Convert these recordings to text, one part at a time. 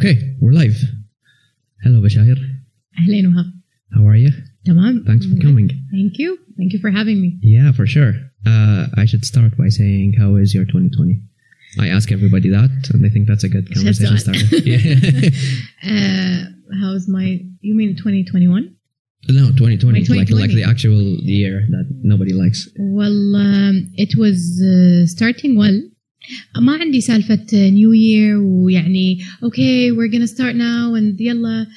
Okay, we're live. Hello, Bashair. Ahlan Wahab. How are you? Tamam. Thanks for coming. Thank you. Thank you for having me. Yeah, for sure. Uh, I should start by saying, how is your 2020? I ask everybody that, and I think that's a good conversation starter. yeah. uh, how's my? You mean 2021? No, 2020, 2020, Like, like the actual year that nobody likes. Well, um, it was uh, starting well. ما عندي سالفة نيو يير ويعني okay we're gonna start now and يلا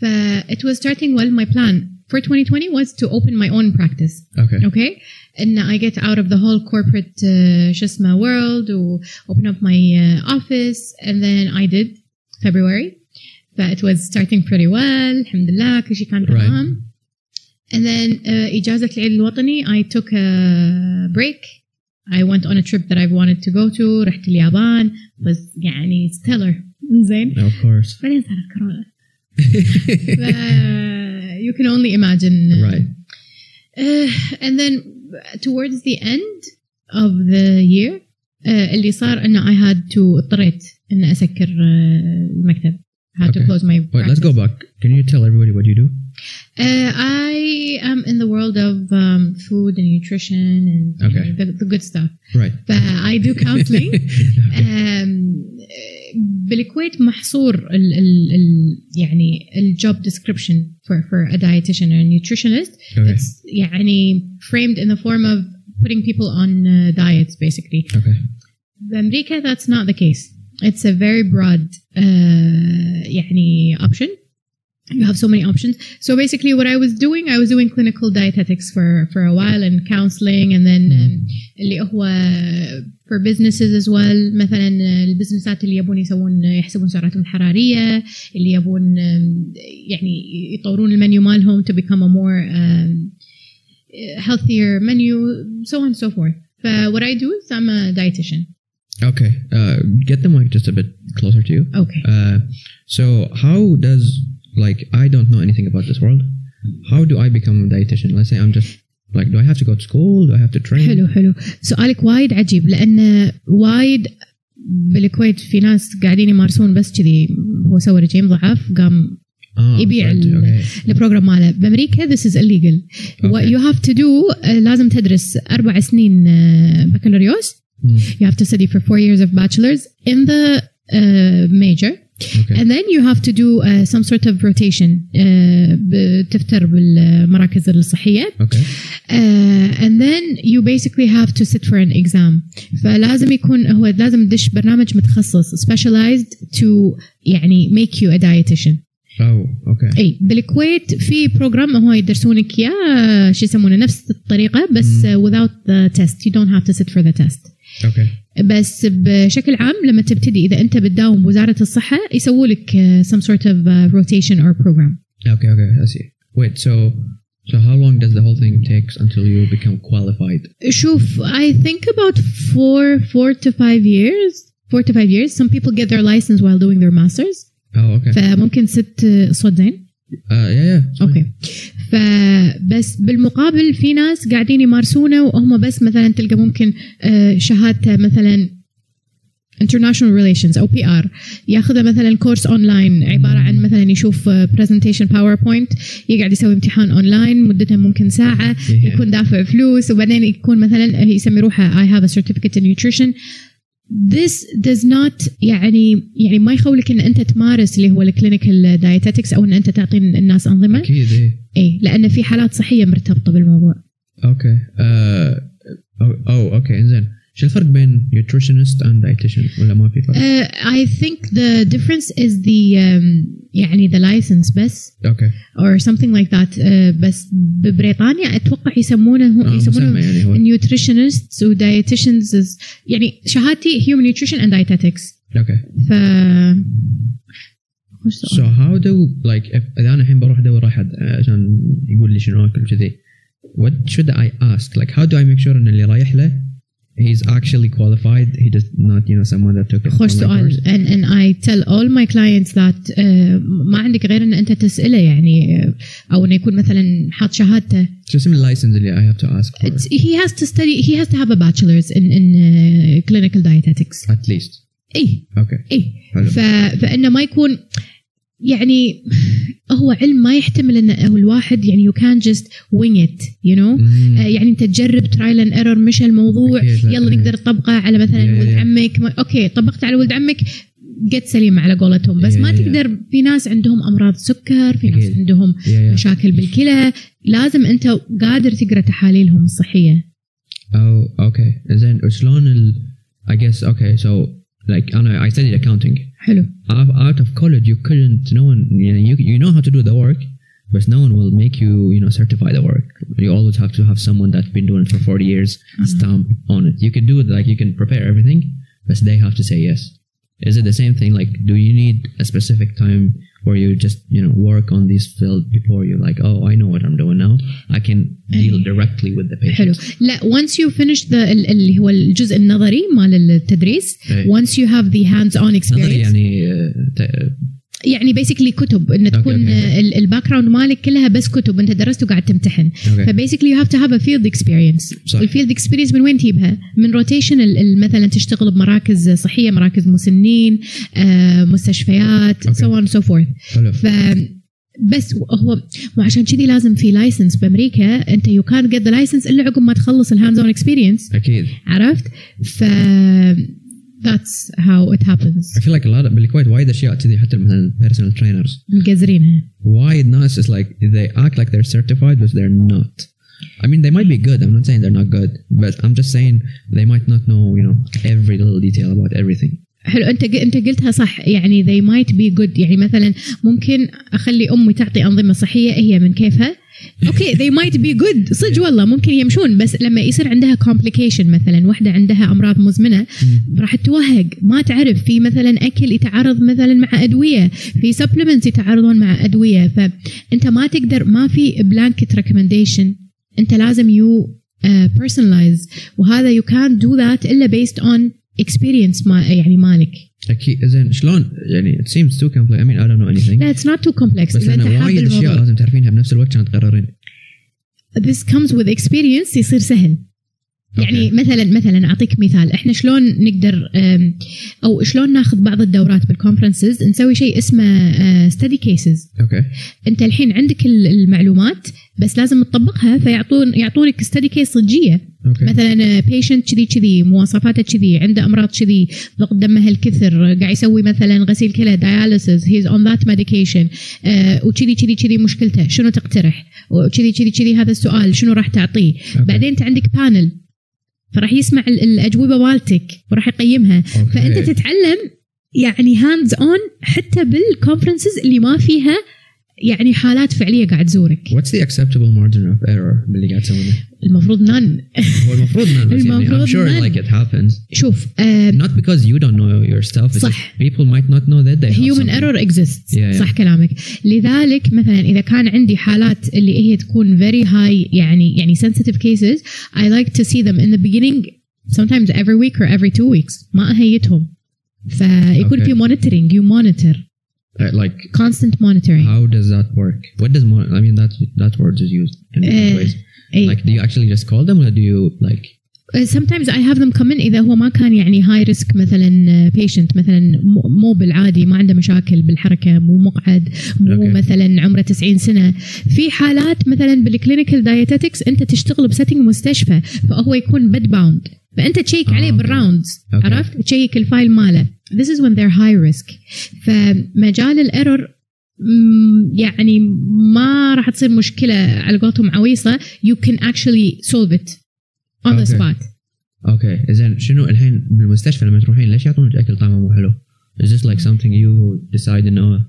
ف it was starting well my plan for 2020 was to open my own practice Okay. okay and I get out of the whole corporate uh, شو اسمه world و open up my uh, office and then I did February but it was starting pretty well الحمد لله كل شيء كان Right. تمام and then uh, إجازة العيد الوطني I took a break I went on a trip that I've wanted to go to رحت اليابان was يعني stellar زين Of course. بعدين صارت كورونا ف- you can only imagine uh, right. Uh, and then towards the end of the year uh, اللي صار انه I had to اضطريت ان اسكر uh, المكتب had to Okay. close my Wait, let's practice. go back. Can you tell everybody what you do? Uh, I am in the world of um, food and nutrition and you Okay. know, the, the good stuff. Right. But I do counseling. Okay. um, بالكويت محصور ال ال ال يعني الجوب description for for a dietitian or a nutritionist Okay. it's يعني framed in the form of putting people on uh, diets basically Okay. بأمريكا that's not the case it's a very broad uh, يعني option you have so many options so basically what I was doing I was doing clinical dietetics for for a while and counseling and then um, اللي هو for businesses as well مثلا البزنسات اللي يبون يسوون يحسبون سعراتهم الحرارية اللي يبون um, يعني يطورون المنيو مالهم to become a more um, healthier menu so on and so forth but what I do is I'm a dietitian Okay. Uh, get the mic just a bit closer to you. okay Uh, so how does like I don't know anything about this world. How do I become a dietitian? Let's say I'm just like, do I have to go to school? Do I have to train? حلو حلو سؤالك وايد عجيب لان وايد بالكويت في ناس قاعدين يمارسون بس كذي هو سوى رجيم ضعف قام Ah, يبيع right, ال- okay. البروجرام ماله بامريكا this is illegal what Okay. you have to do uh, لازم تدرس اربع سنين uh, بكالوريوس Hmm, you have to study for four years of bachelor's in the uh, major okay. and then you have to do uh, some sort of rotation uh, بتفتر بالمراكز الصحيه okay. uh, and then you basically have to sit for an exam فلازم يكون هو لازم تدش برنامج متخصص specialized to يعني make you a dietitian Oh, okay. اي بالكويت في بروجرام هو يدرسونك يا شو يسمونه نفس الطريقه بس uh, without the test you don't have to sit for the test Okay. بس بشكل عام لما تبتدي اذا انت بتداوم بوزاره الصحه يسووا لك uh, some sort of uh, rotation or program Okay, okay. I see. Wait, so so how long does the whole thing takes until you become qualified? شوف I think about four four to five years four to five years some people get their license while doing their masters Oh, okay. فممكن ست صوت زين Uh, yeah, yeah. أوكي فبس بالمقابل في ناس قاعدين يمارسونه وهم بس مثلا تلقى ممكن آه، شهادته مثلا international relations أو بي ار ياخذها مثلا course online عبارة عن مثلا يشوف presentation PowerPoint يقعد يسوي امتحان اونلاين مدته ممكن ساعة. يكون دافع فلوس وبعدين يكون مثلا يسمي روحه I have a certificate in nutrition this does not يعني يعني ما يخولك إن أنت تمارس اللي هو الكلينيكال دايتetics أو إن أنت تعطي الناس أنظمة إيه. اي لأن في حالات صحية مرتبطة بالموضوع Okay. Uh, oh, oh, okay. شو الفرق بين nutritionist and dietitian ولا ما في فرق؟ uh, I think the difference is the um, يعني the license بس Okay. or something like that uh, بس ببريطانيا أتوقع يسمونه آه، يسمونه يعني هو. nutritionists و dietitians يعني شهادتي human nutrition and dietetics Okay. ف So how do like if اذا أنا الحين بروح ادور واحد عشان يقول لي شنو اكل وكذي what should I ask like how do I make sure ان اللي رايح له he's actually qualified he does not you know someone that took a خوش online سؤال course. and, and I tell all my clients that uh, ما عندك غير ان انت تساله يعني uh, او انه يكون مثلا حاط شهادته شو اسم اللايسنس اللي I have to ask for It's, he has to study he has to have a bachelor's in in uh, clinical dietetics at least اي اوكي اي حلو ف... فانه ما يكون يعني هو علم ما يحتمل إن الواحد يعني you can just wing it you know. يعني أنت تجرب trial and error مش الموضوع يلا. نقدر نطبقه على مثلا يا- ولد. عمك. Okay طبقت على ولد عمك قعد سليم على قولتهم بس يا- ما. تقدر في ناس عندهم أمراض سكر في ناس. عندهم مشاكل بالكلى لازم أنت قادر تقرأ تحاليلهم الصحية Oh, okay. زين شلون ال I guess okay. So like أنا I studied accounting. حلو Out out of college, you couldn't. No one. You know, you you know how to do the work, but no one will make you you know certify the work. You always have to have someone that's been doing it for forty years stamp on it. You can do it like you can prepare everything, but they have to say yes. Is it the same thing? Like, do you need a specific time where you just you know work on this field before you're like, oh, I know what I'm doing now. I can deal أي. directly with the patient. حلو لا once you finish the ال- اللي هو الجزء النظري مال التدريس أي. once you have the hands on experience نظري يعني آه، ت- يعني basically كتب إن تكون. ال background مالك كلها بس كتب انت درست وقاعد تمتحن ف basically you have to have a field experience. ال field experience من وين تجيبها؟ من rotation مثلا تشتغل بمراكز صحية مراكز مسنين آه، مستشفيات. so on so forth بس هو وعشان كذي لازم في license بأمريكا أنت يو كان جيت ذا لايسنس إلا عقب ما تخلص ال hands on experience أكيد عرفت؟ ف that's how it happens I feel like a lot of بالكويت وايد اشياء كذي حتى مثلا personal trainers مقزرينها وايد ناس is like they act like they're certified but they're not I mean they might be good I'm not saying they're not good but I'm just saying they might not know you know every little detail about everything حلو. انت انت قلتها صح. يعني they might be good. يعني مثلا ممكن أخلي أمي تعطي أنظمة صحية. هي من كيفها. أوكي they might be good. صدق والله ممكن يمشون. بس لما يصير عندها complication مثلا واحدة عندها أمراض مزمنة راح توهق ما تعرف. في مثلا أكل يتعارض مثلا مع أدوية. في supplements يتعارضون مع أدوية. فأنت ما تقدر ما في blanket recommendation. أنت لازم يو personalize. وهذا you can't do that إلا based on experience ما يعني مالك. أكيد زين. شلون؟ يعني it seems too complex. I mean I don't know anything. لا it's not too complex. بس حاب وايد أشياء. لازم تعرفينها بنفس الوقت عشان تقررين. This comes with experience يصير سهل. يعني okay. مثلا مثلا أعطيك مثال. إحنا شلون نقدر أو شلون ناخذ بعض الدورات بال conferences نسوي شيء اسمه study cases okay. أنت الحين عندك ال- المعلومات بس لازم تطبقها فيعطون يعطونك study case صجية. okay مثلا patient كذي كذي مواصفاته كذي عنده أمراض كذي ضغط دمه الكثر قاعد يسوي مثلا غسيل كلى dialysis he's on that medication وكذي كذي كذي مشكلته شنو تقترح وكذي كذي كذي هذا السؤال شنو راح تعطيه okay. بعدين أنت عندك panel فراح يسمع ال- الأجوبة مالتك وراح يقيمها okay. فأنت تتعلم يعني hands on حتى بال conferences اللي ما فيها يعني حالات فعليه قاعد تزورك what's the acceptable margin of error باللي قاعد تسوونه المفروض none هو المفروض بس يعني I'm المفروض sure none. like it happens شوف آه not because you don't know your stuff it's صح. people might not know that they have human something. error exists Yeah, yeah. صح كلامك لذلك مثلا اذا كان عندي حالات اللي هي تكون very high يعني يعني sensitive cases I like to see them in the beginning sometimes every week or every two weeks ما اهيتهم فيكون Okay. في monitoring you monitor Uh, like constant monitoring how does that work what does mon- I mean that that word is used in different Uh, ways إيه. like do you actually just call them or do you like Uh, sometimes I have them come in إذا هو ما كان يعني high risk مثلا uh, patient مثلا مو- مو بالعادي ما عنده مشاكل بالحركة مو مقعد مو أوكي. مثلا عمره 90 سنة في حالات مثلا بالكلينيكال دايتetics أنت تشتغل بسيتنج مستشفى فهو يكون بيد باوند فأنت تشيك آه، عليه أوكي. بال rounds okay. عرفت تشيك ال file ماله this is when they're high risk فمجال ال error يعني ما راح تصير مشكلة على قولتهم عويصة you can actually solve it on the okay. spot okay زين شنو الحين بالمستشفى لما تروحين ليش يعطونك أكل طعمه مو حلو؟ Is this like something you decide oh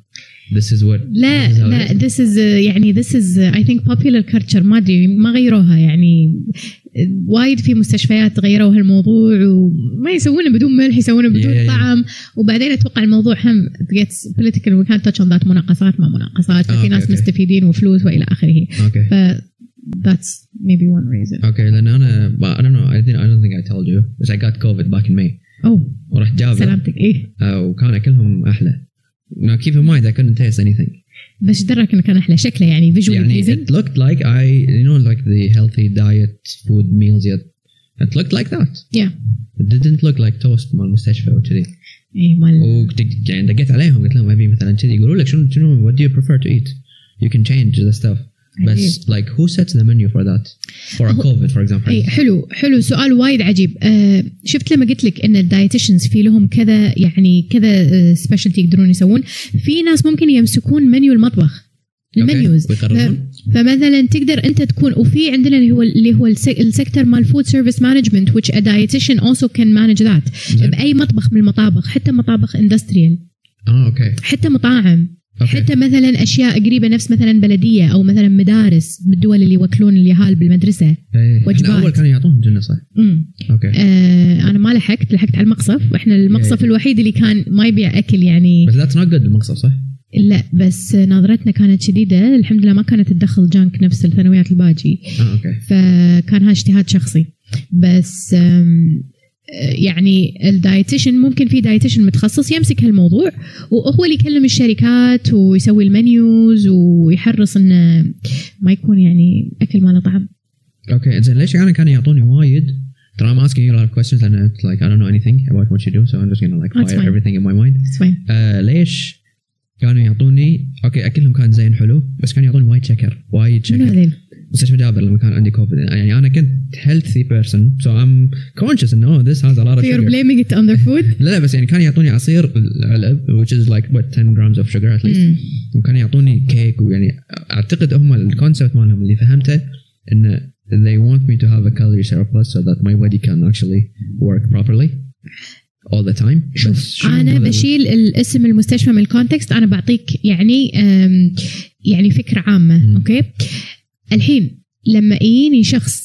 this is what لا this is لا it is? this is uh, يعني this is I think popular culture. ما أدري ما غيروها. يعني uh, وايد في مستشفيات غيروا هالموضوع وما يسوونه بدون ملح يسوونه بدون Yeah, yeah. طعم. وبعدين أتوقع الموضوع هم gets political. We can't touch on that. مناقصات ما مناقصات. ففي آه، ناس okay، okay. مستفيدين وفلوس وإلى آخره. okay ف that's maybe one reason. okay لأن أنا but I don't know. I think I don't think I told you. بس I got COVID back in May. اوه ورحت جابر. سلامتك. إيه. آه، وكان أكلهم أحلى. Now keep in mind I couldn't taste anything بس إيش درك انه كان احلى شكله يعني visually يعني pleasing it looked like I you know like the healthy diet food meals yet it looked like that yeah it didn't look like toast مال المستشفى وكذي اي مال وتك- يعني دقيت عليهم قلت لهم ابي مثلا كذي يقولوا لك شنو شنو what do you prefer to eat you can change the stuff بس like who sets the menu for that? For a هو- covid for example. اي حلو حلو سؤال وايد عجيب. آه شفت لما قلت لك إن ال dietitians في لهم كذا يعني كذا specialty يقدرون يسوون في ناس ممكن يمسكون منيو المطبخ ال menus. فمثلا تقدر أنت تكون وفي عندنا اللي هو اللي هو ال sector مال food service management which a dietitian also can manage that. بأي مطبخ من المطابخ حتى مطابخ industrial آه okay حتى مطاعم. okay. حتى مثلا أشياء قريبة نفس مثلا بلدية أو مثلا مدارس بالدول اللي يوكلون اليهال بالمدرسة. إحنا وجبات. اول كانوا يعطونهم جنة صح امم okay آه أنا ما لحقت لحقت على المقصف وإحنا المقصف إيه. الوحيد اللي كان ما يبيع أكل يعني بس لا تنقد المقصف صح؟ لا بس نظرتنا كانت شديدة الحمد لله ما كانت تدخل junk نفس الثانويات الباجي آه okay فكان هذا اجتهاد شخصي بس آه، يعني ال dietitian ممكن في dietitian متخصص يمسك هالموضوع وهو اللي يكلم الشركات ويسوي ال menus ويحرص انه ما يكون يعني أكل ما له طعم okay زين ليش أنا كانوا يعطوني وايد ترى I'm asking you a lot of questions and it's like I don't know anything about what you do so I'm just gonna like fire everything in my mind It's fine. آه ليش كانوا يعطوني okay أكلهم كان زين حلو بس كانوا يعطوني وايد شكر وايد شكر؟ مستشفى جابر لما كان عندي كوفيد يعني أنا كنت healthy person so I'm conscious إنه this has a lot of You're sugar blaming it on their food? لا لا بس يعني كانوا يعطوني عصير العلب which is like what 10 grams of sugar at least. وكانوا يعطوني كيك ويعني أعتقد هم ال concept مالهم اللي فهمته إنه they want me to have a calorie surplus so that my body can actually work properly all the time شوف أنا بشيل الاسم المستشفى من ال context أنا بعطيك يعني يعني فكرة عامة. okay الحين لما يجيني شخص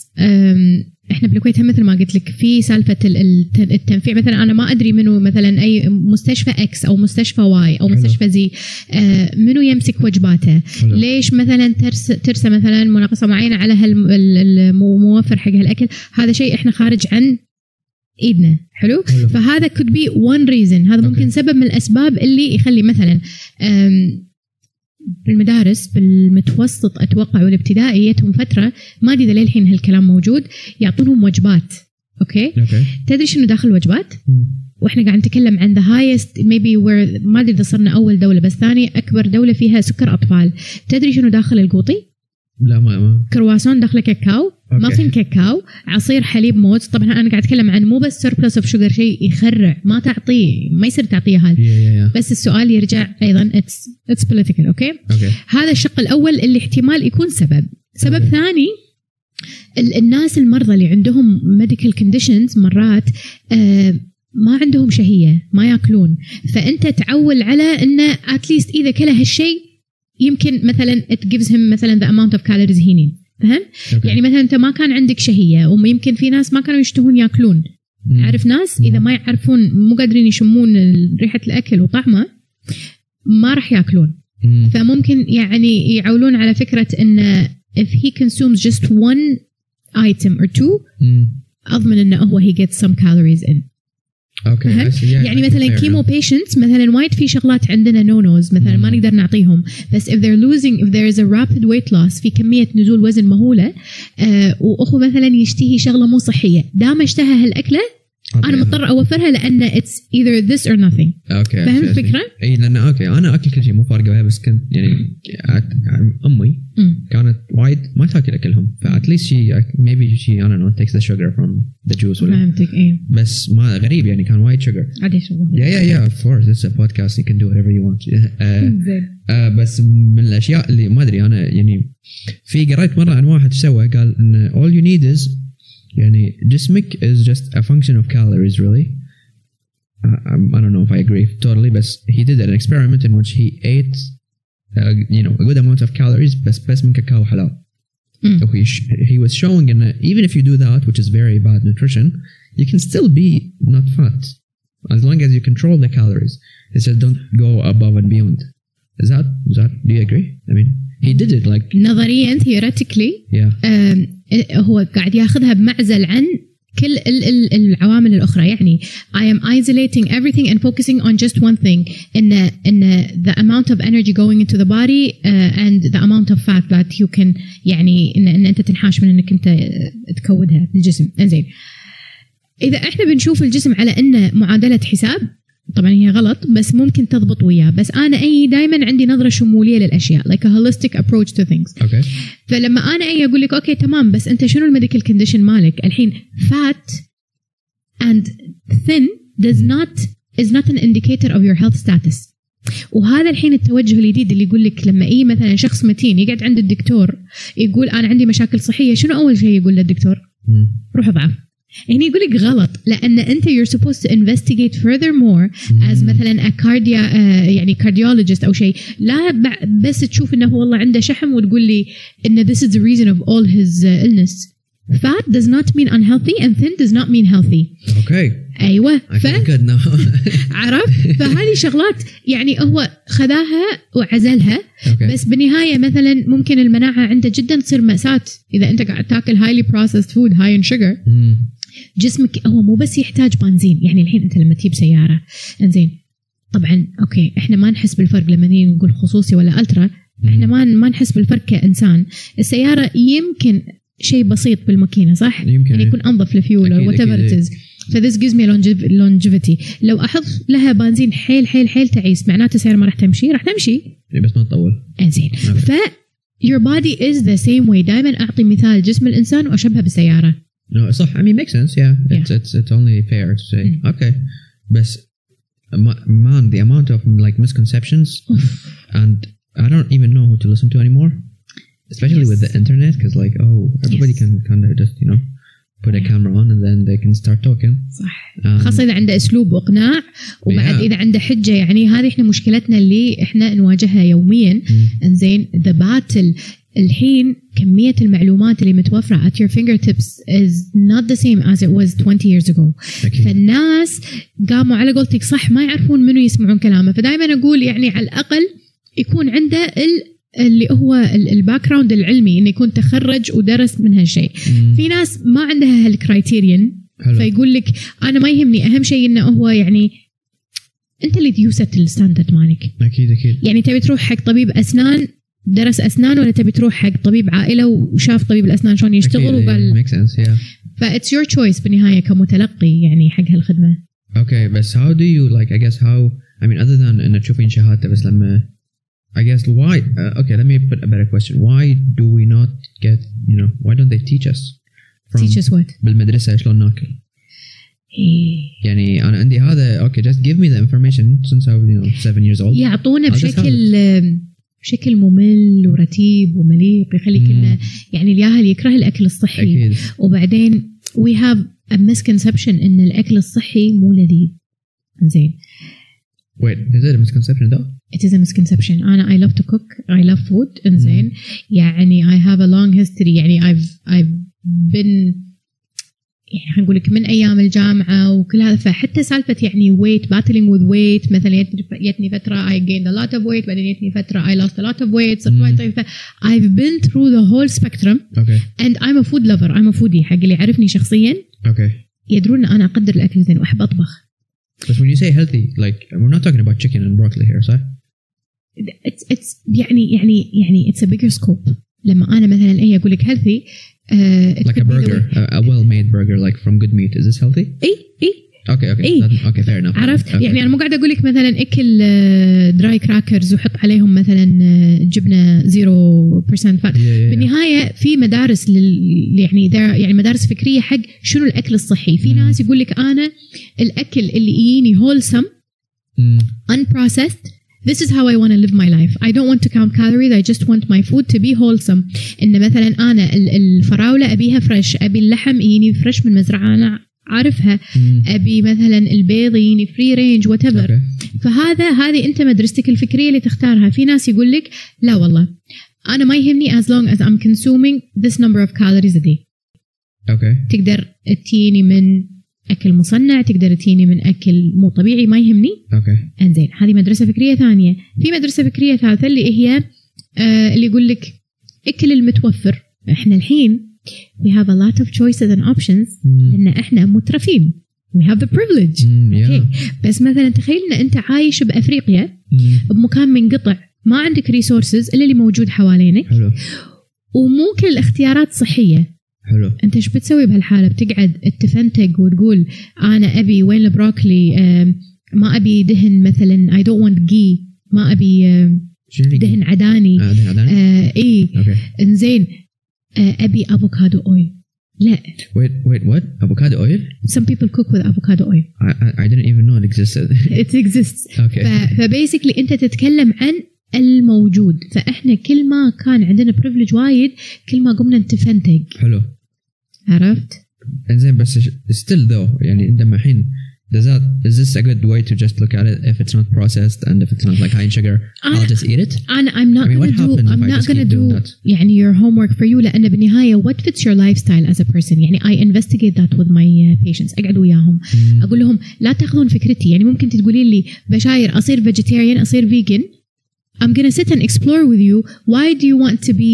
إحنا بالكويت هم مثل ما قلت لك في سالفة ال- الت- التنفيع مثلا أنا ما أدري منو مثلا أي مستشفى X أو مستشفى Y أو. مستشفى زي آه، منو يمسك وجباته حلو. ليش مثلا ترس ترسى مثلا مناقصة معينة على هالموفر حق هالأكل هذا شيء إحنا خارج عن إيدنا حلو حلو. فهذا could be one reason هذا okay. ممكن سبب من الأسباب اللي يخلي مثلا أم، بالمدارس بالمتوسط أتوقع والابتدائي جتهم فترة ما أدري إذا للحين هالكلام موجود يعطونهم وجبات okay okay تدري شنو داخل الوجبات؟ وإحنا قاعد نتكلم عن the highest maybe we're ما أدري إذا صرنا أول دولة بس ثاني أكبر دولة فيها سكر أطفال تدري شنو داخل القوطي؟ لا ما ما. كرواسون داخله كاكاو okay. muffin كاكاو عصير حليب موز. طبعا أنا قاعد أتكلم عن مو بس surplus of sugar شيء يخرع ما تعطيه ما يصير تعطيه هذا. بس السؤال يرجع أيضا it's it's political okay. هذا الشق الأول اللي احتمال يكون سبب. سبب أوكي. ثاني ال- الناس المرضى اللي عندهم medical conditions مرات آه ما عندهم شهية ما يأكلون. فأنت تعول على إنه اتليست إذا كله هالشيء يمكن مثلا it gives him مثلا the amount of calories he needs فهمت؟ أوكي. يعني مثلا أنت ما كان عندك شهية ويمكن في ناس ما كانوا يشتهون يأكلون مم. عارف ناس إذا ما يعرفون مو قادرين يشمون ريحة الأكل وطعمه ما راح يأكلون مم. فممكن يعني يعولون على فكرة إن if he consumes just one item or two مم. أضمن إنه هو he gets some calories in okay. Yeah, يعني can مثلا chemo. patients مثلا وايد في شغلات عندنا no-nos مثلا ما مم. نقدر نعطيهم بس if they're losing if there is a rapid weight loss في كمية نزول وزن مهولة آه وأخو مثلا يشتهي شغلة مو صحية دام اشتهى هالأكلة okay. أنا مضطر أوفرها لأن it's either this or nothing okay فهمت. الفكرة؟ إي لأن okay أنا أكل كل شيء مو فارقة وياي بس كنت يعني أمي. كانت وايد ما تاكل أكلهم فاتليست شي she I don't know takes the sugar from the juice ولا فهمتك إيه بس ما غريب يعني كان وايد sugar عادي yeah yeah yeah of course it's a podcast you can do whatever you want آه، زين آه بس من الأشياء اللي ما أدري أنا يعني في قريت مرة عن واحد سوى قال إن all you need is Yani, cismic is just a function of calories, really. Uh, um, I don't know if I agree totally, but he did an experiment in which he ate, uh, you know, a good amount of calories, but best من cacao halal. Mm. So he, sh- he was showing, and even if you do that, which is very bad nutrition, you can still be not fat as long as you control the calories. He says don't go above and beyond. Is that is that? Do you agree? I mean, he did it like نظريا theoretically yeah آم، هو قاعد ياخذها بمعزل عن كل ال- ال- العوامل الاخرى يعني I am isolating everything and focusing on just one thing ان ان the amount of energy going into the body uh, and the amount of fat that you can يعني ان, إن انت تنحاش من انك انت آه، تكودها في الجسم انزين اذا احنا بنشوف الجسم على انه معادله حساب طبعا هي غلط بس ممكن تضبط وياه. بس أنا أي دائما عندي نظرة شمولية للأشياء like a holistic approach to things. أوكي فلما أنا أي أقول لك أوكي تمام بس أنت شنو ال medical condition مالك؟ الحين fat and thin does not is not an indicator of your health status. وهذا الحين التوجه الجديد اللي يقول لك لما أي مثلا شخص متين يقعد عند الدكتور يقول أنا عندي مشاكل صحية. شنو أول شيء يقول للدكتور؟ مم. روح أضعف. هنا يقول لك غلط لأن أنت you're supposed to investigate furthermore as مثلا a cardia آه، يعني cardiologist أو شيء. لا بس تشوف إنه والله عنده شحم وتقول لي إن this is the reason of all his uh, illness. Fat does not mean unhealthy and thin does not mean healthy. أوكي أيوه. I feel good now. عرفت؟ فهذه شغلات يعني هو خذاها وعزلها. أوكي بس بالنهاية مثلا ممكن المناعة عنده جدا تصير مأساة. إذا أنت قاعد تاكل highly processed food high in sugar مم. جسمك هو مو بس يحتاج بنزين. يعني الحين أنت لما تجيب سيارة إنزين. طبعا أوكي إحنا ما نحس بالفرق لما نيجي نقول خصوصي ولا ألترا. إحنا ما ما نحس بالفرق كإنسان. السيارة يمكن شيء بسيط بالماكينة صح؟ يمكن يعني يكون أنظف الفيول أكيد، أو whatever فـ this gives me longevity. لو أحط لها بنزين حيل حيل حيل تعيس معناته السيارة ما راح تمشي؟ راح تمشي. إيه، بس ما تطول. إنزين. ف your body is the same way. دائما أعطي مثال جسم الإنسان وأشبهه بالسيارة. No, صح. I mean, makes sense. Yeah, Yeah. it's it's it's only fair to say. Mm. Okay, but ma- man, the amount of like misconceptions, and I don't even know who to listen to anymore, especially with the Yes. internet, because like, oh, everybody Yes. can kind of just you know put a Yeah. camera on and then they can start talking. صح Um, خاصة إذا عنده أسلوب وإقناع وبعد Yeah. إذا عنده حجة يعني هذه إحنا مشكلتنا اللي إحنا نواجهها يوميا mm, إنزين ذا باتل الحين كمية المعلومات اللي متوفرة at your fingertips is not the same as it was 20 years ago أكيد. فالناس قاموا على قولتك صح ما يعرفون منو يسمعون كلامه فدائما أقول يعني على الأقل يكون عنده ال اللي هو ال background العلمي إنه يكون تخرج ودرس من هالشيء في ناس ما عندها هال criterion. فيقول لك أنا ما يهمني أهم شيء إنه هو يعني أنت اللي you set ال standard مالك أكيد أكيد. يعني تبي تروح حق طبيب أسنان درس أسنان ولا تبي تروح حق طبيب عائلة وشاف طبيب الأسنان شلون يشتغل إيه، وقال ف it's your choice بالنهاية كمتلقي يعني حق هالخدمة. أوكي okay, بس how do you like I guess how I mean other than ان تشوفين شهادته بس لما I guess why uh, okay let me put a better question. Why do we not get you know why don't they teach us from teach us what? بالمدرسة شلون ناكل؟ إيه. يعني أنا عندي هذا okay just give me the information since I was you know seven years old. يعطونا بشكل بشكل ممل ورتيب ومليق بيخلي كنا يعني الياهل يكره الأكل الصحي. أكيد. وبعدين we have a misconception إن الأكل الصحي مو لذيذ. زين wait is it misconception though؟ it is a misconception أنا I love to cook I love food إنزين. يعني I have a long history يعني I've I've been. يعني خلينا نقول من أيام الجامعة وكل هذا فحتى سالفة يعني weight battling with weight مثلا جتني فترة I gained a lot of weight بعدين جتني فترة I lost a lot of weight صرت وايد ضعيفه I've been through the whole spectrum أوكي and I'm a food lover I'm a foodie حق اللي يعرفني شخصيا. أوكي يدرون أنا أقدر الأكل زين وأحب أطبخ. بس when you say healthy like we're not talking about chicken and broccoli here صح؟ it's, it's يعني يعني يعني it's a bigger scope. لما أنا مثلا اي أقول لك healthy uh, Like a burger, a, a well-made burger, like from good meat. Is this healthy? إي إي Okay. Okay. إيه. That- okay. Fair enough. عرفت Okay. يعني أنا مو قاعدة أقول لك مثلا أكل dry crackers وحط عليهم مثلا آه، جبنة 0% fat Yeah, yeah, yeah. بالنهاية في مدارس لل يعني يعني مدارس فكرية حق شنو الأكل الصحي في مم. ناس يقول لك أنا الأكل اللي يجيني wholesome Mm. unprocessed this is how I want to live my life. I don't want to count calories I just want my food to be wholesome. إن مثلا أنا ال- الفراولة أبيها fresh أبي اللحم يجيني fresh من مزرعة أنا عارفها. Mm. أبي مثلا البيض يجيني free range what Okay. فهذا هذه أنت مدرستك الفكرية اللي تختارها. في ناس يقول لك لا والله. أنا ما يهمني as long as I'm consuming this number of calories a day. Okay. تقدر تجيني من أكل مصنع تقدر تجيني من أكل مو طبيعي ما يهمني Okay. إنزين هذه مدرسة فكرية ثانية في مدرسة فكرية ثالثة اللي هي آه اللي يقول لك أكل المتوفر إحنا الحين we have a lot of choices and options Mm. لأن إحنا مترفين we have the privilege Mm, yeah. أوكي. بس مثلا تخيل إن أنت عايش بأفريقيا Mm. بمكان منقطع ما عندك resources إلا اللي موجود حوالينك حلو. ومو كل الاختيارات صحية حلو. أنت إيش بتسوي بهالحالة؟ بتقعد تفنتق وتقول أنا أبي وين البروكلي ما أبي دهن مثلا I don't want ghee. ما أبي آه، دهن عداني. آه، دهن عداني؟ آه إي. إنزين آه أبي avocado oil لا. Wait wait what? Avocado oil? Some people cook with avocado oil. I I, I didn't even know it existed. It exists. Okay. فبيسكلي أنت تتكلم عن الموجود. فإحنا كل ما كان عندنا بريفليج وايد كل ما قمنا نتفنتق. حلو. عرفت؟ انزين بس ش- still though يعني انت الحين does that is this a good way to just look at it if it's not processed and if it's not like high in sugar I'll أنا- just eat it انا I'm not I mean, what gonna do happens if I'm I not just gonna keep doing do that? يعني your homework for you لان بالنهايه what fits your lifestyle as a person يعني I investigate that with my uh, patients اقعد وياهم مم. اقول لهم لا تاخذون فكرتي يعني ممكن تقولين لي بشاير اصير vegetarian اصير vegan I'm gonna sit and explore with you why do you want to be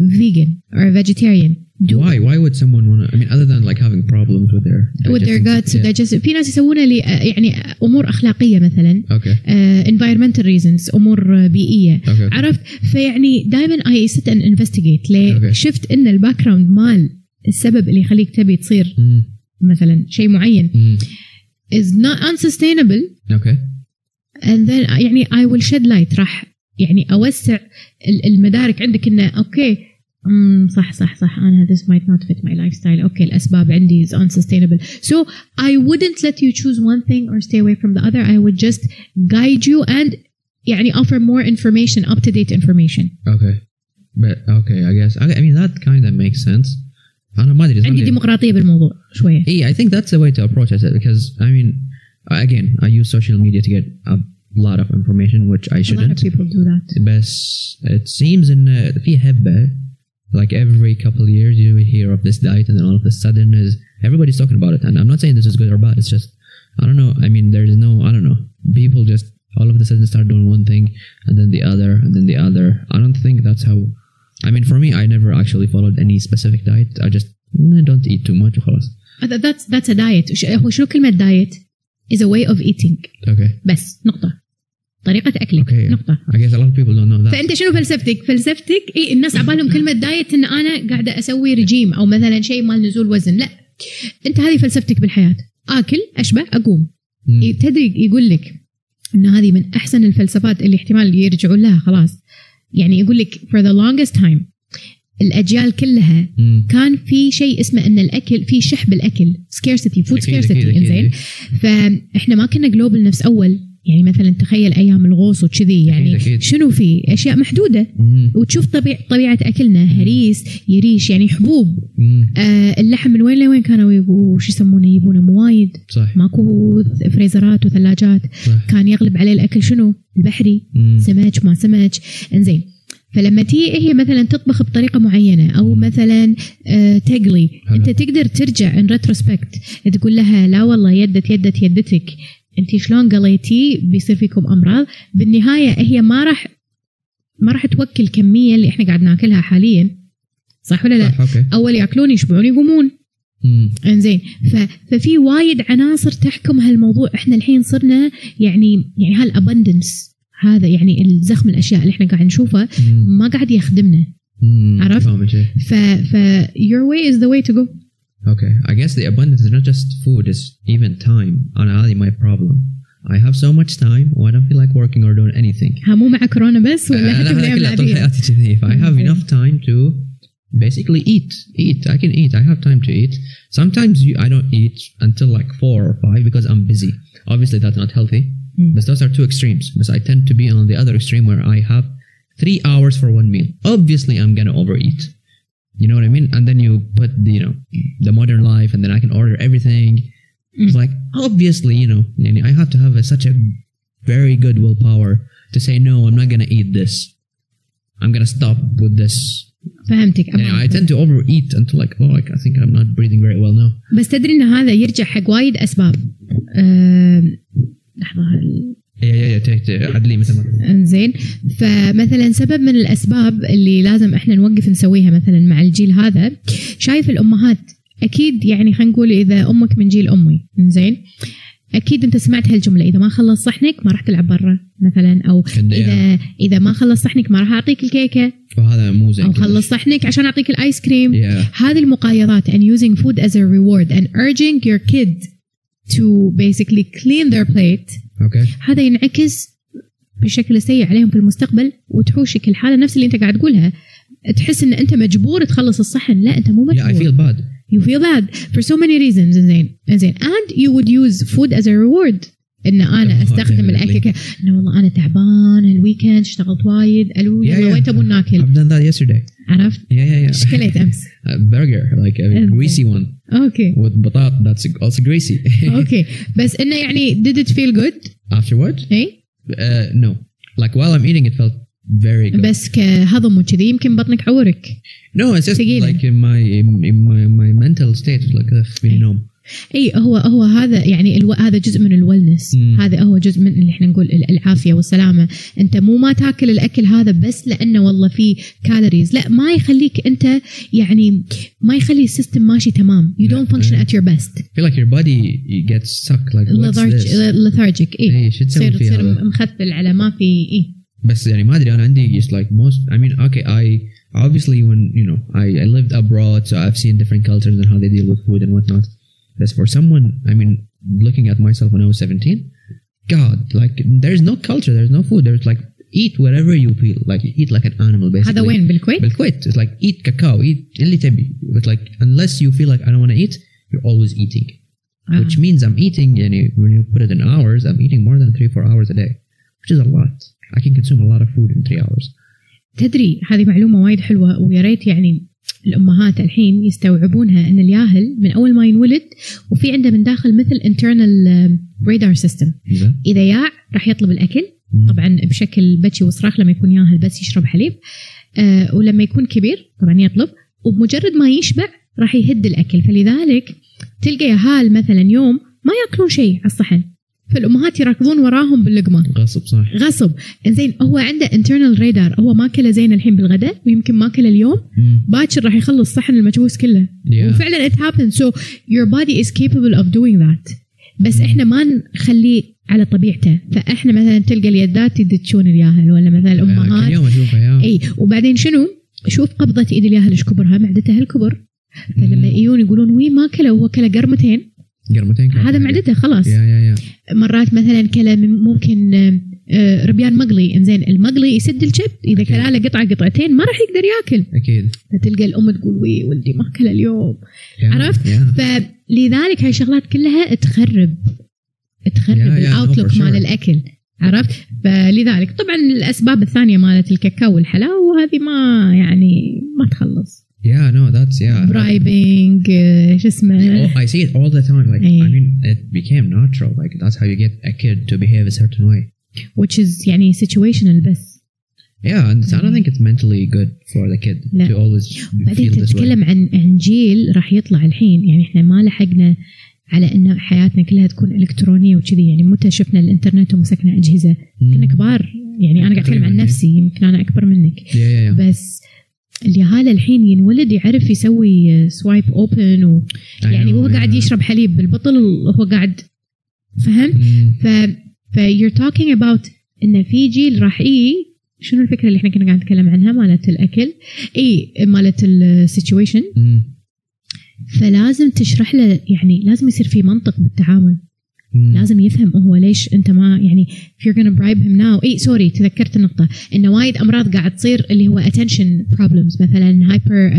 vegan or vegetarian Do why why would someone want to I mean other than like having problems with their with their guts yeah. digestive في ناس يسوونها لي يعني امور اخلاقيه مثلا okay uh, environmental reasons امور بيئيه okay عرفت فيعني دائما I sit and investigate ليه Okay. شفت ان ال background مال السبب اللي يخليك تبي تصير مم. مثلا شيء معين مم. is not unsustainable okay and then يعني I will shed light راح يعني اوسع ال- المدارك عندك انه أوكي أمم، صح صح صح انا this might not fit my lifestyle اوكي الاسباب عندي is unsustainable so I wouldn't let you choose one thing or stay away from the other I would just guide you and يعني offer more information up to date information okay but okay I guess I, I mean that kind of makes sense أنا ما أدري عندي something- ديمقراطيه بالموضوع شويه Yeah, I think that's the way to approach it because I mean, again, I use social media to get a lot of information, which I a lot of shouldn't. people do that But it seems in uh, في هبة, like every couple of years you hear of this diet, and then all of a sudden is everybody's talking about it. And I'm not saying this is good or bad. It's just I don't know. I mean, there is no I don't know. People just all of a sudden start doing one thing and then the other and then the other. I don't think that's how. I mean, for me, I never actually followed any specific diet. I just mm, don't eat too much. وخلاص. That- that's that's a diet ش- هو شنو كلمه diet is a way of eating Okay. بس نقطه طريقة أكلك Okay. نقطة I guess a lot of people don't know that. فأنت شنو فلسفتك؟ فلسفتك اي الناس عبالهم كلمة دايت إن أنا قاعدة أسوي رجيم أو مثلا شيء مال نزول وزن، لا أنت هذه فلسفتك بالحياة، آكل اشبع أقوم، Mm. تدري يقول لك إن هذه من أحسن الفلسفات اللي احتمال يرجعون لها خلاص، يعني يقول لك for the longest time الأجيال كلها Mm. كان في شيء اسمه إن الأكل في شح بالاكل scarcity food scarcity أكيد. إنزين فإحنا ما كنا global نفس أول يعني مثلا تخيل أيام الغوص وكذي يعني أكيد، أكيد. شنو في؟ أشياء محدودة. Mm. وتشوف طبيع طبيعة أكلنا هريس جريش يعني حبوب. آه اللحم من وين لوين كانوا شو يسمونه يبونه موايد. صح ماكو فريزرات وثلاجات. صح كان يغلب عليه الأكل شنو؟ البحري. Mm. سمك ما سمك. إنزين. فلما تيجي هي مثلا تطبخ بطريقة معينة أو مثلا آه تقلي. حلو. أنت تقدر ترجع in retrospect تقول لها لا والله يدت يدت يدتك. انت شلون قليتي بيصير فيكم أمراض بالنهاية هي ما راح ما راح توكل الكميه اللي إحنا قاعد ناكلها حاليا صح ولا لا؟ صح أوكي أول يأكلون يشبعون يقومون. إنزين. ففي وايد عناصر تحكم هالموضوع إحنا الحين صرنا يعني يعني هالابندنس هذا يعني الزخم الأشياء اللي إحنا قاعد نشوفه. ما قاعد يخدمنا. عرفت؟ ف ف your way is the way to go Okay, I guess the abundance is not just food; it's even time. أنا هذه my problem. I have so much time when I don't feel like working or doing anything. ها مو مع كورونا بس ولا أنا حتى هذا بالايام كله طول العاديه حياتي كذي. If I have Okay. enough time to basically eat, eat. I can eat. I have time to eat. Sometimes you, I don't eat until like four or five because I'm busy. Obviously, that's not healthy. Mm. But those are two extremes. But I tend to be on the other extreme where I have three hours for one meal. Obviously, I'm gonna overeat. You know what I mean? And then you put the, you know the modern life, and then I can order everything. It's like obviously, you know, yani I have to have a, such a very good willpower to say no. I'm not gonna eat this. I'm gonna stop with this. فهمتك Yani I tend to overeat until like oh, like I think I'm not breathing very well now. بس تدري ان هذا يرجع حق وايد اسباب أم، لحظه yeah. Take, take, عدلي مثل ما إنزين فمثلا سبب من الأسباب اللي لازم إحنا نوقف نسويها مثلا مع الجيل هذا شايف الأمهات أكيد يعني خلينا نقول إذا أمك من جيل أمي إنزين أكيد أنت سمعت هالجملة إذا ما خلص صحنك ما راح تلعب برا مثلا أو إذا إذا ما خلص صحنك ما راح أعطيك الكيكة وهذا مو زين أو. خلص صحنك عشان أعطيك الآيس كريم Yeah. هذه المقايضات and using food as a reward and urging your kid to basically clean their plate. أوكي هذا ينعكس بشكل سيء عليهم في المستقبل وتحوشك الحالة نفس اللي أنت قاعد تقولها. تحس إن أنت مجبور تخلص الصحن. لا أنت مو yeah I مجبور. feel bad. You feel bad for so many reasons. زين زين. And you would use food as a reward. إن أنا Oh, أستخدم definitely. الأكل ك... إنه والله أنا تعبان الويكند اشتغلت وايد ألو Yeah, يلا yeah. وين تبون ناكل؟ I've done that yesterday. عرفت؟ yeah yeah إيش yeah كليت أمس؟ a burger like a Okay. greasy one. اوكي with بطاط that's also greasy اوكي بس انه يعني did it feel good؟ afterwards اي uh, no like while I'm eating it felt very good بس كهضم وكذي يمكن بطنك عورك no it's just ثقيلة. like in my in, in my my mental state was like ugh, فيني نوم إي هو هو هذا يعني ألو... هذا جزء من ال wellness مم. هذا هو جزء من اللي إحنا نقول ال- العافية والسلامة. أنت مو ما تاكل الأكل هذا بس لأنه والله فيه calories لا ما يخليك أنت يعني ما يخلي ال system ماشي تمام. You don't function Yeah. at your best. I feel like your body gets stuck like lethargic lethargic. إي. تصير تصير؟ مخثل على ما في إي. بس يعني ما أدري أنا عندي just like most I mean okay I obviously when you know I, I lived abroad so I've seen different cultures and how they deal with food and whatnot. but for someone I mean looking at myself when I was 17 God like there's no culture there's no food there's like eat whatever you feel like you eat like an animal basically هذا وين بالكويت؟ بالكويت it's like eat cacao eat اللي تبي but like unless you feel like I don't want to eat you're always eating آه. which means I'm eating يعني when you put it in hours I'm eating more than three four hours a day which is a lot I can consume a lot of food in three hours تدري هذه معلومة وايد حلوة ويا ريت يعني الأمهات الحين يستوعبونها أن الياهل من أول ما ينولد وفي عنده من داخل مثل radar system. زين. إذا ياع راح يطلب الأكل. مم. طبعا بشكل بكي وصراخ لما يكون ياهل بس يشرب حليب. آه ولما يكون كبير طبعا يطلب. وبمجرد ما يشبع راح يهد الأكل. فلذلك تلقى ياهال مثلا يوم ما يأكلون شيء على الصحن. فالأمهات يركضون وراهم باللقمة. غصب صح غصب. زين هو عنده internal radar. هو ماكلة زين الحين بالغداء ويمكن ماكلة اليوم. مم. باكر راح يخلص صحن المكبوس كله. Yeah. وفعلا it happens. So your body is capable of doing that. بس إحنا ما نخليه على طبيعته. فإحنا مثلا تلقى اليدات يدتشون الياهل ولا مثلا كل الأمهات. يوم أشوفها يا إي وبعدين شنو؟ شوف قبضة إيد الياهل إيش كبرها؟ معدتها الكبر. فلما. يجون يقولون وي ما كله هو كله قرمتين. قرمتين هذا. معدته خلاص يا يا يا مرات مثلا كلا ممكن آه، ربيان مقلي إنزين المقلي يسد الشب إذا. كلا له قطعه قطعتين ما راح يقدر ياكل أكيد فتلقى الأم تقول وي ولدي ما أكل اليوم يا- عرفت؟ يا. فلذلك هاي الشغلات كلها تخرب تخرب ال outlook. مال الأكل عرفت؟ فلذلك طبعا الأسباب الثانية مالت الكاكاو والحلاوة وهذه ما يعني ما تخلص Yeah, no, that's yeah. برايبنج شو اسمه Oh, I see it all the time. Like, إيه. I mean, it became natural. Like, that's how you get a kid to behave a certain way. which is يعني situational بس Yeah, and I don't think it's mentally good for the kid لا. to always بعدين feel this way. تتكلم عن عن جيل راح يطلع الحين يعني احنا ما لحقنا على ان حياتنا كلها تكون الكترونيه وكذي يعني متى شفنا الانترنت ومسكنا اجهزه Mm. كنا كبار يعني انا قاعد اتكلم عن تقريباً، نفسي يمكن انا اكبر منك Yeah, yeah, yeah. بس اليهال الحين ينولد يعرف يسوي swipe open و I يعني وهو قاعد yeah. يشرب حليب بالبطل وهو قاعد فهم Mm. ف ف you're talking about إن في جيل راح اي شنو الفكرة اللي إحنا كنا قاعد نتكلم عنها مالت الأكل اي مالت ال situation. فلازم تشرح له يعني لازم يصير في منطق بالتعامل Mm. لازم يفهم هو ليش انت ما يعني if you're gonna bribe him now اي sorry تذكرت النقطة انه وايد أمراض قاعد تصير اللي هو attention problems مثلا hyper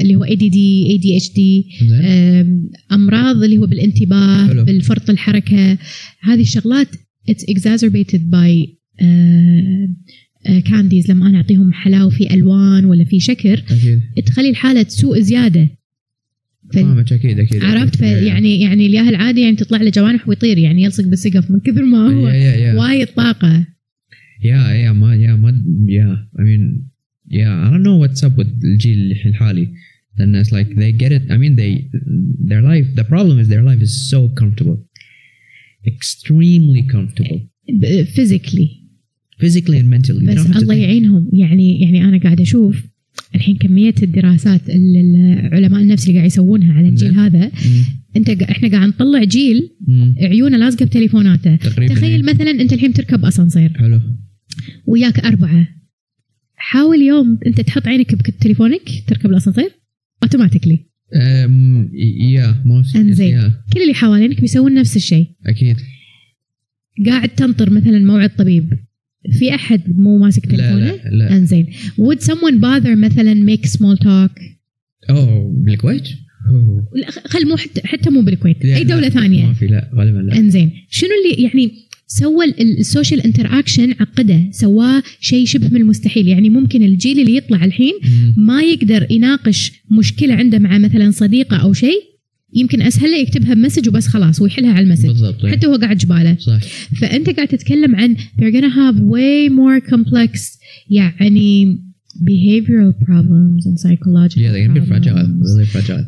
اللي هو ADD ADHD زين. آم، أمراض اللي هو بالانتباه حلو. بالفرط الحركة هذه الشغلات it's exacerbated by candies لما أنا أعطيهم حلاوة في ألوان ولا في شكر أكيد. تخلي الحالة تسوء زيادة إيه. فهمت أكيد أكيد عرفت؟ في يعني يعني الياهل عادي يعني تطلع له جوانح ويطير يعني يلصق بالسقف من كثر ما هو وايد طاقة. يا يا ما يا ما يا. I mean yeah. I don't know what's up with الجيل الحالي. لأن it's like they get it I mean they their life the problem is their life is so comfortable extremely comfortable physically physically and mentally بس الله يعينهم. يعني يعني أنا قاعد أشوف الحين كمية الدراسات اللي العلماء النفس اللي قاعد يسوونها على الجيل. هذا انت إحنا قاعد نطلع جيل عيونه لازقة بتليفوناته تخيل. مثلا انت الحين تركب أسانسير حلو وياك أربعة حاول يوم انت تحط عينك بتليفونك تركب الأسانسير automatically most. إنزين. كل اللي حوالينك بيسوون نفس الشيء أكيد. قاعد تنطر مثلا موعد طبيب في أحد مو ماسك لا تليفونه لا لا. إنزين would someone bother مثلا make small talk أوه بالكويت؟ لا، خل مو حتى حتى مو بالكويت لا، أي لا، دولة ثانية ما في لا غالبا لا. إنزين شنو اللي يعني سوى ال- ال social interaction عقده سواه شيء شبه من المستحيل يعني ممكن الجيل اللي يطلع الحين. ما يقدر يناقش مشكلة عنده مع مثلا صديقة أو شيء يمكن أسهل له يكتبها بمسج وبس خلاص ويحلها على المسج. بالضبط حتى هو قاعد جباله. صح فأنت قاعد تتكلم عن they're gonna have way more complex يعني behavioral problems and psychological Yeah, they're gonna be fragile, really fragile.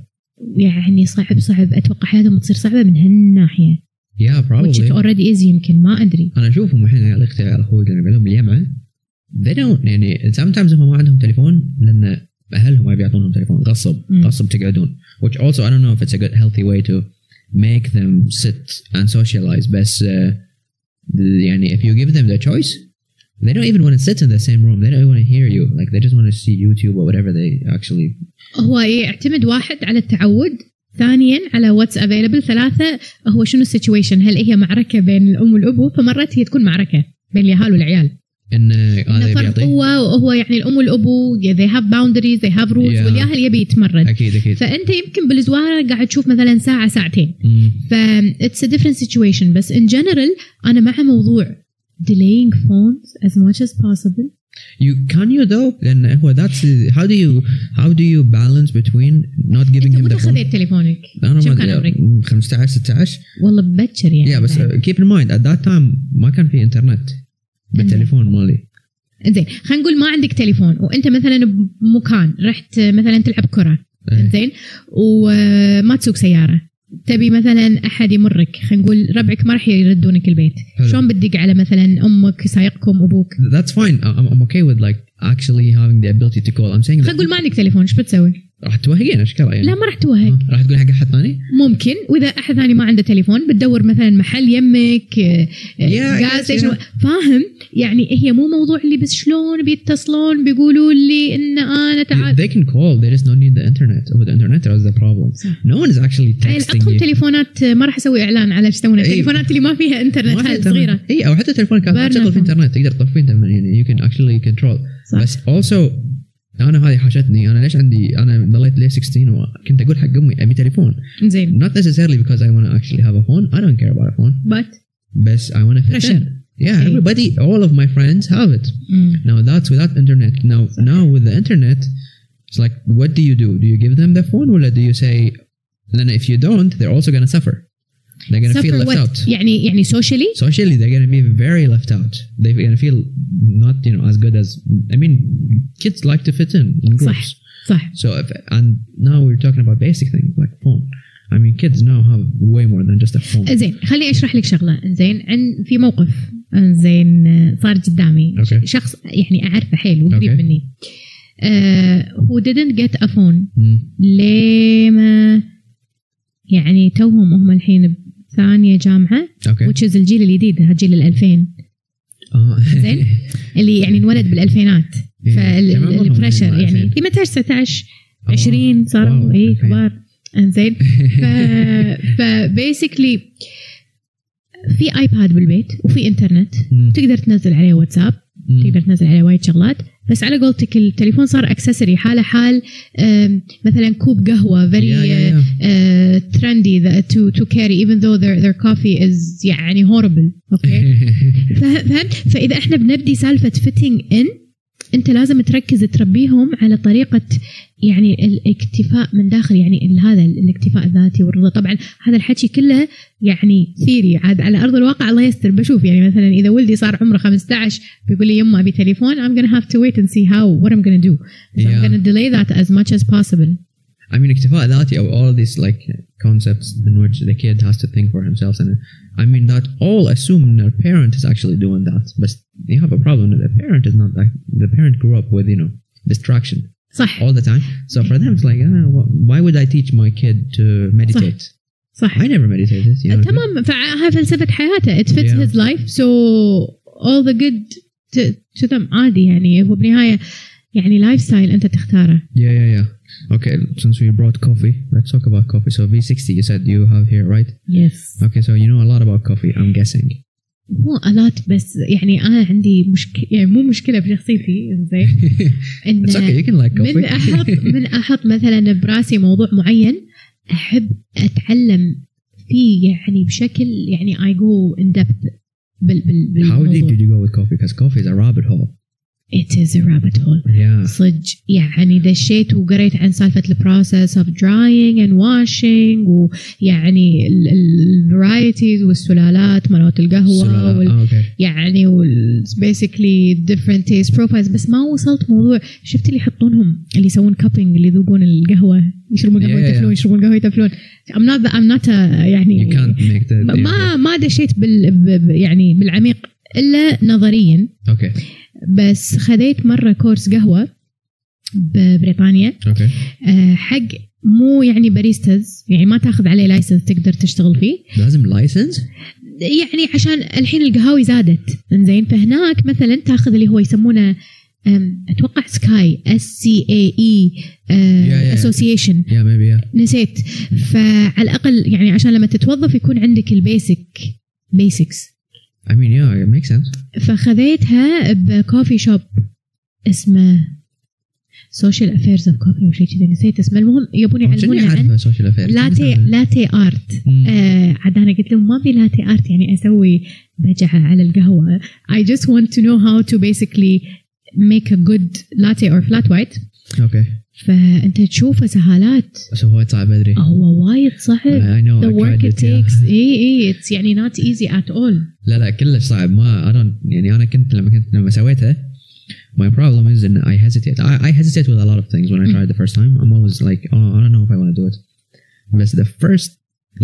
يعني صعب صعب. أتوقع حياتهم تصير صعبة من هالناحية. Yeah, which it probably. already is يمكن ما أدري. أنا أشوفهم الحين عيال أختي عيال أخوي اللي لهم بالجامعة they don't يعني sometimes هم ما عندهم تليفون لأن اهلهم ما بيعطونهم تليفون غصب مم. غصب تقعدون which also I don't know if it's a good healthy way to make them sit and socialize بس uh, يعني if you give them the choice they don't even want to sit in the same room they don't even want to hear you like they just want to see YouTube or whatever they actually هو يعتمد واحد على التعود ثانيا على what's available ثلاثة هو شنو ال situation هل هي معركه بين الام والابو فمرات هي تكون معركه بين اليهال والعيال ان هذا فرق بيعطي قوه وهو يعني الام والابو they have boundaries they have rules Yeah. والياهل يبي يتمرد أكيد أكيد فانت يمكن بالزواره قاعد تشوف مثلا ساعه ساعتين. ف it's a different situation بس in general أنا مع موضوع delaying phones as much as possible You can you though? Then هو that's how do you how do you balance between not giving him the phone? خذيت تليفونك؟ أنا ما كان عمرك؟ أدري 15 16 والله ببكر يعني yeah بس بعد. uh, keep in mind at that time ما كان في انترنت بالتليفون مالي زين خلينا نقول ما عندك تليفون وأنت مثلا بمكان رحت مثلا تلعب كرة إيه. زين وما تسوق سيارة تبي مثلا أحد يمرك خلينا نقول ربعك ما راح يردونك البيت حلو. شلون بتدق على مثلا أمك سايقكم أبوك that's fine I'm, I'm okay with like actually having the ability to call I'm saying خلينا نقول ما عندك تليفون إيش بتسوي؟ راح توهقين اشكال يعني؟ لا ما راح توهق. آه، راح تقول حق أحد ثاني؟ ممكن. وإذا أحد ثاني ما عنده تليفون بتدور مثلا محل يمك yes, station yeah. فاهم؟ يعني هي مو موضوع اللي بس شلون بيتصلون بيقولوا لي إن أنا تعال they can call. They just don't need the internet. Oh the internet is the problem. no one is actually texting you. تليفونات ما راح أسوي إعلان على إيش يسوون إيه. التليفونات اللي ما فيها انترنت هاي. صغيرة. اي أو حتى تليفونك. ما تشغل في. انترنت تقدر تطفي انت من- يعني you can actually control. صح. بس also انا هذه حاشتني انا ليش عندي انا ضليت ليه 16 وكنت اقول حق امي ابي تليفون زين not necessarily because I want to actually have a phone I don't care about a phone بات بس I want to fit Pressure. in yeah Okay. everybody all of my friends have it now that's without internet now now with the internet it's like what do you do do you give them the phone or do you say then if you don't they're also going to suffer they're going to feel Suffer left what؟ out يعني يعني سوشيالي socially they're going to be very left out they're going to feel not you know as good as i mean kids like to fit in in groups صح صح so if, and now we're talking about basic things like phone i mean kids now have way more than just a phone زين خليني اشرح لك شغله زين عن في موقف زين صار قدامي Okay. شخص يعني اعرفه حيل وقريب Okay. مني uh, who didn't get a phone Mm. لما يعني توهم هم الحين بثانيه جامعة okay which is الجيل الجديد هذا جيل الألفين uh, زين اللي يعني انولد بالألفينات إيه. فال pressure يعني بالألفين؟ 18 19 آه. 20 صاروا اي 2000. كبار إنزين ف basically في iPad بالبيت وفي انترنت. تقدر تنزل عليه واتساب. تقدر تنزل عليه وايد شغلات بس على قولتك التليفون صار accessory حاله حال مثلا كوب قهوة very trendy to to carry even though their coffee is يعني horrible okay فإذا إحنا بنبدي سالفة فيتنج ان انت لازم تركز تربيهم على طريقة يعني الاكتفاء من داخل يعني هذا الاكتفاء الذاتي والرضا. طبعا هذا الحكي كله يعني theory عاد على أرض الواقع الله يستر. بشوف يعني مثلا إذا ولدي صار عمره 15 بيقول لي يما أبي تليفون I'm gonna have to wait and see how what I'm gonna do. So I'm Yeah. gonna delay that as much as possible. I mean, اكتفاء ذاتي or all these like concepts in which the kid has to think for himself, and I mean that all assume their parent is actually doing that, but you have a problem that the parent is not that. The parent grew up with you know distraction صح all the time, so for them it's like, ah, wh- why would I teach my kid to meditate? صح I never meditated. You know what I mean? تمام فهاي فلسفة حياته it fits Yeah. his life so all the good to, to them عادي يعني هو بالنهاية يعني لايف ستايل انت تختاره Yeah, yeah, yeah. Okay, since we brought coffee, let's talk about coffee. So V60, you said you have here, right? يس Okay, so you know a lot about coffee, I'm guessing. مو a lot بس يعني أنا عندي مشكله يعني مو مشكله بشخصيتي زين ان It's okay, you can like coffee. من أحط من أحط مثلا براسي موضوع معين احب اتعلم فيه يعني بشكل يعني I go in depth بال بال How deep بالموضوع did you go with coffee? Because coffee is a rabbit hole. It is a rabbit hole Yeah. صدق يعني دشيت وقريت عن سالفة ال process of drying and washing ويعني ال varieties والسلالات مالت القهوة سلالة. وال Ah, okay. يعني وال basically different taste profiles بس ما وصلت موضوع شفت اللي يحطونهم اللي يسوون cupping اللي يذوقون القهوة يشربون قهوة Yeah, yeah, يتفلون yeah. يشربون قهوة يتفلون I'm not I'm not a يعني You can't make the. the- ما ما دشيت بال ب- ب- يعني بالعميق إلا نظريا Okay. بس خذيت مرة course قهوة ببريطانيا Okay. آه، حق مو يعني baristas يعني ما تاخذ عليه license تقدر تشتغل فيه لازم license? يعني عشان الحين القهاوي زادت إنزين فهناك مثلا تاخذ اللي هو يسمونه أتوقع سكاي اس سي اي اي. اسوسيشن. نسيت فعلى الأقل يعني عشان لما تتوظف يكون عندك ال basic basics I mean, yeah, it makes sense. فخذيتها ب coffee shop اسمه Social Affairs of Coffee أو شيء كذا نسيت اسمه المهم يبون شنو يعلمونا عن social affair؟ latte latte art. آه عاد أنا قلت لهم ما ابي latte art يعني أسوي بجعة على القهوة I just want to know how to basically make a good latte or flat white اوكي فانت تشوفه سهالات بس هو صعب ادري. هو وايد صعب I know. the I work tried it it, yeah. takes اي اي it's يعني not easy at all لا لا كلش صعب ما I don't يعني انا كنت لما كنت لما سويتها my problem is in I hesitate I, I hesitate with a lot of things when I Mm. try it the first time I'm always like oh I don't know if I want to do it but the first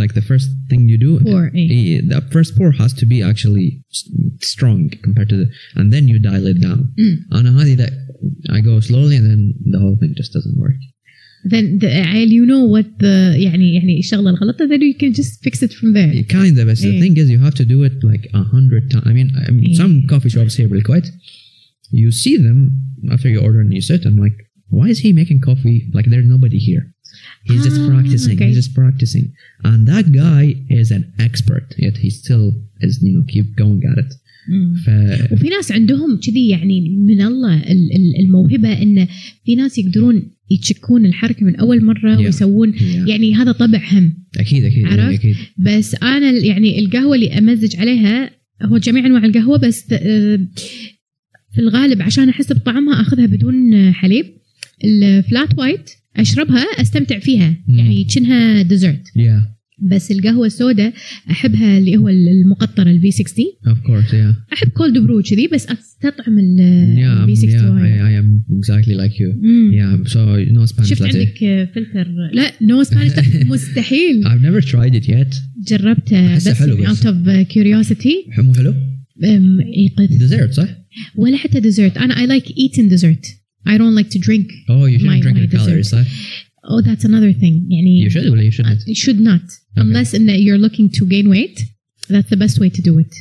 like the first thing you do pour اي eh, the first pour has to be actually s- strong compared to the and then you dial it down Mm. انا هذه that I go slowly and then the whole thing just doesn't work then the, عيل you know what the يعني يعني الشغله الغلط then you can just fix it from there Kinda, but the Yeah. thing is, you have to do it like a hundred times. I mean, I mean Yeah. some coffee shops here will quite. You see them after you order and you sit, and like, why is he making coffee? Like, there's nobody here. He's just Ah, practicing. okay. He's just practicing, and that guy is an expert. Yet he still is, you know, keep going at it. ف- وفي ناس عندهم كذي يعني من الله ال- ال- الموهبة إن في ناس يقدرون يتشكون الحركة من أول مرة Yeah. ويسوون Yeah. يعني هذا طبعهم أكيد أكيد عرفت؟ أكيد بس أنا يعني القهوة اللي أمزج عليها هو جميع أنواع القهوة بس آه، في الغالب عشان أحس بطعمها أخذها بدون حليب ال flat white أشربها أستمتع فيها. يعني كأنها dessert yeah بس القهوة السوداء أحبها اللي هو المقطرة ال V60 of course yeah أحب cold brew كذي بس أستطعم ال ال V60 I am exactly like you yeah so no Spanish شفت عندك فلتر؟ لا no no Spanish مستحيل. I've never tried it yet. جربته بس out of curiosity مو حلو؟ it's dessert صح؟ ولا حتى dessert أنا I like eating dessert I don't like to drink. Oh, you shouldn't my, drink my? Oh, that's another thing. يعني you should or you shouldn't? Uh, you should not. Unless in that you're looking to gain weight that's the best way to do it.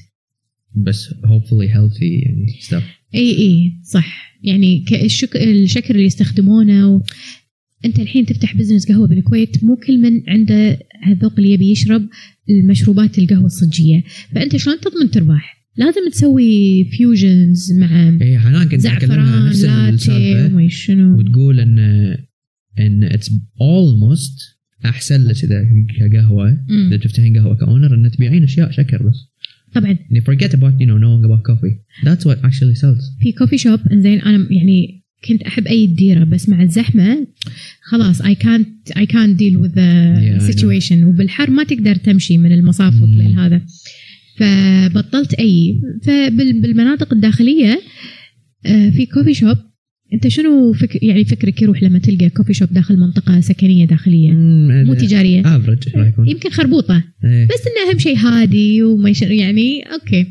بس hopefully healthy يعني stuff. إي إي صح. يعني الشك... الشكر اللي يستخدمونه و... أنت الحين تفتح business قهوة بالكويت مو كل من عنده هالذوق اللي يبي يشرب المشروبات القهوة الصجية. فأنت شلون تضمن تربح؟ لازم تسوي fusions مع إي حنان كنت زعفران لاتيه وما شنو. وتقول ان إن it's almost أحسن لك إذا كقهوة. إذا تفتحين قهوة ك owner ان تبيعين أشياء شكر بس. طبعا يعني forget about you know knowing about coffee. That's what actually sells. في coffee shop إنزين أنا يعني كنت أحب أيي الديره بس مع الزحمة خلاص deal with the Yeah, I know. situation وبالحر ما تقدر تمشي من المصاف Mm. والليل هذا فبطلت أيي فبالمناطق الداخلية آه، في coffee shop أنت شنو فك يعني فكرك يروح لما تلقى coffee shop داخل منطقة سكنية داخلية؟ مو تجارية. رايكم؟ يمكن خربوطة. إيه. بس إنه أهم شيء هادي وما يش... يعني أوكي.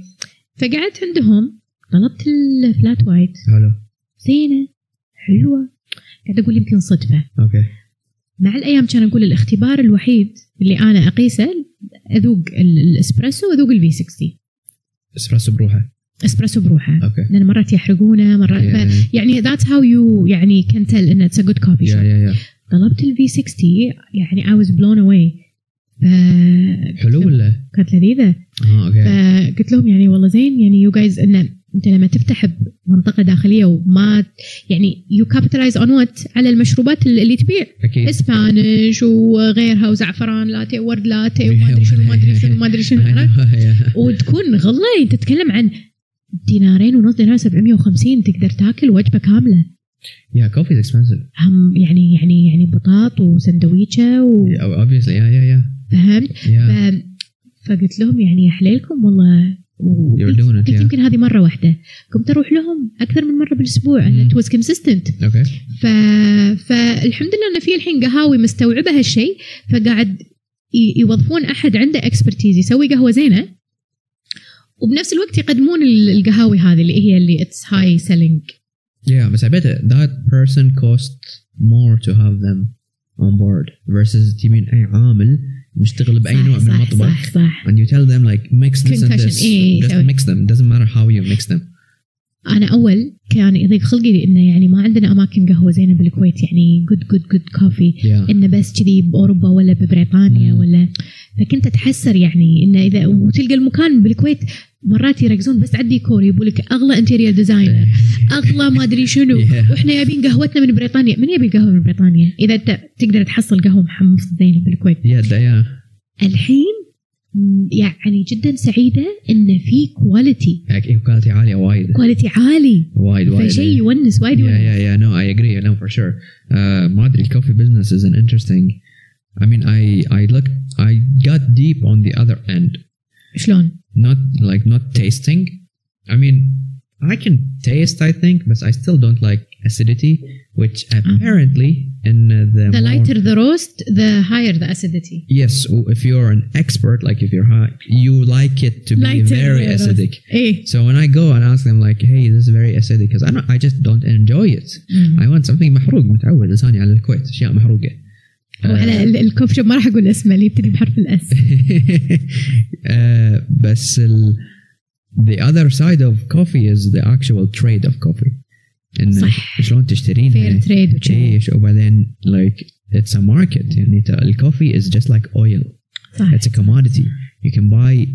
فقعدت عندهم طلبت ال flat white حلو. زينة حلوة. قاعد أقول يمكن صدفة. أوكي. مع الأيام كان أقول الاختبار الوحيد اللي أنا أقيسه أذوق ال- الأسبريسو وأذوق ال V60 اسبريسو بروحه. إسبريسو بروحه. أوكي. لأن مرات يحرقونه مرات Yeah. ف... يعني that's how you يعني can tell إن it's a good coffee shop طلبت ال V60 يعني I was blown away حلو ولا؟ كانت لذيذه آه أوكي. فقلت لهم يعني والله زين يعني you guys إن أنت لما تفتح بمنطقة داخلية وما يعني you capitalize on what على المشروبات اللي تبيع. أكيد. Spanish وغيرها وزعفران لاتيه ورد لاتيه وما أدري شنو ما أدري شنو ما أدري شنو عرفت؟ yeah. وتكون غلة انت تتكلم عن دينارين ونص دينار 750 تقدر تاكل وجبة كاملة coffee is expensive. هم يعني يعني يعني بطاط وسندويشة obviously, yeah, yeah, yeah. وفهمت Yeah. ف... فقلت لهم يعني يا حليلكم والله و- قلت yeah. يمكن هذه مرة واحدة قمت أروح لهم أكثر من مرة بالأسبوع was consistent Okay. ف... فالحمد لله إن في الحين قهاوي مستوعبة هالشيء فقاعد يوظفون أحد عنده expertise يسوي قهوة زينة وبنفس الوقت يقدمون القهاوي هذه اللي هي اللي it's high selling yeah بس I bet you that person cost more to have them on board versus تجيبين أي عامل مشتغل بأي نوع من المطبخ صح صح. and you tell them like mix this and this. إيه، just إيه. mix them. Doesn't matter how you mix them. أنا أول كان يضيق خلقي انه يعني ما عندنا أماكن قهوة زينة بالكويت يعني good good good coffee Yeah. إنه بس كذي بأوروبا ولا ببريطانيا مم. ولا فكنت اتحسر يعني إنه إذا وتلقى المكان بالكويت مرات يركزون بس على الديكور يبوا لك أغلى interior designer أغلى ما أدري شنو Yeah. وإحنا جايبين قهوتنا من بريطانيا من يبي القهوه من بريطانيا إذا انت تقدر تحصل قهوة محمص زينة بالكويت Yeah, yeah. الحين يعني جدا سعيده ان في كواليتي Like, quality عالية وايد. كواليتي عالي وايد وايد. فشيء يونس وايد Yeah, يونس yeah, yeah. No, I agree. No, for sure. Uh, ما أدري coffee business is an interesting. I mean, I I looked. I got deep on the other end. شلون؟ Not like not tasting. I mean, I can taste. I think, but I still don't like acidity, which apparently in uh, the The more- lighter the roast, the higher the acidity. Yes, if you're an expert, like if you're high, you like it to be Lighter very roast. acidic. ايه So when I go and ask them like, "Hey, this is very acidic," because I don't, I just don't enjoy it. مم. I want something محروق متعود لساني على الكويت اشياء محروقه وعلى ال- الكوف شوب ما راح اقول اسمه اللي يبتدي بحرف الاس آه، بس ال the other side of coffee is the actual trade of coffee إي صح. شلون تشترينها fair trade إيش؟ وبعدين like it's a market. يعني ال coffee just like oil. صح it's a commodity. You can buy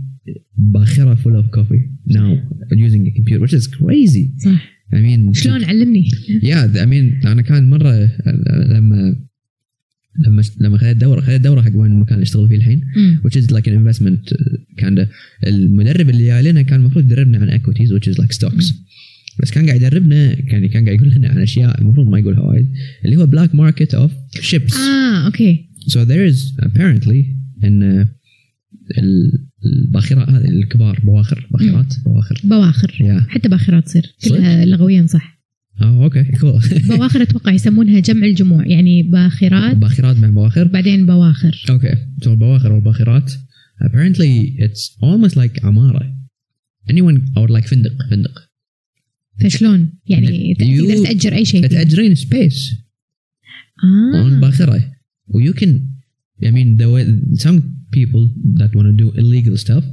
باخرة full of coffee now using a computer which is crazy. صح. I mean شلون علمني؟ Yeah I mean أنا كان مرة لما لما لما خذيت دورة خذيت دورة حق وين المكان اللي أشتغل فيه الحين which is like an investment uh, kind المدرب اللي جاي لنا كان المفروض يدربنا عن equities which is like stocks. بس كان قاعد يدربنا كان كان قاعد يقول لنا عن أشياء المفروض ما يقولها وايد اللي هو black market of ships. آه أوكي. So there is apparently ان ال- الباخرات هذه الكبار بواخر باخرات بواخر. بواخر. Yeah. حتى باخرات تصير؟ كلها لغويا صح. آه أوكي كل بواخر أتوقع يسمونها جمع الجموع يعني باخرات. باخرات مع بواخر. بعدين بواخر. Okay, so البواخر والباخرات apparently it's almost like عمارة. Anyone or like فندق فندق. فشلون يعني You- تقدر تاجر اي شيء فيها. تأجرين space on اه باخرة. و you can I mean the way some people that want to do illegal stuff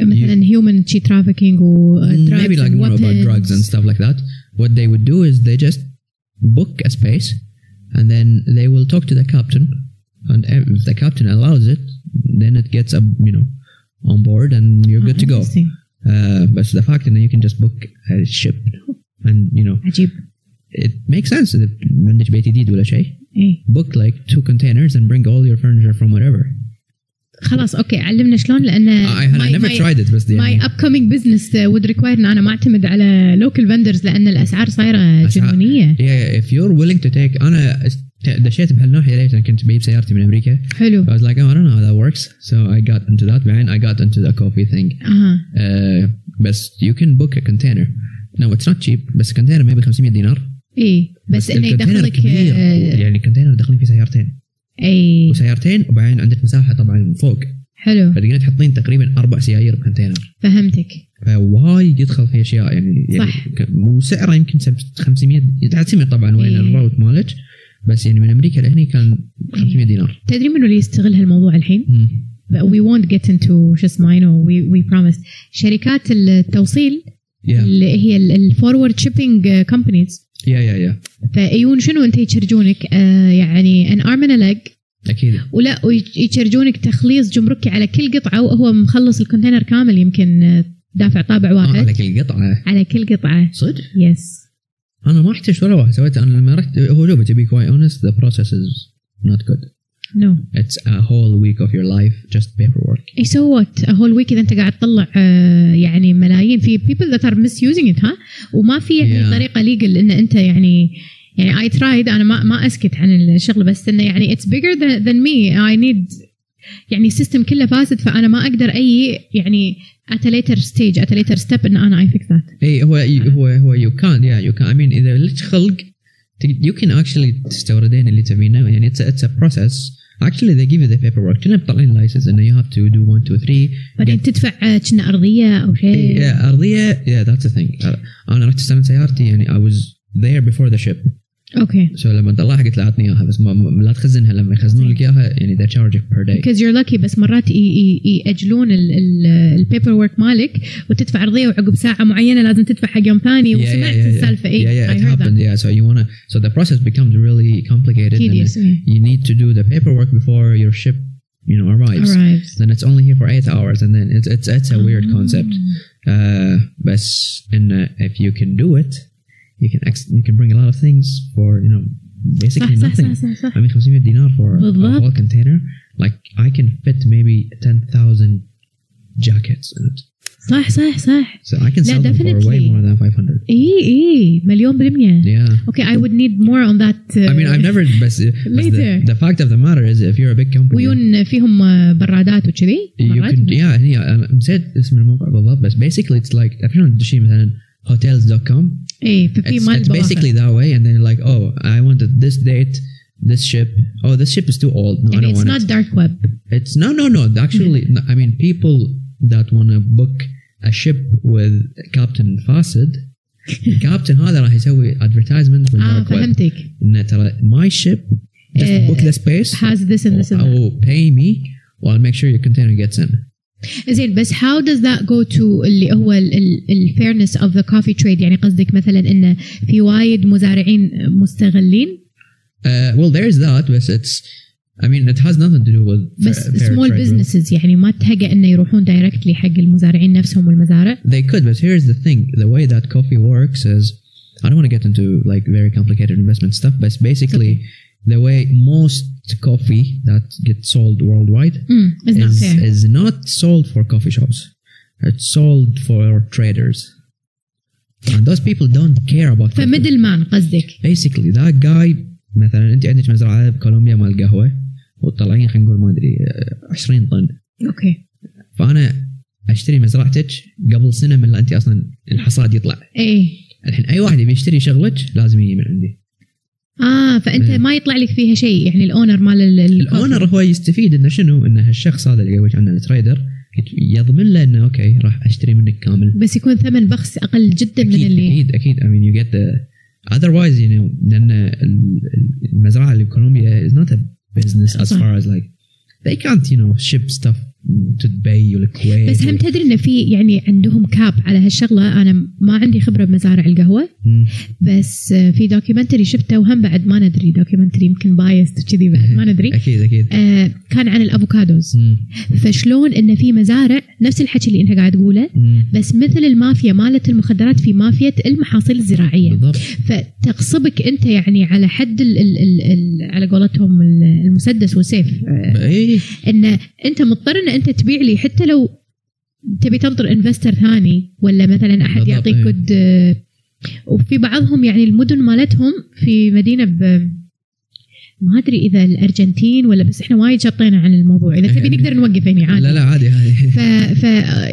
مثلا هيومن شي ترافيكينج و maybe like more about drugs and stuff like that what they would do is they just book a space and then they will talk to the captain and if the captain allows it then it gets up you know on board and you're good to go Uh, but the fact that you can just book a ship and you know عجيب it makes sense if ما عندك بيت جديد ولا شيء ايه book like two containers and bring all your furniture from wherever خلاص اوكي علمنا شلون لان I, I never tried it بس ماي يعني upcoming business would require ان انا ما اعتمد على local vendors لان الاسعار صايره أسعار- جنونيه yeah if you're willing to take انا است- دشيت بهالناحيه ليش أنا كنت بجيب سيارتي من أمريكا. حلو. I was like oh I don't know how that works. So I got into that بعدين I got into the coffee thing. أها uh, بس you can book a container. No it's not cheap بس container maybe 500 دينار. اي بس إنه ال container يدخلك كبير. آه، يعني ال container داخلين فيه سيارتين. أي. وسيارتين وبعدين عندك مساحة طبعا فوق. حلو. فتقدرين تحطين تقريبا أربع سيايير ب container. فهمتك. فوايد يدخل في أشياء يعني, يعني صح. ك- وسعره يمكن سب- 500 تعتمد طبعا وين إيه. ال route مالك. بس يعني من أمريكا لهني كان 500 دينار. تدري منو اللي يستغل هالموضوع الحين؟ مم. we won't get into شو اسمه you know we we promised شركات التوصيل yeah. اللي هي ال forward shipping companies yeah yeah yeah. فيجون شنو أنت يcharge ونك؟ آه يعني an arm and leg أكيد. ولا ويcharge ونك تخليص جمركي على كل قطعة وهو مخلص ال container كامل يمكن آه، دافع طابع آه واحد. على كل قطعة. على كل قطعة. صدق؟ yes أنا ما احتجت ولا واحد سويته. أنا لما رحت هو شوف to be quite honest the process is not good. no it's a whole week of your life just paperwork. إي so what whole week إذا أنت قاعد تطلع آه، يعني ملايين. في people that are misusing it ها؟ وما في يعني Yeah. طريقة legal إن أنت يعني يعني I tried أنا ما ما أسكت عن الشغله بس إنه يعني it's bigger than, than me. I need يعني ال system كله فاسد فأنا ما أقدر أي يعني at later stage at later step إن أنا I fix that اي هو هو هو you can yeah you can I mean إذا لك خلق you can actually تستوردين اللي تبينه يعني it's it's a process actually they give you the paperwork كنا مطلعين license إنه you have to do 1 2 3 بعدين تدفع آه، كنا أرضية أو شيء. أرضية. yeah that's a thing أنا رحت استلمت سيارتي يعني I was there بيفور ذا شيب اوكي so لما طلعها قلت له اعطني اياها بس ما ما- لا تخزنها لما يخزنون لك اياها يعني they charge you per day because you're lucky بس مرات ي- ي- ياجلون البيبر ورك مالك وتدفع ارضيه وعقب ساعه معينه لازم تدفع حق يوم ثاني Yeah, yeah, وسمعت yeah, yeah. السالفه اي yeah yeah I it heard happened that. yeah so you wanna so the process becomes really complicated and Tedious, then yeah. you need to do the paperwork before your ship you know arrives Arrives. then it's only here for eight hours and then it's it's it's a weird Ah. concept uh but in uh, if you can do it you can ex- you can bring a lot of things for you know basically صح صح nothing صح صح, صح. I mean 500 dinar for a بالضبط. whole container like I can fit maybe 10,000 jackets in it صح صح صح so I can لا, sell them for way definitely. more than 500 اي اي مليون بالمية yeah اوكي I would need more on that uh, I mean, I've never. But, but the, Later. the fact of the matter is, if you're a big company, ويون فيهم آه، برادات وكذي you مرات؟ can. Yeah, هي أنا نسيت اسم الموقع بالضبط بس basically it's like تعرفين لما تدشي مثلا hotels.com اي ففي it's, مال it's basically that way and then you're like oh I wanted this date this ship oh this ship is too old no I يعني don't it's want not it dark web it's no no no actually no, I mean people that want to book a ship with Captain Fasid الكابتن هذا راح يسوي advertisement اه بالدارك ويب فهمتك انه ترى my ship just Eh, book the space has this and this and that او pay me while make sure your container gets in زين بس how does that go to اللي هو ال- ال- ال fairness of the coffee trade يعني قصدك مثلا انه في وايد مزارعين مستغلين uh, well there's that but it's I mean it has nothing to do with بس fair- fair small trade rules. businesses يعني ما تهقى انه يروحون دايركتلي حق المزارعين نفسهم والمزارع they could but here's the thing the way that coffee works is I don't want to get into like very complicated investment stuff but basically the way most coffee that gets sold worldwide mm, it's not is, is not sold for coffee shops. It's sold for traders. And those people don't care about coffee. ف middle man قصدك. Basically that guy مثلا أنت عندك مزرعه بكولومبيا مال قهوة وتطلعين خلينا نقول ما أدري آه، 20 طن. أوكي. فأنا أشتري مزرعتك قبل سنة من لا أنت أصلا الحصاد يطلع. إيه. الحين أي واحد يبي يشتري شغلك لازم يجي من عندي. آه فأنت. ما يطلع لك فيها شيء يعني ال owner مال ال- ال- ال owner هو يستفيد إنه شنو إنه هالشخص هذا اللي يقول عنه ال trader يضمن له إنه أوكي راح أشتري منك كامل بس يكون ثمن بخس أقل جدا من اللي أكيد أكيد you get the otherwise you know لأن ال- المزرعة اللي بكولومبيا not a business as صح. far as like they can't you know ship stuff to دبي والكويت بس هم تدري انه في يعني عندهم cap على هالشغلة؟ أنا ما عندي خبرة بمزارع القهوة مم. بس في documentary شفته وهم بعد ما ندري. documentary يمكن biased كذي بعد ما ندري. أكيد أكيد. آه كان عن ال avocados. مم. فشلون انه في مزارع؟ نفس الحكي اللي إنت قاعد تقوله. بس مثل المافيا مالت المخدرات في مافيا المحاصيل الزراعية. بالضبط. فتغصبك أنت يعني على حد ال ال ال ال على قولتهم ال- المسدس والسيف. آه، اي إن أنت مضطر ان أنت تبيع لي حتى لو تبي تنطر investor ثاني ولا مثلا أحد يعطيك إيه. good وفي بعضهم يعني المدن مالتهم في مدينة ب ما أدري إذا الأرجنتين ولا بس إحنا وايد شطينا عن الموضوع. إذا تبي يعني- نقدر نوقف هنا عادي. لا لا عادي عادي. ف, ف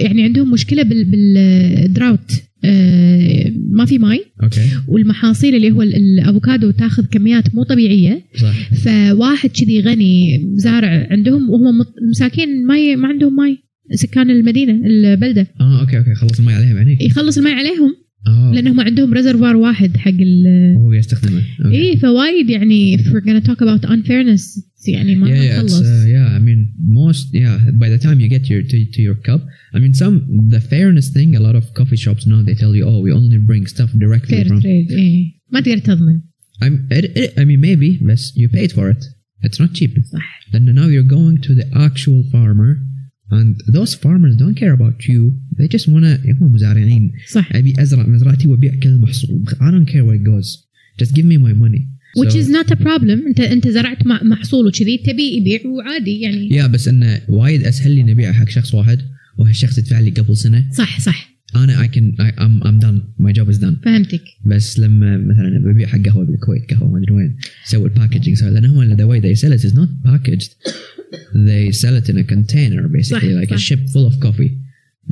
يعني عندهم مشكلة بال بال drought. آه، ما في ماي. أوكي. والمحاصيل اللي هو ال- الأفوكادو تاخذ كميات مو طبيعية. صح. فواحد كذي غني زارع عندهم وهو مط- مساكين ما ما عندهم ماي. سكان المدينة البلدة. آه أوكي أوكي خلص المي عليهم يعني. يخلص الماء عليهم. آه لانهم عندهم reservoir واحد حق ال هو يستخدمه اي فوايد يعني if we're gonna talk about unfairness يعني ما yeah, yeah, نخلص uh, yeah, I mean, most yeah. By the time you get your to, to your cup, I mean, some the fairness thing. A lot of coffee shops now they tell you, oh, we only bring stuff directly فير from. تريد إيه ما تقدر تضمن I'm, it, it, I mean, maybe, but you paid for it. It's not cheap. صح Then now you're going to the actual farmer, and those farmers don't care about you. They just wanna هم مزارعين. صح أبي أزرع مزرعتي وأبيع كل المحصول. I don't care where it goes. Just give me my money. which So- is not a problem انت أنت زرعت محصول وكذي تبي يبيع وعادي يعني yeah بس انه وايد أسهل لي نبيع حق شخص واحد وهالشخص يدفع لي قبل سنة صح صح أنا I can I, I'm I'm done my job is done فهمتك بس لما مثلا ببيع حق قهوة بالكويت قهوة ما أدري وين سوي ال packaging لأن هم the way they sell it is not packaged they sell it in a container basically صح، like a صح. ship full of coffee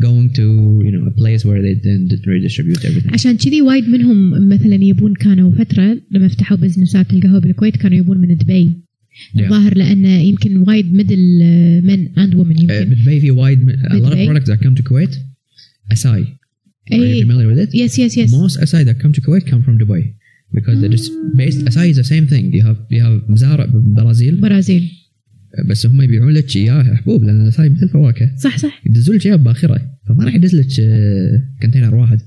going to you know a place where they then redistribute everything عشان كذي وايد منهم مثلا يبون كانوا فتره لما فتحوا بزنسات القهوه بالكويت كانوا يبون من دبي Yeah. الظاهر لانه يمكن وايد ميدل من اند وومن Uh, يمكن بدبي في وايد a lot of بدبي. products that come to Kuwait acai are you اي familiar with it يس يس يس Most acai that come to Kuwait come from Dubai because they're just based. Acai is the same thing. You have you have مزارع بالبرازيل برازيل بس هم يبيعون لك اياه حبوب لأن الاساي مثل الفواكه صح صح. يدزون لك اياه بباخره فما راح يدز لك آه، container واحد.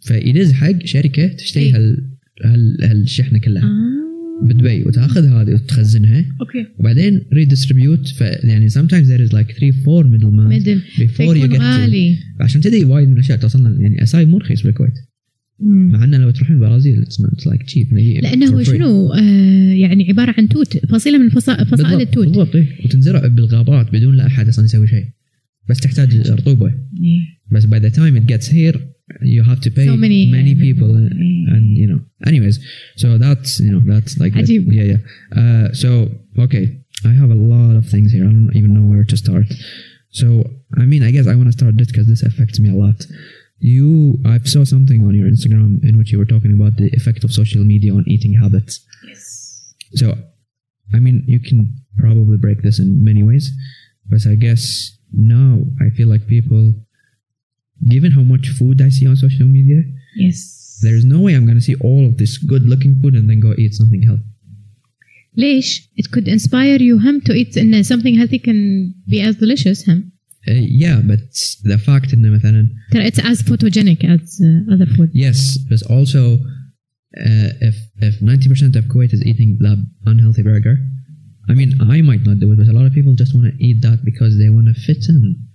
فيدز حق شركة تشتري إيه. هال هال هالشحنة كلها. آه. بدبي وتأخذ هذه وتخزنها. أوكي. وبعدين redistribute يعني sometimes there is like 3 4 middlemen middle you فيكون get to غالي. عشان كذي وايد من الأشياء توصلنا. يعني اساي مو رخيص بالكويت. مع انه لو تروحين البرازيل it's like cheap لأنه هو. شنو آه يعني عباره عن توت فصيله من فصا- فصائل بالضبط- التوت بالضبط إيه. وتنزرع بالغابات بدون لا احد أصلا يسوي شيء بس تحتاج رطوبه إيه. بس by the time it gets here you have to pay So many- many people and, إيه. and you know anyways so that's you know that's like the- yeah yeah uh, so okay I have a lot of things here I don't even know where to start so I mean I guess I want to start this because this affects me a lot you I saw something on your Instagram in which you were talking about the effect of social media on eating habits so, I mean, you can probably break this in many ways, but I guess now I feel like people, given how much food I see on social media, yes there's no way I'm going to see all of this good looking food and then go eat something healthy. ليش it could inspire you هم to eat إن something healthy can be as delicious هم Uh, yeah, but the fact in the مثلا, ترى it's as photogenic as uh, other food yes, but also uh, if if 90% of Kuwait is eating the unhealthy burger, I mean, I might not do it, but a lot of people just want to eat that because they want to fit in.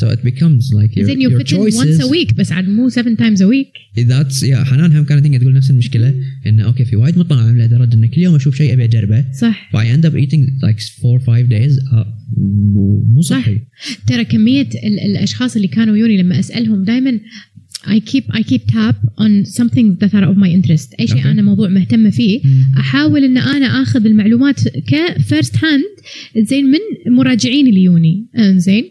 So it becomes like your, you your choices. once a week بس عاد مو seven times a week ذاتس يا حنان هم كانت تقول نفس المشكلة انه أوكي في وايد مطاعم لدرجه ان كل يوم أشوف شيء أبي أجربه صح I end up eating like four or five days uh, مو مو صح. صحي ترى كمية ال- الأشخاص اللي كانوا يوني لما أسألهم دائما I keep I keep tab on something that are of my interest. أي شيء Okay. أنا موضوع مهتمة فيه مم. أحاول أن أنا أخذ المعلومات ك first hand زين من مراجعين اللي يوني زين.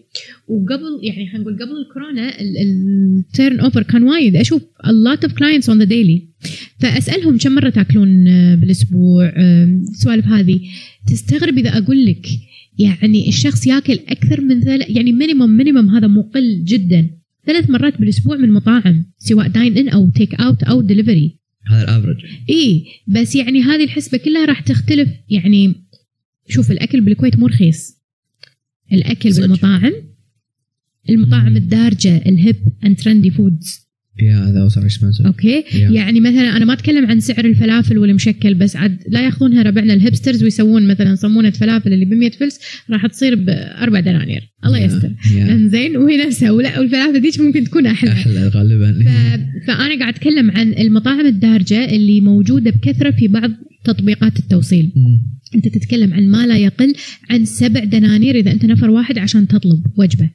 وقبل يعني خلينا نقول قبل الكورونا ال turnover كان وايد. أشوف a lot of clients on the daily. فأسألهم كم مرة تأكلون آه، بالأسبوع؟ آه، السوالف هذه. تستغرب إذا أقول لك يعني الشخص ياكل أكثر من ثلاث يعني minimum minimum هذا مقل جدا. ثلاث مرات بالأسبوع من مطاعم سواء dine in أو take out أو دليفري هذا ال average اي بس يعني هذه الحسبة كلها راح تختلف. يعني شوف الأكل بالكويت مو رخيص. الأكل صدق. بالمطاعم المطاعم. الدارجة ال hip and trendy foods yeah those are expensive. okay Yeah. يعني مثلا أنا ما أتكلم عن سعر الفلافل والمشكل بس عاد لا يأخذونها ربعنا. ال hipsters ويسوون مثلا صمونة فلافل اللي ب 100 فلس راح تصير باربع دنانير. الله Yeah. يستر. Yeah. إنزين وهي نفسها ولا والفلافل ذيك ممكن تكون أحلى. أحلى غالبا. ف... فأنا قاعد أتكلم عن المطاعم الدارجة اللي موجودة بكثرة في بعض تطبيقات التوصيل. مم. أنت تتكلم عن ما لا يقل عن سبع دنانير إذا أنت نفر واحد عشان تطلب وجبة.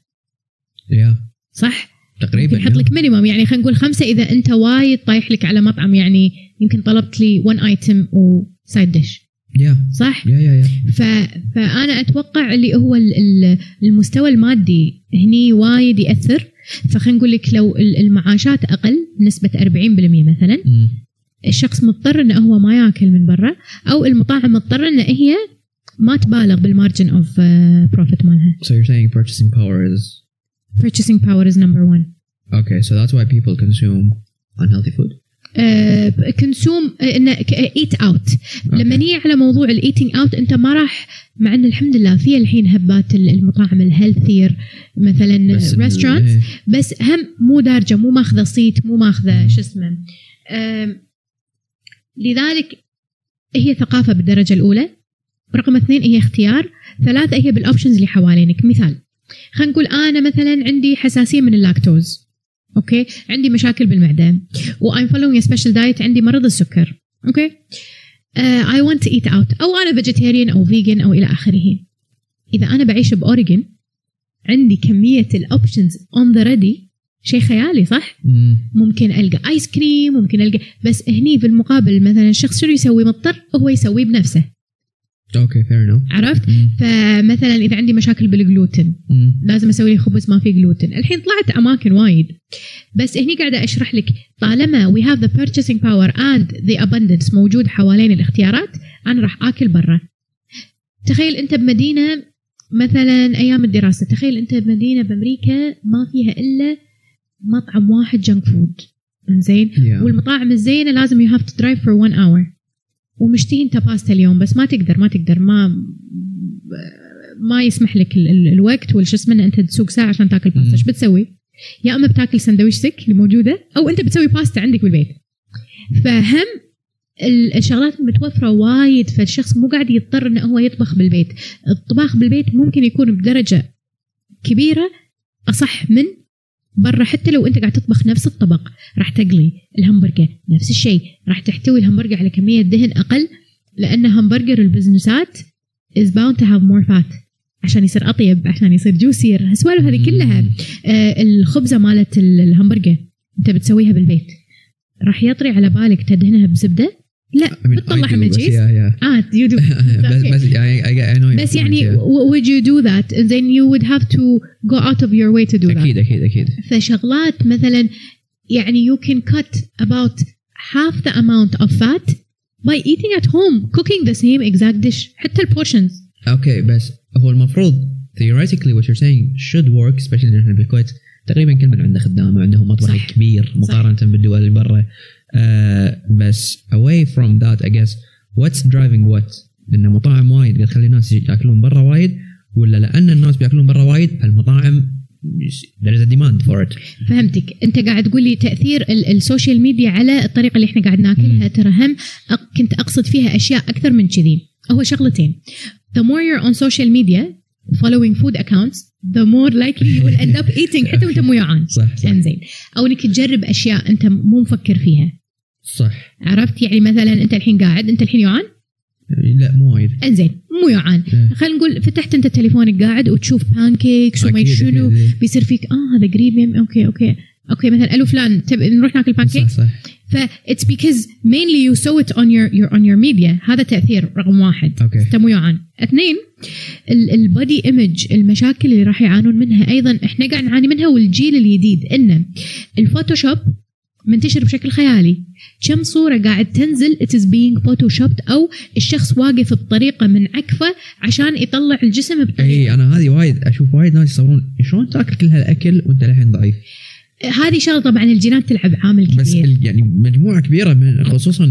Yeah. صح؟ تقريبا يحط لك minimum يعني خلينا نقول خمسة إذا أنت وايد طايح لك على مطعم يعني يمكن طلبت لي 1 item و side dish yeah صح؟ yeah yeah ف... فأنا أتوقع اللي هو ال- ال- المستوى المادي هني وايد يأثر. فخلينا نقول لك لو ال- المعاشات أقل بنسبة 40% مثلا. الشخص مضطر إنه هو ما يأكل من برا أو المطاعم مضطره ان هي ما تبالغ بال margin of profit مالها. So you're saying purchasing power is purchasing power is number one. Okay so that's why people consume unhealthy food? consume eat out لما نيجي على موضوع ال eating out أنت ما راح مع إن الحمد لله في الحين هبات المطاعم ال healthier مثلا restaurant إيه. بس هم مو دارجة مو ماخذة صيت مو ماخذة شو اسمه لذلك هي ثقافة بالدرجة الأولى. رقم اثنين هي اختيار. ثلاثة هي بال options اللي حوالينك. مثال. خلينا نقول أنا مثلا عندي حساسية من اللاكتوز okay؟ عندي مشاكل بالمعدة. و I'm following special diet عندي مرض السكر okay؟ I want to eat out أو أنا vegetarian أو vegan أو إلى آخره. إذا أنا بعيش باوريجن عندي كمية ال options on the ready شيء خيالي صح؟ مم. ممكن ألقى ice cream ممكن ألقى. بس هني في المقابل مثلا الشخص شنو يسوي؟ مضطر هو يسويه بنفسه. okay fair enough عرفت؟ فمثلا إذا عندي مشاكل بالجلوتين لازم أسوي لي خبز ما فيه جلوتين. الحين طلعت أماكن وايد. بس هني قاعدة أشرح لك طالما we have the purchasing power and the abundance موجود حوالين الاختيارات أنا راح آكل برا. تخيل أنت بمدينة مثلا أيام الدراسة تخيل أنت بمدينة بأمريكا ما فيها إلا مطعم واحد junk food زين والمطاعم الزينة لازم you have to drive for 1 hour ومشتهي انت باستا اليوم بس ما تقدر ما تقدر ما ما يسمح لك ال- ال- الوقت والشو اسمه انت تسوق ساعة عشان تاكل باستا. إيش بتسوي؟ يا أما بتاكل سندويشتك اللي موجودة أو أنت بتسوي باستا عندك بالبيت فهم ال- الشغلات متوفرة وايد فالشخص مو قاعد يضطر إنه هو يطبخ بالبيت الطباخ بالبيت ممكن يكون بدرجة كبيرة أصح من برا حتى لو انت قاعد تطبخ نفس الطبق راح تقلي الهمبرجر نفس الشيء. راح تحتوي الهمبرجر على كمية دهن أقل لأن همبرجر ال business ات is bound to have more fat. عشان يصير أطيب عشان يصير juicier السوالف هذه كلها آه الخبزة مالت ال- الهمبرجر أنت بتسويها بالبيت. راح يطري على بالك تدهنها بزبدة لا بتطلعها من الجيز اه you do بس Okay. بس يعني I, I know بس your يعني point, yeah. w- would you do that then you would have to go out of your way to do that اكيد اكيد اكيد فشغلات مثلا يعني you can cut about half the amount of fat by eating at home cooking the same exact dish حتى البورشنز اوكي بس هو المفروض theoretically what you're saying should work especially إن احنا بالكويت تقريبا كل من عنده خدام وعندهم مطبخ صح. كبير مقارنه بالدول اللي برا آه بس away from that I guess what's driving what إن مطاعم وايد قاعد تخلي الناس ياكلون برا وايد ولا لأن الناس بياكلون برا وايد فالمطاعم there is a demand for it. فهمتك. أنت قاعد تقول لي تأثير ال- ال social media على الطريقة اللي إحنا قاعد ناكلها. ترى هم كنت أقصد فيها أشياء أكثر من كذي. هو شغلتين. The more you're on social media following food accounts the more likely you will end up eating حتى وانت مو جوعان صح. صح انزين أو إنك تجرب أشياء أنت مو مفكر فيها. صح. عرفت؟ يعني مثلا أنت الحين قاعد أنت الحين جوعان لا مو وايد. انزين مو جوعان إيه. خلينا نقول فتحت أنت تليفونك قاعد وتشوف pancakes وما شنو أكيد. بيصير فيك آه هذا قريب يم okay okay. okay مثلا ألو فلان تبي نروح ناكل صح pancakes صح. ف it's because mainly you saw it on your, your on your media. هذا تأثير رقم واحد. Okay. انت مو جوعان اثنين ال body image المشاكل اللي راح يعانون منها أيضا إحنا قاعد نعاني منها والجيل الجديد. انه ال Photoshop منتشر بشكل خيالي. كم صورة قاعد تنزل it is being photoshopped أو الشخص واقف بطريقة منعكفة عشان يطلع الجسم بطريقة اي أنا هذه وايد أشوف وايد ناس يصورون. شلون تأكل كل هالأكل وأنت للحين ضعيف؟ هذه شغلة طبعا الجينات تلعب عامل بس كبير. ال- يعني مجموعة كبيرة من خصوصا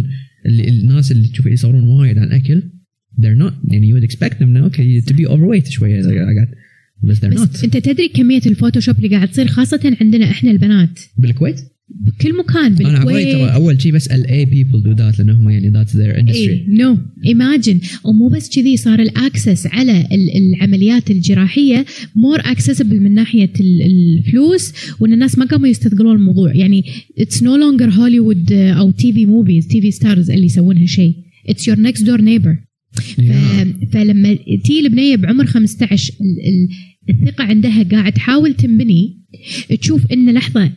ال- الناس اللي تشوف يصورون وايد عن أكل they're not يعني you would expect them now. Okay to be overweight شوية بس they're بس not. أنت تدري كمية ال Photoshop اللي قاعد تصير خاصة عندنا إحنا البنات. بالكويت؟ بكل مكان أنا عبالي ترى بالكويت أول شيء بس ال people do that لانهم يعني their industry. اي No imagine ومو بس كذي صار ال access على ال- العمليات الجراحية more accessible من ناحية ال- الفلوس وإن الناس ما قاموا يستثقلون الموضوع. يعني it's no longer Hollywood أو TV movies TV stars اللي يسوون هالشيء it's your next door neighbor. فلما تي البنية بعمر 15 ال- ال- الثقة عندها قاعد تحاول تنبني. تشوف إن لحظة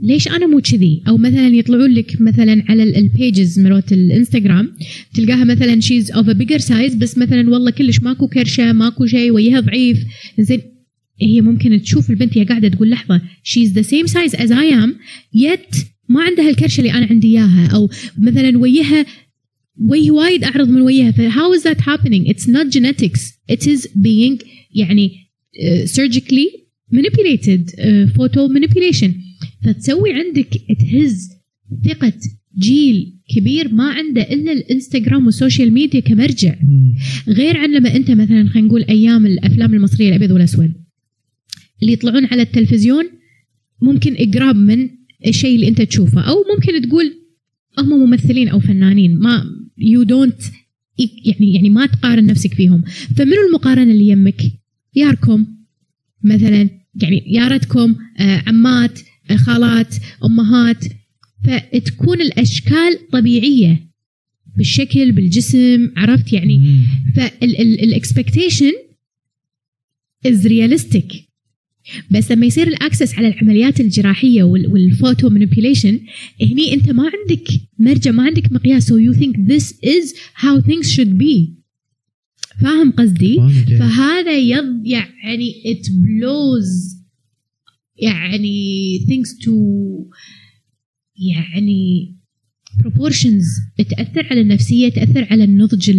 ليش أنا مو كذي؟ أو مثلا يطلعون لك مثلا على ال pages مالت الإنستغرام تلقاها مثلا she's of a bigger size بس مثلا والله كلش ماكو كرشة ماكو شيء وجهها ضعيف. زين هي ممكن تشوف البنت هي قاعدة تقول لحظة she's the same size as I am yet ما عندها الكرشة اللي أنا عندي إياها. أو مثلا وجهها وجه وايد أعرض من وجهها ف how is that happening it's not genetics it is being يعني manipulated uh, photo manipulation. فتسوي عندك تهز ثقة جيل كبير ما عنده إلا الإنستغرام وال social media كمرجع. غير عن لما أنت مثلا خلينا نقول أيام الأفلام المصرية الأبيض والأسود. اللي يطلعون على التلفزيون ممكن اقراب من الشيء اللي أنت تشوفه. أو ممكن تقول هم ممثلين أو فنانين. ما you don't يعني يعني ما تقارن نفسك فيهم. فمنو المقارنة اللي يمك؟ يارتكم. مثلا يعني يارتكم آه، عمات خالات أمهات فتكون الأشكال طبيعية بالشكل بالجسم عرفت يعني؟ فال expectation is realistic بس لما يصير ال access على العمليات الجراحية وال photo manipulation هني أنت ما عندك مرجع ما عندك مقياس. So you think this is how things should be. فاهم قصدي؟ فهذا يعني it blows يعني things to يعني proportions تأثر على النفسية تأثر على النضج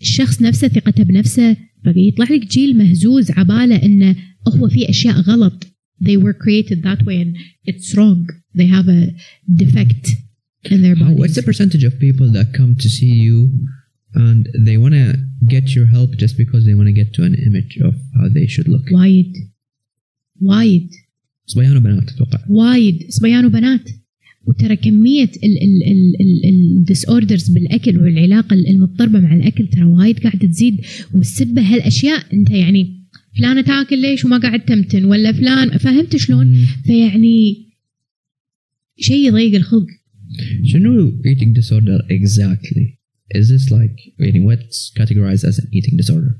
الشخص نفسه ثقته بنفسه فيطلع لك جيل مهزوز عباله انه هو في اشياء غلط they were created that way and it's wrong they have a defect in their body what's the percentage of people that come to see you and they want to get your help just because they want to get to an image of how they should look وايد وايد. صبيان وبنات أتوقع. وايد. صبيان وبنات. وترى كمية ال disorders بالأكل والعلاقة المضطربة مع الأكل ترى وايد قاعدة تزيد. والسبة هالأشياء أنت يعني فلانه تاكل ليش وما قاعد تمتن؟ ولا فلان فهمت شلون؟ فيعني شيء يضيق الخلق. شنو eating disorder exactly? Is this like يعني what's categorized as an eating disorder?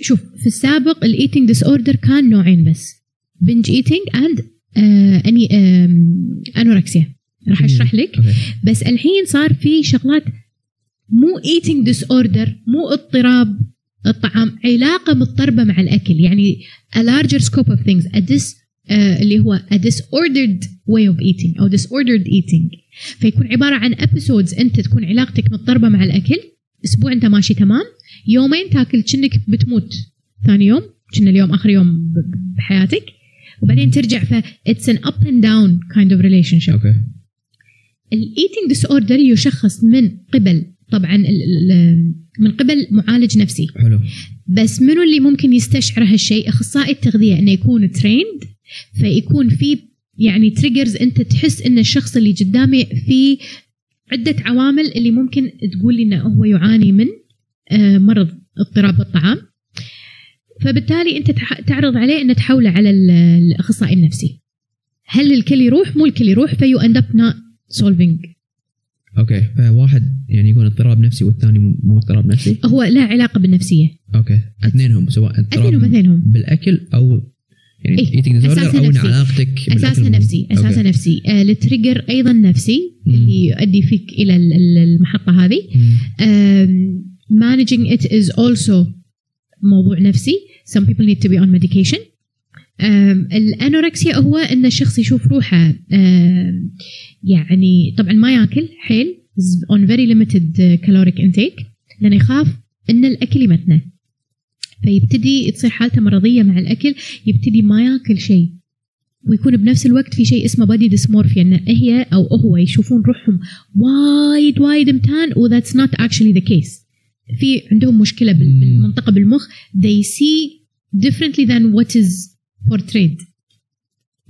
شوف في السابق ال eating disorder كان نوعين بس. binge eating and ano anorexia راح أشرح لك. بس الحين صار في شغلات مو eating disorder مو اضطراب الطعام علاقة مضطربة مع الأكل. يعني a larger scope of things a dis uh, اللي هو a disordered way of eating أو disordered eating. فيكون عبارة عن episodes أنت تكون علاقتك مضطربة مع الأكل أسبوع أنت ماشي تمام. يومين تاكل كأنك بتموت. ثاني يوم كأنه اليوم آخر يوم بحياتك. وبعدين ترجع ف it's an up and down kind of relationship. Okay ال eating disorder يشخص من قبل طبعا من قبل معالج نفسي. حلو. بس منو اللي ممكن يستشعر هالشيء؟ أخصائي التغذية إنه يكون trained فيكون في يعني triggers أنت تحس إن الشخص اللي قدامي في عدة عوامل اللي ممكن تقول لي إنه هو يعاني من. مرض اضطراب الطعام. فبالتالي أنت تعرض عليه انه تحوله على الأخصائي النفسي. هل الكل يروح؟ مو الكل يروح ف you end up not solving Okay فواحد يعني يكون اضطراب نفسي والثاني مو اضطراب نفسي؟ هو له علاقة بالنفسية. Okay اثنينهم سواء اضطراب اثنينهم اثنينهم. بالأكل أو يعني إيه؟ أساسا أو نفسي. علاقتك أساسا نفسي أساسا نفسي. آه التريجر أيضا نفسي مم. اللي يؤدي فيك إلى المحطة هذه. Managing it is also موضوع نفسي. Some people need to be on medication. الأنوركسيا هو إن الشخص يشوف روحه. يعني طبعا ما ياكل حيل on very limited caloric intake. لأنه يخاف إن الأكل يمتنه. فيبتدي تصير حالته مرضية مع الأكل يبتدي ما ياكل شيء. ويكون بنفس الوقت في شيء اسمه body dysmorphia إن هي أو هو يشوفون روحهم وايد وايد متان و that's not actually the case في عندهم مشكلة بالمنطقة بالمخ. They see differently than what is portrayed.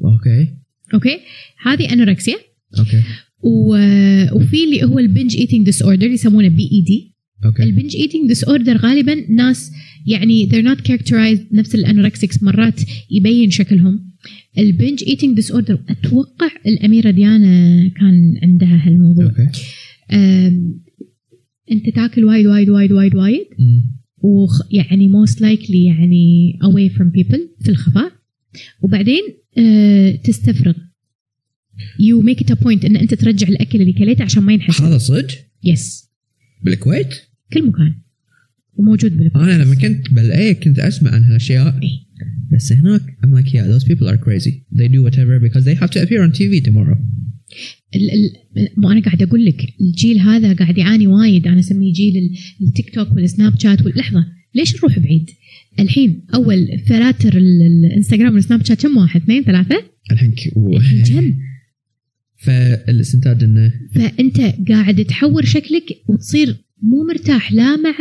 Okay. Okay? هذه anorexia okay. وفي اللي هو ال binge eating disorder يسمونه BED okay. ال binge eating disorder غالبا ناس يعني they're not characterized نفس ال anorexics مرات يبين شكلهم. ال binge eating disorder أتوقع الأميرة ديانا كان عندها هالموضوع. Okay. أنت تاكل وايد وايد وايد وايد وايد. ويعني most likely يعني away from people في الخفاء. وبعدين آه تستفرغ. you make it a point إن أنت ترجع الأكل اللي كليته عشان ما ينحس هذا صدق؟ بس بالكويت؟ كل مكان. وموجود بالكويت. أنا لما كنت بال LA كنت أسمع عن هالأشياء. إيه؟ بس هناك I'm like yeah those people are crazy. They do whatever because they have to appear on TV tomorrow. مو أنا قاعد أقول لك الجيل هذا قاعد يعاني وايد أنا أسميه جيل التيك توك والسناب شات لحظة ليش نروح بعيد؟ الحين أول filters الانستغرام والسناب شات كم واحد؟ اثنين ثلاثة؟ الحين كم؟ فالاستنتاج انه فأنت قاعد تحور شكلك وتصير مو مرتاح لا مع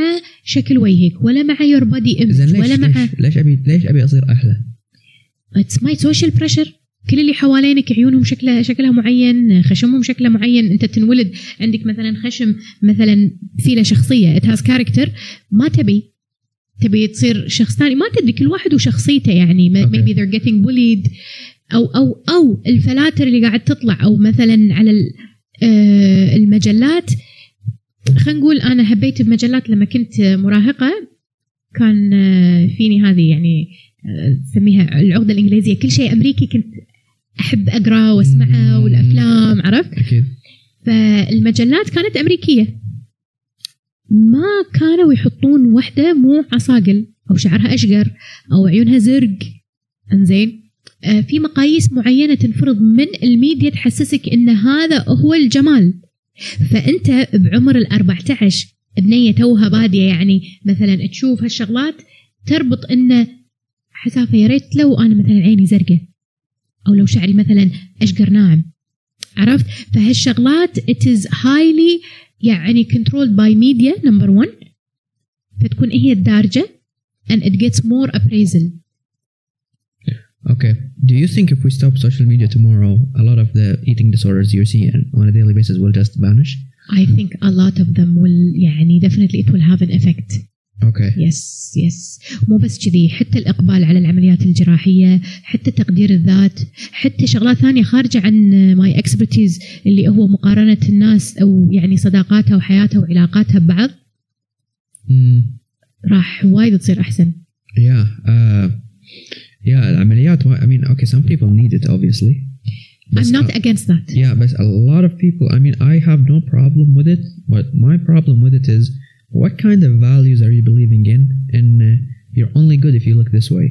شكل وجهك ولا مع your own image ليش ولا مع ليش, ليش ابي ليش أبي أصير أحلى؟ It's my social pressure كل اللي حوالينك عيونهم شكلها شكلها معين خشمهم شكله معين انت تنولد عندك مثلا خشم مثلا في له شخصية. It has character ما تبي. تبي تصير شخص ثاني. ما تدري كل واحد وشخصيته يعني. maybe they're getting bullied. أو أو أو الفلاتر اللي قاعد تطلع أو مثلا على آه، المجلات. خلينا نقول أنا حبيت بمجلات لما كنت مراهقة. كان آه، فيني هذه يعني آه، تسميها العقدة الإنجليزية. كل شيء أمريكي كنت أحب أقرأ وأسمعه. والأفلام عرفت؟ أكيد. فالمجلات كانت أمريكية. ما كانوا يحطون وحدة مو عصاقل أو شعرها أشقر أو عيونها زرق. إنزين؟ آه، في مقاييس معينة تنفرض من الميديا تحسسك إن هذا هو الجمال. فأنت بعمر ال 14 بنيه توها بادية يعني مثلا تشوف هالشغلات تربط انه حسافة يا ريت لو أنا مثلا عيني زرقاء. أو لو شعري مثلا اشقر ناعم عرفت فهالشغلات it is highly يعني controlled by media number one فتكون هي الدارجة and it gets more appraisal Okay. Do you think if we stop social media tomorrow, a lot of the eating disorders you're seeing on a daily basis will just vanish? I think a lot of them will يعني definitely it will have an effect أوكي يس يس مو بس كذي حتى الإقبال على العمليات الجراحية حتى تقدير الذات حتى شغلات ثانية خارجة عن my expertise اللي هو مقارنة الناس أو يعني صداقاتها وحياتها وعلاقاتها ببعض. امم راح وايد تصير أحسن. yeah yeah uh, العمليات I mean okay some people need it obviously I'm not uh, against that. Yeah, but a lot of people, I mean, I have no problem with it, but my problem with it is what kind of values are you believing in? And uh, you're only good if you look this way.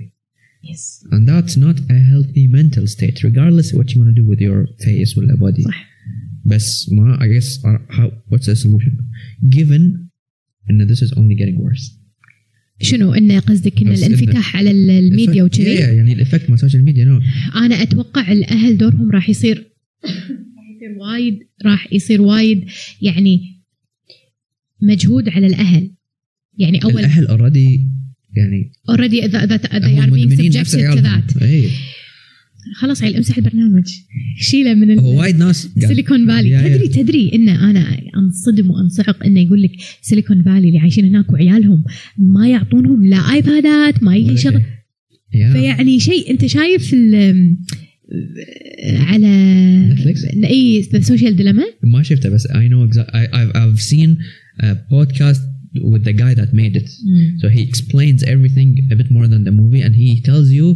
yes And that's not a healthy mental state, regardless of what you want to do with your face or body. صح But ma, I guess, uh, how, what's the solution? Given and this is only getting worse. شنو انه قصدك ان بس إنه- الانفتاح على ال- الميديا yeah, وكذي يعني الافكت مال السوشيال ميديا نو انا اتوقع الاهل دورهم راح يصير راح يصير وايد راح يصير وايد يعني مجهود على الأهل يعني أول الأهل already يعني نفس subjected to عيالهم. that إيه خلاص عيل امسح البرنامج شيله من هو وايد ناس Silicon Valley. تدري تدري إن أنا أنصدم وأنصعق إنه يقول لك Silicon Valley اللي عايشين هناك وعيالهم ما يعطونهم لا iPadات ما يجي شغل. فيعني شيء أنت شايف على Netflix؟ اي ال Social Dilemma ما شفته بس I know exactly I, I've, I've seen a podcast with the guy that made it so he explains everything a bit more than the movie and he tells you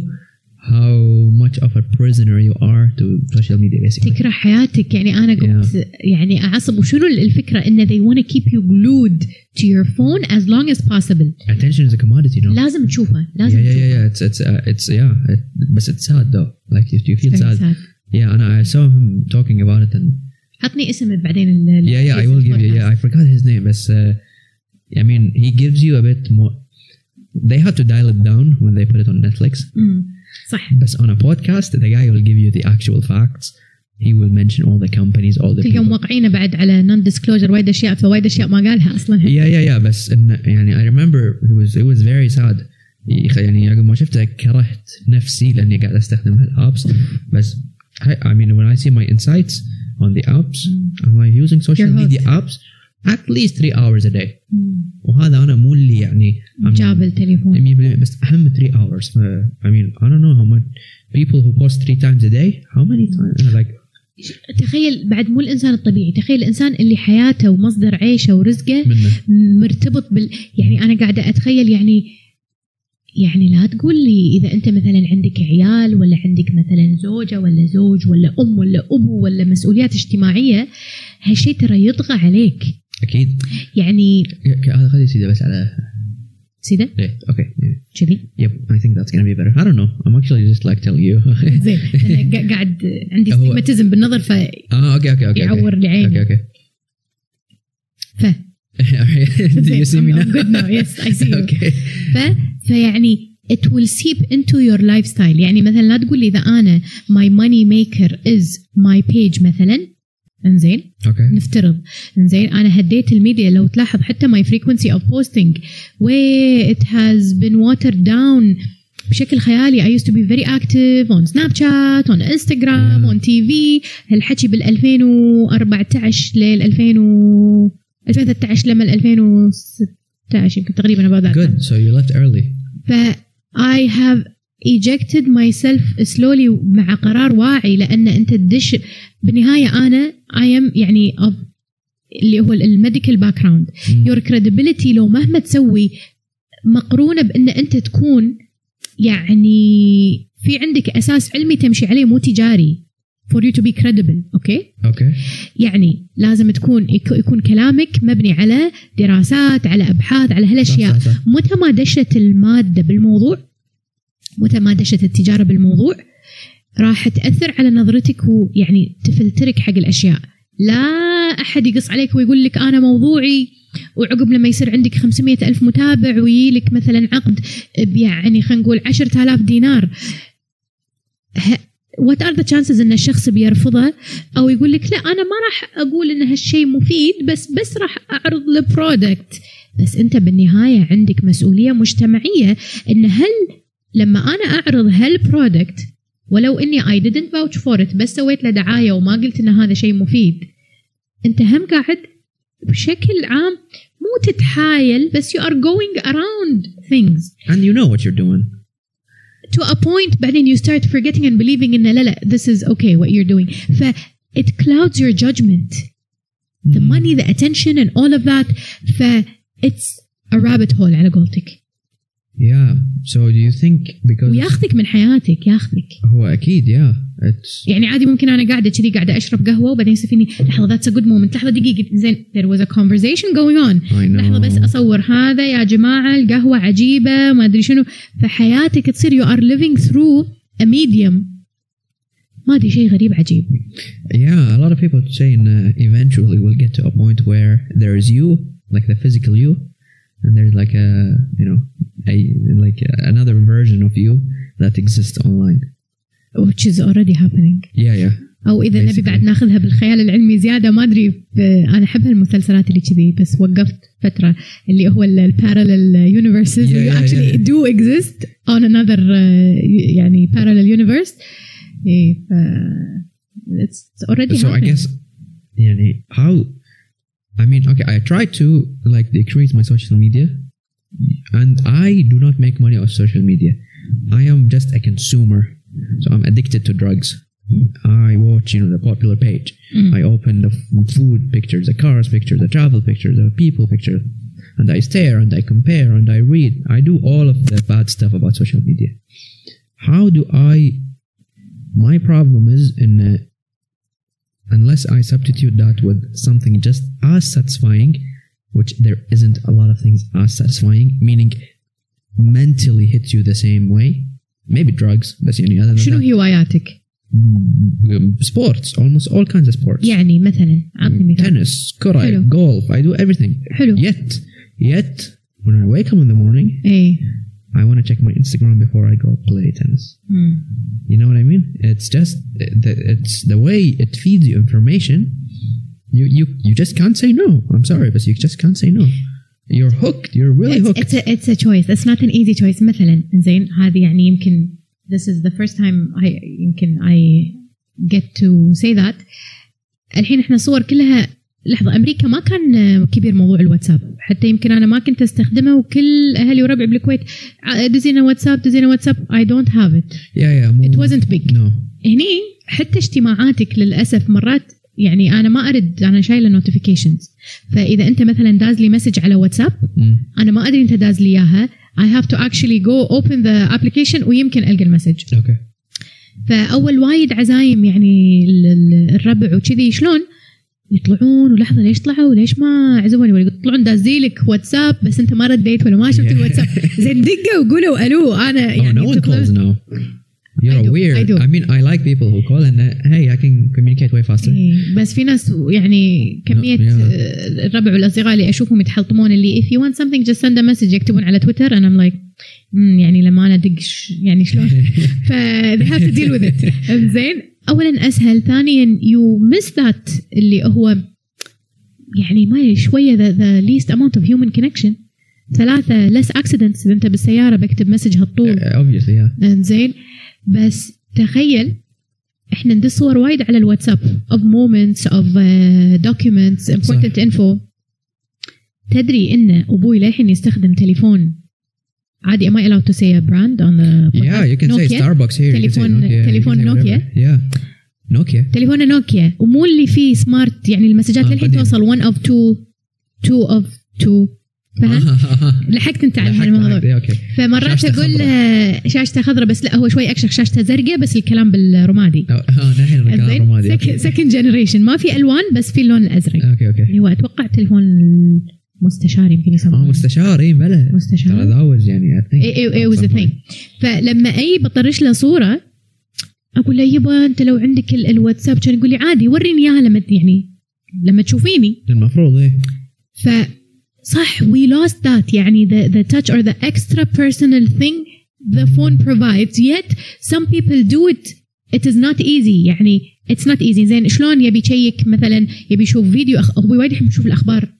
how much of a prisoner you are to social media basically تكره حياتك يعني انا قلت يعني اعصب وشنو الفكره ان they want to keep you glued to your phone as long as possible attention is a commodity no لازم تشوفه yeah لازم yeah yeah, تشوفه yeah. it's it's uh, it's yeah it, but it's sad though like you, you feel Very sad sad. yeah and I saw him talking about it and عطني اسم بعدين ال- yeah yeah I will give you yeah I forgot his name but uh, I mean he gives you a bit more they had to dial it down when they put it on Netflix مم. صح but on a podcast the guy will give you the actual facts he will mention all the companies all the تلقى موقعينه بعد على نون ديسكلوجر وايد اشياء فوايد اشياء ما قالها أصلا yeah yeah yeah بس إن يعني I remember it was it was very sad يعني يوم ما شفته كرهت نفسي لاني قاعد استخدم هالابس بس I, I mean when I see my insights on the apps I'm like using social media apps at least three hours a day مم. وهذا أنا مو اللي يعني جاب التليفون 100% بس اهم 3 hours I mean I don't know how much people who post three times a day how many times like تخيل بعد مو الانسان الطبيعي تخيل الانسان اللي حياته ومصدر عيشه ورزقه منه مرتبط بال يعني أنا قاعدة اتخيل يعني يعني لا تقول لي إذا أنت مثلا عندك عيال ولا عندك مثلا زوجة ولا زوج ولا أم ولا أبو ولا مسؤوليات اجتماعية هالشيء ترى يطغى عليك أكيد يعني هذا خلي سيدة بس على سيدة ليه okay كذي Yep, I think that's gonna be better. I don't know. I'm actually just like telling you. زين قا- قاعد عندي astigmatism بالنظر ف ah, okay, okay, okay. يعور لي. عيني. Okay, okay. ف Do you see me now? I'm good now. Yes, I see you. okay. ف... فيعني it will seep into your lifestyle يعني مثلا لا تقول لي اذا أنا my money maker is my page مثلا انزين أوكي نفترض انزين أنا هديت الميديا لو تلاحظ حتى my frequency of posting where it has been watered down بشكل خيالي I used to be very active on Snapchat on Instagram on TV هالحكي بال 2014 لل 2000 و 2013 لما 2016 يمكن تقريبا about that good. so you left early. ف I have ejected myself slowly مع قرار واعي لأن أنت تدش. بالنهاية أنا I am يعني of اللي هو ال medical background your credibility لو مهما تسوي مقرونة بأن أنت تكون يعني في عندك أساس علمي تمشي عليه مو تجاري. For you to be credible okay okay يعني لازم تكون يك- يكون كلامك مبني على دراسات على أبحاث على هالأشياء. متى ما دشت المادة بالموضوع متى ما دشت التجارة بالموضوع راح تأثر على نظرتك ويعني filterك حق الأشياء. لا أحد يقص عليك ويقول لك أنا موضوعي وعقب لما يصير عندك 500 ألف متابع ويجيلك مثلا عقد يعني خلينا نقول 10000 دينار. what are the chances إن الشخص بيرفضه أو يقول لك لا أنا ما راح أقول إن هالشيء مفيد بس بس راح أعرض ال product بس أنت بالنهاية عندك مسؤولية مجتمعية إن هل لما أنا أعرض هال product ولو إني I didn't vouch for it بس سويت له دعاية وما قلت إن هذا شيء مفيد أنت هم قاعد بشكل عام مو تتحايل بس you are going around things. And you know what you're doing. to a point بعدين you start forgetting and believing ان لا لا this is okay what you're doing ف it clouds your judgment the Mm. money the attention and all of that ف it's a rabbit hole على قولتك yeah. So do you think because وياخذك من حياتك ياخذك. هو أكيد yeah. It's يعني عادي ممكن أنا قاعدة كذي قاعدة أشرب قهوة وبعدين يصير فيني لحظة that's a good moment لحظة دقيقة زين there was a conversation going on. I know. لحظة بس أصور هذا يا جماعة القهوة عجيبة ما أدري شنو. فحياتك تصير you are living through a medium. ما أدري شيء غريب عجيب. Yeah a lot of people say uh, eventually we'll get to a point where there is you like the physical you. and there's like a you know a like another version of you that exists online which is already happening yeah yeah او اذا نبي Basically. بعد ناخذها بالخيال العلمي زياده ما ادري ب- انا احب هالمسلسلات اللي كذي بس وقفت فتره اللي هو البارallel universes Yeah, you yeah, actually yeah. do exist on another uh, يعني parallel universe إيه ف it's already so I happening. guess يعني how I mean okay I try to like decrease my social media and I do not make money off social media. I am just a consumer so I'm addicted to drugs. I watch you know the popular page. Mm. I open the food pictures the cars pictures the travel pictures the people pictures and I stare and I compare and I read. I do all of the bad stuff about social media. How do I my problem is in uh, unless I substitute that with something just as satisfying, which there isn't a lot of things as satisfying, meaning mentally hits you the same way. Maybe drugs, بس يعني other than شنو that, هواياتك؟ um, sports, almost all kinds of sports. يعني مثلا اعطني مثال Tennis, كرة, حلو. golf, I do everything. حلو Yet, yet, when I wake up in the morning, ايه I want to check my Instagram before I go play tennis. مم. You know what I mean? It's just the, it's the way it feeds you information. You you you just can't say no. I'm sorry, but you just can't say no. You're hooked. You're really it's, hooked. it's a it's a choice it's not an easy choice مثلا زين هذه يعني يمكن this is the first time I يمكن I get to say that الحين احنا الصور كلها لحظة أمريكا ما كان كبير موضوع الواتساب حتى يمكن أنا ما كنت أستخدمه وكل أهلي وربعي بالكويت ع- دزينا واتساب دزينا واتساب I don't have it yeah, yeah. it wasn't big No. هني حتى اجتماعاتك للأسف مرات يعني أنا ما أرد أنا شايلة notifications فإذا أنت مثلا داز لي message على واتساب. أنا ما أدري أنت داز لي إياها I have to actually go open the application ويمكن ألقى المسج Okay. فأول وايد عزايم يعني ال- ال- الربع وكذي شلون يطلعون ولحظة ليش طلعوا وليش ما عزموني ولا يطلعون دازي لك واتساب بس انت ما رديت ولا ما شفت. الواتساب زين دقوا وقولوا ألو أنا Oh, يعني no one calls now. You're I do, weird. I do. mean, I like people who call and uh, hey, I can communicate way faster. إيه، بس في ناس يعني كمية Yeah. آه، الربع والأصدقاء اللي أشوفهم يتحلطمون اللي if you want something just send a message يكتبون على تويتر and I'm like يعني لما أنا أدق ش- يعني شلون ف they have to deal with it زين اولا أسهل ثانيا you miss that اللي هو يعني ما شوية the, the least amount of human connection. ثلاثة less accidents. إذا أنت بالسيارة بكتب message هالطول. Yeah زين بس تخيل إحنا ندز صور وايد على الواتساب moments of uh, documents important info. تدري إن أبوي للحين يستخدم تليفون. عادي am I allowed to say a brand on the yeah you can say Nokia. Starbucks here say تليفون- Nokia, تليفون say نوكيا. yeah. Nokia. تليفونه نوكيا ومو اللي فيه smart يعني المسجات آه، للحين. توصل 1 of 2 2 of 2 فهمت؟ لحقت أنت على أوكي فمرات أقول. آه، شاشتة خضراء بس لا هو شوي أكشخ شاشتة زرقاء بس الكلام بالرمادي. آه آه، الحين الكلام رمادي. second generation ما في ألوان بس في اللون الأزرق. okay okay اللي هو أتوقع تليفون المستشار يمكن آه يسمونه مستشار اي بلا ترى مستشار the was يعني اي اي point. فلما أي بطرش له صورة أقول له يبا أنت لو عندك ال- الواتساب كان يقول لي عادي وريني إياها لما يعني لما تشوفيني. المفروض إيه. ف صح we lost that يعني the, the touch or the extra personal thing the phone provides. Yet some people do it. It is not easy يعني it's not easy. زين شلون يبي يشيك مثلا يبي يشوف فيديو أخ... هو وايد يحب يشوف الأخبار.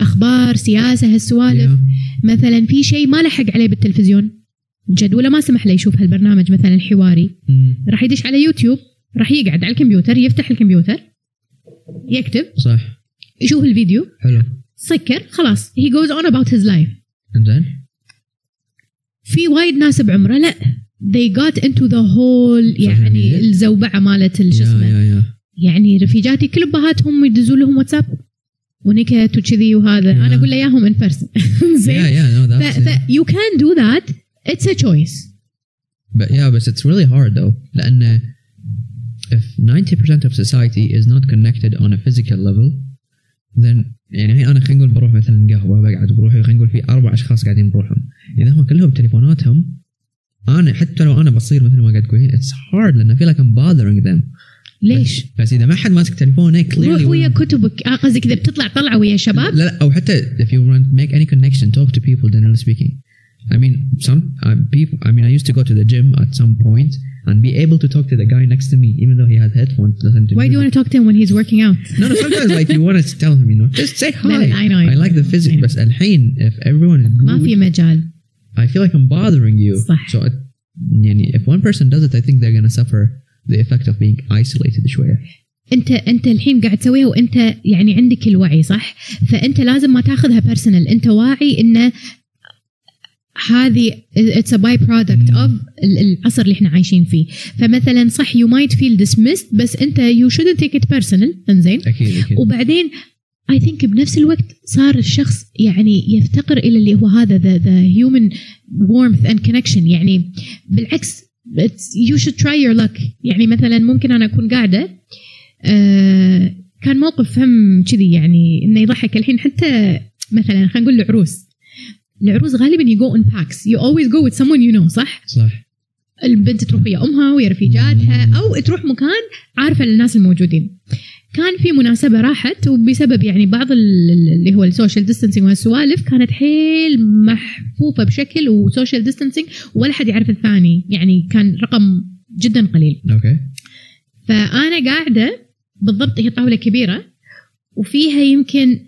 أخبار سياسة هالسوالف. Yeah. مثلا في شيء ما لحق عليه بالتلفزيون جدوله ما سمح له يشوف هالبرنامج مثلا حواري. راح يدش على يوتيوب راح يقعد على الكمبيوتر يفتح الكمبيوتر يكتب صح. يشوف الفيديو حلو. سكر خلاص he goes on about his life. إنزين. في وايد ناس بعمره لا they got into the whole يعني. الزوبعة مالت يا يا يعني رفيجاتي كل ابهاتهم يدزوا لهم واتساب. ونكت وكذي وهذا Yeah. أنا أقول له اياهم ان بيرسون Yeah, زين. Yeah, no, ف, that's ف you can do that. It's a choice. But yeah, but it's really hard though. لأن if 90% of society is not connected on a physical level, then يعني الحين أنا خلينا نقول بروح مثلا قهوة بقعد بروحي خلينا نقول في أربع أشخاص قاعدين بروحهم، إذا هم كلهم تليفوناتهم أنا حتى لو أنا بصير مثل ما قاعد تقولين it's hard لأن I feel like I'm bothering them. ليش؟ بس إذا ما حد ماسك تليفونه clearly روح ويا will- كتبك اه قصدك اذا بتطلع طلعه ويا شباب لا لا أو حتى if you want to make any connection talk to people generally speaking. I mean some uh, people I mean I used to go to the gym at some point and be able to talk to the guy next to me even though he had headphones listen to why do you music. want to talk to him when he's working out No, no, sometimes like you want to tell him, you know, just say hi. لا، لا, I know, I I know. like the physics, I know. بس الحين if everyone is ما في glued, مجال I feel like I'm bothering you. صح. So it, يعني if one person does it, I think they're gonna suffer the effect of being isolated شوية. انت انت الحين قاعد تسويها وانت يعني عندك الوعي صح؟ فانت لازم ما تاخذها personal، انت واعي انه هذه it's a byproduct. of العصر اللي إحنا عايشين فيه، فمثلا صح you might feel dismissed بس انت you shouldn't take it personal انزين؟ أكيد أكيد. وبعدين I think بنفس الوقت صار الشخص يعني يفتقر إلى اللي هو هذا the the human warmth and connection يعني بالعكس you should try your luck يعني مثلا ممكن أنا أكون قاعدة آه كان موقف هم كذي يعني إنه يضحك الحين حتى مثلا خلينا نقول العروس العروس غالبا you go in packs you always go with someone you know صح؟ صح. البنت تروح ويا أمها ويا رفيجاتها. أو تروح مكان عارفة الناس الموجودين كان في مناسبة راحت وبسبب يعني بعض ال- ال- اللي هو ال social distancing والسوالف كانت حيل محفوفة بشكل و social distancing ولا حد يعرف الثاني. يعني كان رقم جدا قليل. Okay. فأنا قاعدة بالضبط هي طاولة كبيرة وفيها يمكن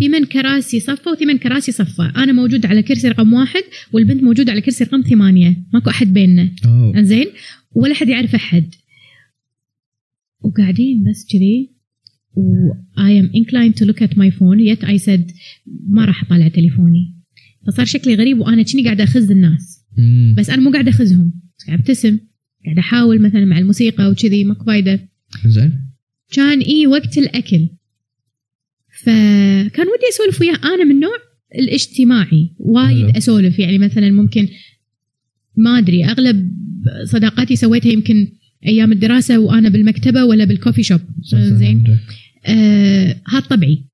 ثمان كراسي صفة وثمان كراسي صفة أنا موجودة على كرسي رقم واحد والبنت موجودة على كرسي رقم ثمانية. ماكو أحد بيننا. إنزين؟ ولا حد يعرف أحد. وقاعدين بس كذي و I am inclined to look at my phone yet I said ما راح اطالع تليفوني. فصار شكلي غريب وأنا كني قاعدة أخز الناس. Mm. بس أنا مو قاعدة أخزهم. قاعدة أبتسم قاعدة أحاول مثلا مع الموسيقى وكذي ماكو فايدة. زين. كان إي وقت الأكل. فكان ودي أسولف وياه. أنا من نوع الاجتماعي وايد. أسولف. يعني مثلا ممكن ما أدري أغلب صداقاتي سويتها يمكن أيام الدراسة وأنا بالمكتبة ولا بالكوفي شوب زين. آه هذا طبعي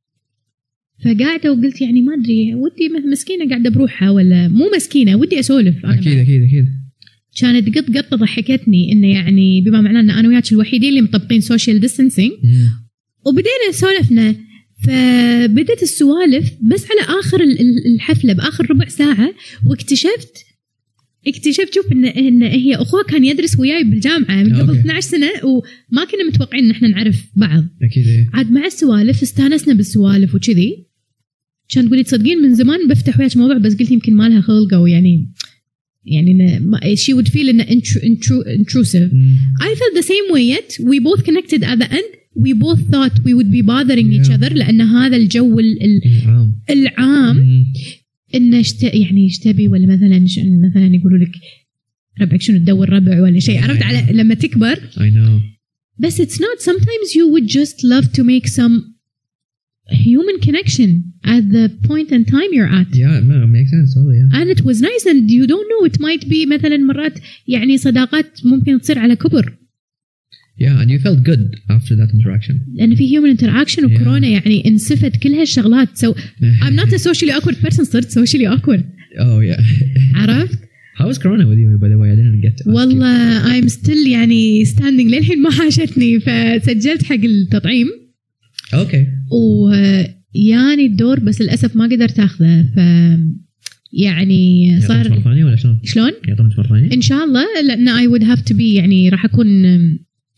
فقاعدة وقلت يعني ما أدري ودي مسكينة قاعدة بروحها ولا مو مسكينة ودي أسولف بعد. أكيد أكيد. كانت قط قطه ضحكتني انه يعني بما معناه إن أنا وياك الوحيدين اللي مطبقين social distancing Mm. وبدينا سولفنا فبدت السوالف بس على آخر ال- ال- الحفلة بآخر ربع ساعة واكتشفت اكتشفت شوف ان إن هي اخوها كان يدرس وياي بالجامعة من قبل okay. 12 سنة وما كنا متوقعين إن إحنا نعرف بعض أكيد إيه. عاد مع السوالف استانسنا بالسوالف وكذي كان تقولي تصدقين من زمان بفتح وياك موضوع بس قلت يمكن ما لها خلق أو يعني يعني شي would feel ان intru- intru- intrusive مم. I felt the same way yet we both connected at the end we both thought we would be bothering each Yeah. other لأن هذا الجو ال- ال- عام العام مم. انه اشت... يعني إيش تبي ولا مثلا ش... مثلا يقولوا لك ربعك شنو تدور ربع ولا شيء عرفت على لما تكبر I know بس it's not sometimes you would just love to make some human connection at the point and time you're at yeah no, it makes sense totally yeah and it was nice and you don't know it might be مثلا مرات يعني صداقات ممكن تصير على كبر yeah and you felt good after that interaction. لأن في human interaction وكورونا يعني انسفت كل هالشغلات. So I'm not a socially awkward person صرت socially awkward. Oh yeah. عرفت؟ How was corona with you by the way? I didn't get to ask you. والله I'm still يعني standing للحين ما حاشتني فسجلت حق التطعيم. Okay. وياني الدور بس للأسف ما قدرت أخذه. ف يعني يعطونك مرة صار ثانية ولا شلون؟ شلون؟ يعطونك مرة ثانية؟ إن شاء الله. لأن I would have to be يعني راح أكون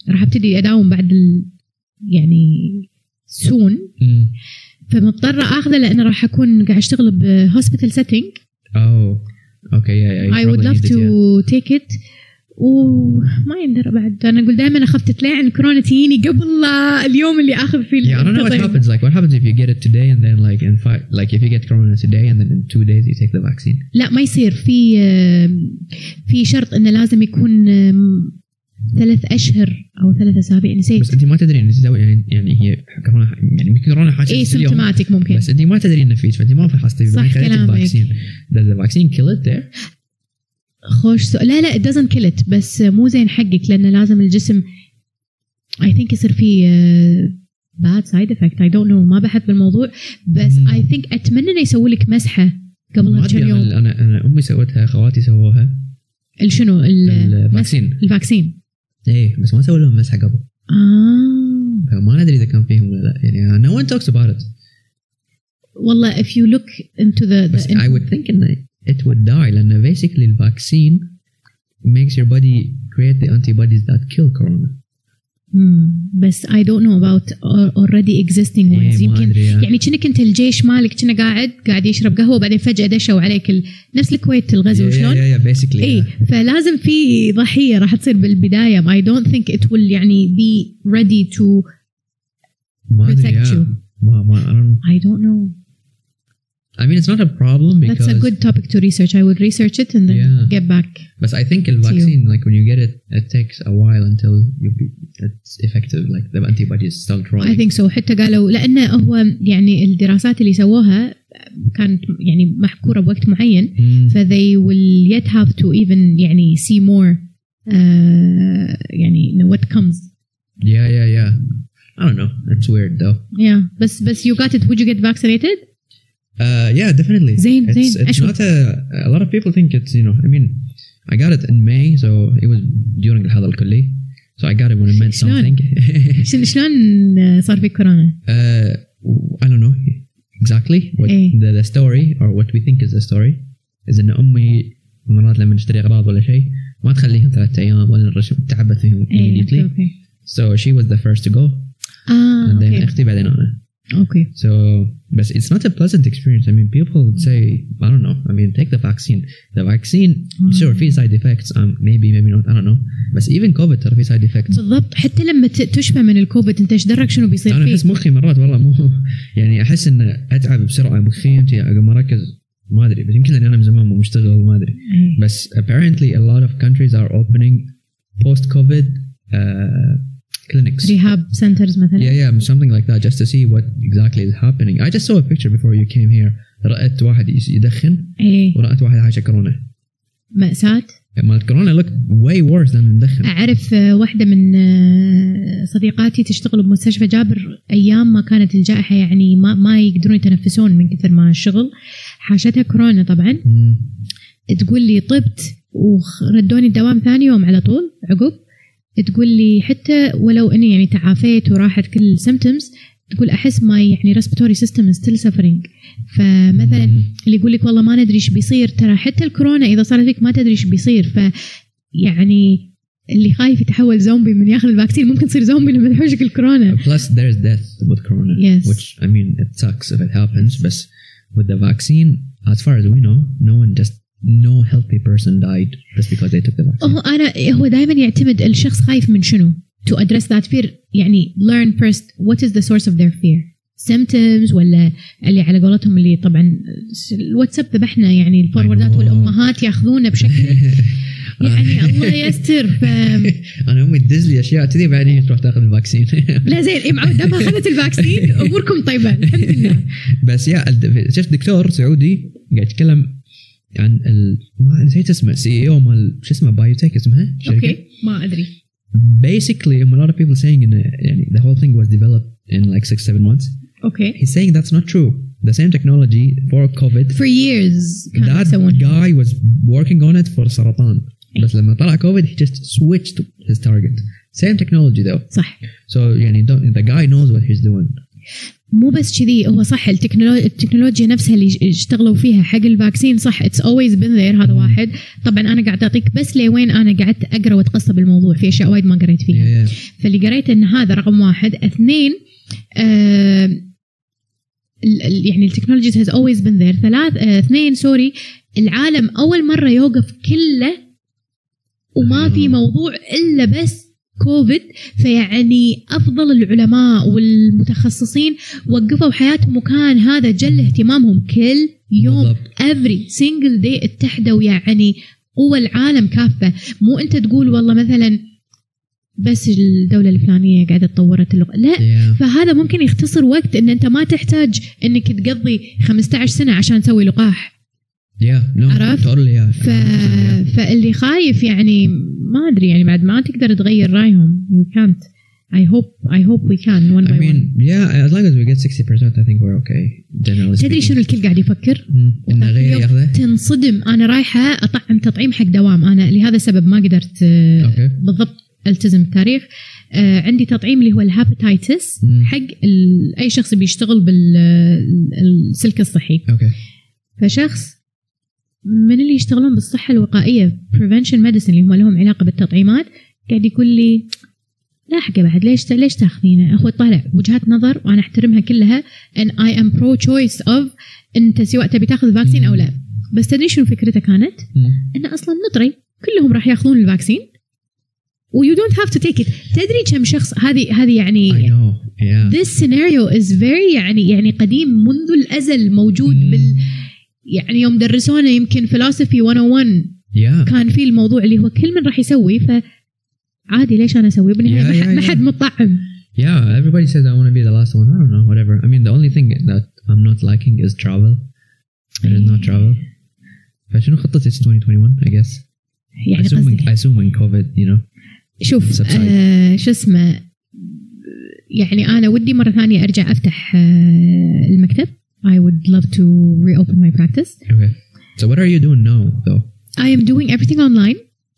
راح أبتدي أداوم بعد ال... يعني soon فمضطرة آخذة لأنه راح أكون قاعد أشتغل ب hospital setting أوه. okay I would love to take it وما يندرى بعد. أنا أقول دائما اخاف تتلاعن كورونا تجيني قبل اليوم اللي أخذ فيه yeah, I don't know what happens. Like what happens if you get it today and then like in five like if you get corona today and then in two days you take the vaccine? لا ما يصير. في آه، في شرط إنه لازم يكون ثلاث أشهر أو ثلاث أسابيع نسيت. بس انت ما تدري إن يعني يعني هي كورونا يعني يمكن كورونا حاجة asymptomatic ممكن. بس انت ما تدري انه فيك فانت ما فحصتي صح خذيتي كلامك. ال vaccine there? خوش سؤال لا لا it doesn't kill it بس مو زين حقك لأنه لازم الجسم I think يصير فيه آه، bad side effect. I don't know ما بحث بالموضوع بس. I think أتمنى إنه يسوي لك مسحة قبل كم يوم. أنا أنا أمي سوتها خواتي سووها. الشنو ال- ال vaccine ال vaccine ايه بس ما سووا لهم مسحه قبل اه فما ندري اذا كان فيهم ولا لا يعني no one talks about it والله if you look into the, بس the I would think ان it would die لان basically الفاكسين makes your body create the antibodies that kill corona مم. بس I don't know about already existing ones إيه، ما يمكن يعني. يعني كأنك أنت الجيش مالك كنا قاعد قاعد يشرب قهوة وبعدين فجأة دشوا عليك ال... نفس الكويت الغزو yeah, شلون؟ yeah, yeah, basically اي yeah. فلازم في ضحية راح تصير بالبداية I don't think it will يعني be ready to ما أدري protect yeah. you ما ما I don't know I mean it's not a problem because that's a good topic to research I would research it and then Yeah. get back But I think the vaccine, like when you get it, it takes a while until you be, it's effective. Like the antibodies start I rolling. think so حتى قالوا لأنه هو يعني الدراسات اللي سووها كانت يعني محكورة بوقت معين Mm. ف they will yet have to even يعني see more uh, يعني you know, what comes Yeah, yeah, yeah. I don't know. It's weird though. yeah بس بس you got it would you get vaccinated Uh, yeah, definitely. زين، It's, زين. it's أشوف. not a. A lot of people think it's you know. I mean, I got it in May, so it was during الحظر الكلي. So I got it when it meant شلون؟ something. شلون شلون صار فيك كورونا؟ uh, I don't know exactly what إيه. the, the story or what we think is the story is ان امي مرات لما نشتري اغراض ولا شيء ما تخليهم ثلاثة ايام ولا نرشم تعبت فيهم ايه immediately. اوكي اوكي So she was the first to go اه and then اوكي اختي بعدين انا. اوكي So but it's not a pleasant experience. I mean people would say I don't know. I mean take the vaccine. The vaccine sure في side effects um, maybe maybe not I don't know. بس even COVID ترى في side effects. بالضبط حتى لما ت- تشفى من الكوفيد انت ايش درك شنو بيصير انا احس فيك؟ مخي مرات والله مو يعني احس ان اتعب بسرعه مخي انت اقوم اركز ما ادري بس يمكن لاني انا من زمان مو مشتغل ما ادري إيه. بس apparently a lot of countries are opening post covid uh, clinics. ريهاب سنترز مثلا. Yeah yeah something like that just to see what exactly is happening. I just saw a picture before you came here. رأيت واحد يدخن إيه. ورأيت واحد عايشة كورونا. مأساة. مال كورونا looked way worse than المدخن أعرف آه، واحدة من آه، صديقاتي تشتغل بمستشفى جابر أيام ما كانت الجائحة يعني ما, ما يقدرون يتنفسون من كثر ما الشغل. حاشتها كورونا طبعا. Mm. تقول لي طبت وردوني الدوام ثاني يوم على طول عقب. تقول لي حتى ولو إني يعني تعافيت وراحت كل ال symptoms تقول أحس ما يعني respiratory system still suffering فمثلا. اللي يقول لك والله ما ندري إيش بيصير ترى حتى الكورونا إذا صارت فيك ما تدري إيش بيصير ف يعني اللي خايف يتحول زومبي من ياخذ ال vaccine ممكن تصير زومبي لما تحوشك الكورونا Plus, there's death with corona, Yes. which I mean, it sucks if it happens. But with the vaccine, as far as we know, no one just no healthy person died just because they took the vaccine. هو أنا هو دائما يعتمد الشخص خايف من شنو؟ To address that fear يعني learn first what is the source of their fear. Symptoms ولا اللي على قولتهم اللي طبعا الواتساب ذبحنا يعني الفوروردات. والأمهات ياخذونه بشكل يعني الله يستر. ف أنا أمي تدز لي أشياء كذي بعدين تروح تاخذ الفاكسين. لا زين إيه معود دام أخذت ال vaccine أموركم طيبة الحمد لله. بس يا شفت دكتور سعودي قاعد يتكلم عن ال... ما نسيت اسمه سي أو مال شو اسمه بايوتك اسمها شركه okay ما ادري basically um, a lot of people saying in يعني the whole thing was developed in like six seven months okay he's saying that's not true the same technology for COVID for years that guy was working on it for سرطان بس لما طلع COVID he just switched his target same technology though صح so يعني don't, the guy knows what he's doing مو بس كذي هو صح التكنولوجيا, التكنولوجيا نفسها اللي اشتغلوا فيها حق ال vaccine صح it's always been there هذا واحد. طبعا أنا قاعد أعطيك بس لوين أنا قعدت أقرأ واتقصى بالموضوع في أشياء وايد ما قريت فيها. فاللي قريت إن هذا رقم واحد. اثنين آه يعني ال technologies has always been there ثلاث آه اثنين sorry العالم أول مرة يوقف كله وما في موضوع إلا بس كوفيد فيعني أفضل العلماء والمتخصصين وقفوا حياتهم وكان هذا جل اهتمامهم كل يوم every single day اتحدوا يعني قوى العالم كافة. مو أنت تقول والله مثلا بس الدولة الفلانية قاعدة تطورت اللغة لا yeah. فهذا ممكن يختصر وقت إن أنت ما تحتاج إنك تقضي 15 سنة عشان تسوي لقاح. عرفت؟ ف... فاللي خايف يعني ما أدري يعني بعد ما تقدر تغير رأيهم you can't I hope I hope we can one by one I mean, yeah, as long as we get 60%, I think we're okay, generally تدري. شنو الكل قاعد يفكر؟ غيري اليوم ياخذه؟ تنصدم أنا رايحة اطعم تطعيم حق دوام أنا لهذا السبب ما قدرت آه، أوكي. بالضبط ألتزم بالتاريخ آه، عندي تطعيم اللي هو ال hepatitis مم. حق أي شخص بيشتغل بالسلك الصحي Okay. فشخص من اللي يشتغلون بالصحة الوقائية preventive medicine اللي هم لهم علاقة بالتطعيمات قاعد يقول لي لاحقه بعد ليش ليش تاخذينه؟ هو طالع وجهات نظر وأنا أحترمها كلها and I am pro choice of أنت سواء تبي تاخذ vaccine أو لا بس تدري شنو فكرته كانت؟ انه أصلا نطري كلهم راح ياخذون ال vaccine و you don't have to take it تدري كم شخص هذه هذه يعني yeah. this scenario is very يعني يعني قديم منذ الأزل موجود مم. بال يعني يوم درسونا يمكن philosophy 101 Yeah. كان في الموضوع اللي هو كل من راح يسوي ف عادي ليش أنا أسوي بالنهايه Yeah, ما حد- yeah, ما حد yeah. مطعم Yeah, everybody says I want to be the last one. I don't know, whatever. I mean, the only thing that I'm not liking is travel. There is no travel. فشنو خطتك 2021 I guess? يعني assuming, assuming COVID, you know. شوف. آه شو اسمه يعني أنا ودي مره ثانية ارجع افتح آه المكتب I would love to reopen my practice Okay. So what are you doing now, though? I am doing everything online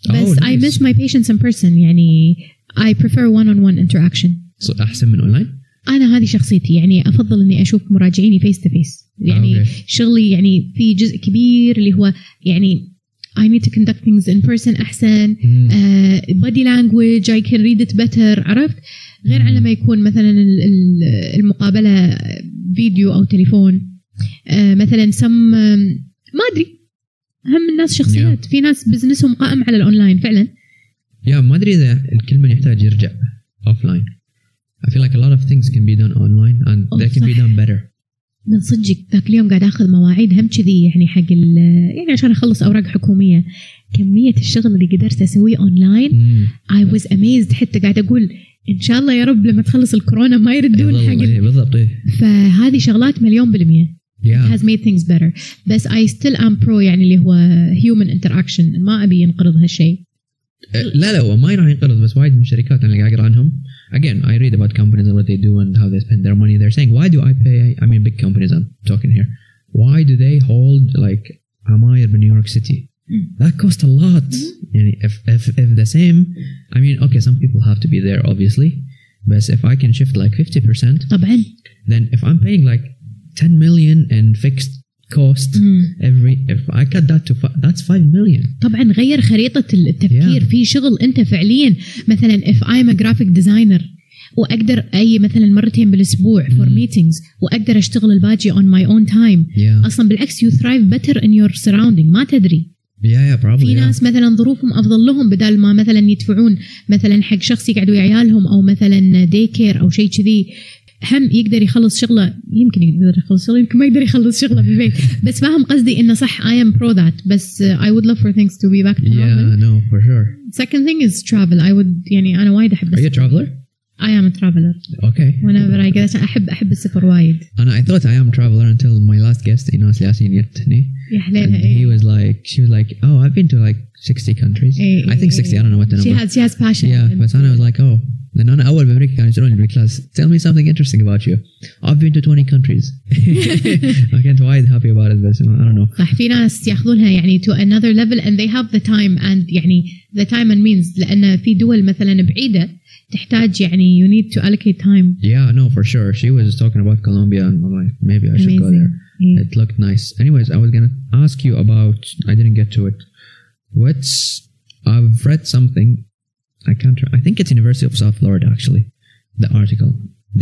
بس Oh, I nice. miss my patients in person يعني I prefer one-on-one interaction So أحسن من أونلاين؟ أنا هذه شخصيتي يعني أفضل إني أشوف مراجعيني فيس تو فيس يعني أوكي. شغلي يعني في جزء كبير اللي هو يعني I need to conduct things in person أحسن. uh, body language I can read it better. عرفت؟ غير عن لما يكون مثلا ال- ال- المقابلة فيديو أو تليفون. آه، مثلا سم ما أدري. هم الناس شخصيات. في ناس بزنسهم قائم على الأونلاين فعلا. يا ما أدري إذا الكل من يحتاج يرجع offline. I feel like a lot of things can be done online and أوه، they can be صح. done better. من صدقك ذاك اليوم قاعد آخذ مواعيد هم كذي يعني حق يعني عشان أخلص أوراق حكومية كمية الشغل اللي قدرت أسويه اونلاين. I was amazed حتى قاعد أقول إن شاء الله يا رب لما تخلص الكورونا ما يردون بالضبط حق إيه، بالضبط إيه. فهذه شغلات مليون بالمية Yeah. has made things better بس I still am pro يعني اللي هو human interaction ما أبي ينقرض هالشيء لا لا هو ما راح ينقرض بس وايد من الشركات أنا اللي قاعد أقرأ عنهم again, I read about companies and what they do and how they spend their money. They're saying, why do I pay? I mean, big companies. I'm talking here. Why do they hold like Amayr in New York City? Hmm. That costs a lot. Hmm. And if, if if the same, I mean, okay, some people have to be there, obviously. But if I can shift like fifty percent, then if I'm paying like ten million in fixed cost مم. every, if I cut that to, fi- that's 5 million. طبعا غير خريطة التفكير Yeah. في شغل أنت فعليا مثلا if I'm a graphic designer وأقدر أي مثلا مرتين بالأسبوع for مم. meetings وأقدر أشتغل الباجي my own time Yeah. أصلا بالعكس you thrive better in your surrounding ما تدري Yeah, yeah, probably. في yeah. ناس مثلا ظروفهم أفضل لهم بدل ما مثلا يدفعون مثلا حق شخص يقعد ويا عيالهم أو مثلا دي كير أو شيء كذي هم يقدر يخلص شغله يمكن يقدر يخلص شغله يمكن ما يقدر يخلص شغله بالبيت بس فاهم قصدي انه صح I am pro that بس uh, I would love for things to be back to normal Yeah, no, for sure. second thing is travel I would يعني انا وايد احب Are you a السفر. traveler? I am a traveler Okay. whenever I get عشان احب احب السفر وايد And I thought I am a traveler until my last guest, Inas Yasin Yatni. يا And حليلها he إيه. was like, she was like, oh, I've been to like 60 countries. إيه، I think إيه، 60, I don't know what the she number. has she has passion Yeah, but I was like, oh. Then أنا أول بأمريكا كانوا يسألوني بالكلاس tell me something interesting about you. I've been to 20 countries. I can't wide happy about it بس I don't know. صح في ناس ياخذونها يعني to another level and they have the time and يعني the time and means لان في دول مثلا بعيده تحتاج يعني you need to allocate time Yeah, no, for sure. She was talking about Colombia and I'm like, maybe I should go Amazing. there. إيه. It looked nice. Anyways, I was gonna ask you about. I didn't get to it. What's I've read something. I can't. re- I think it's University of South Florida actually. The article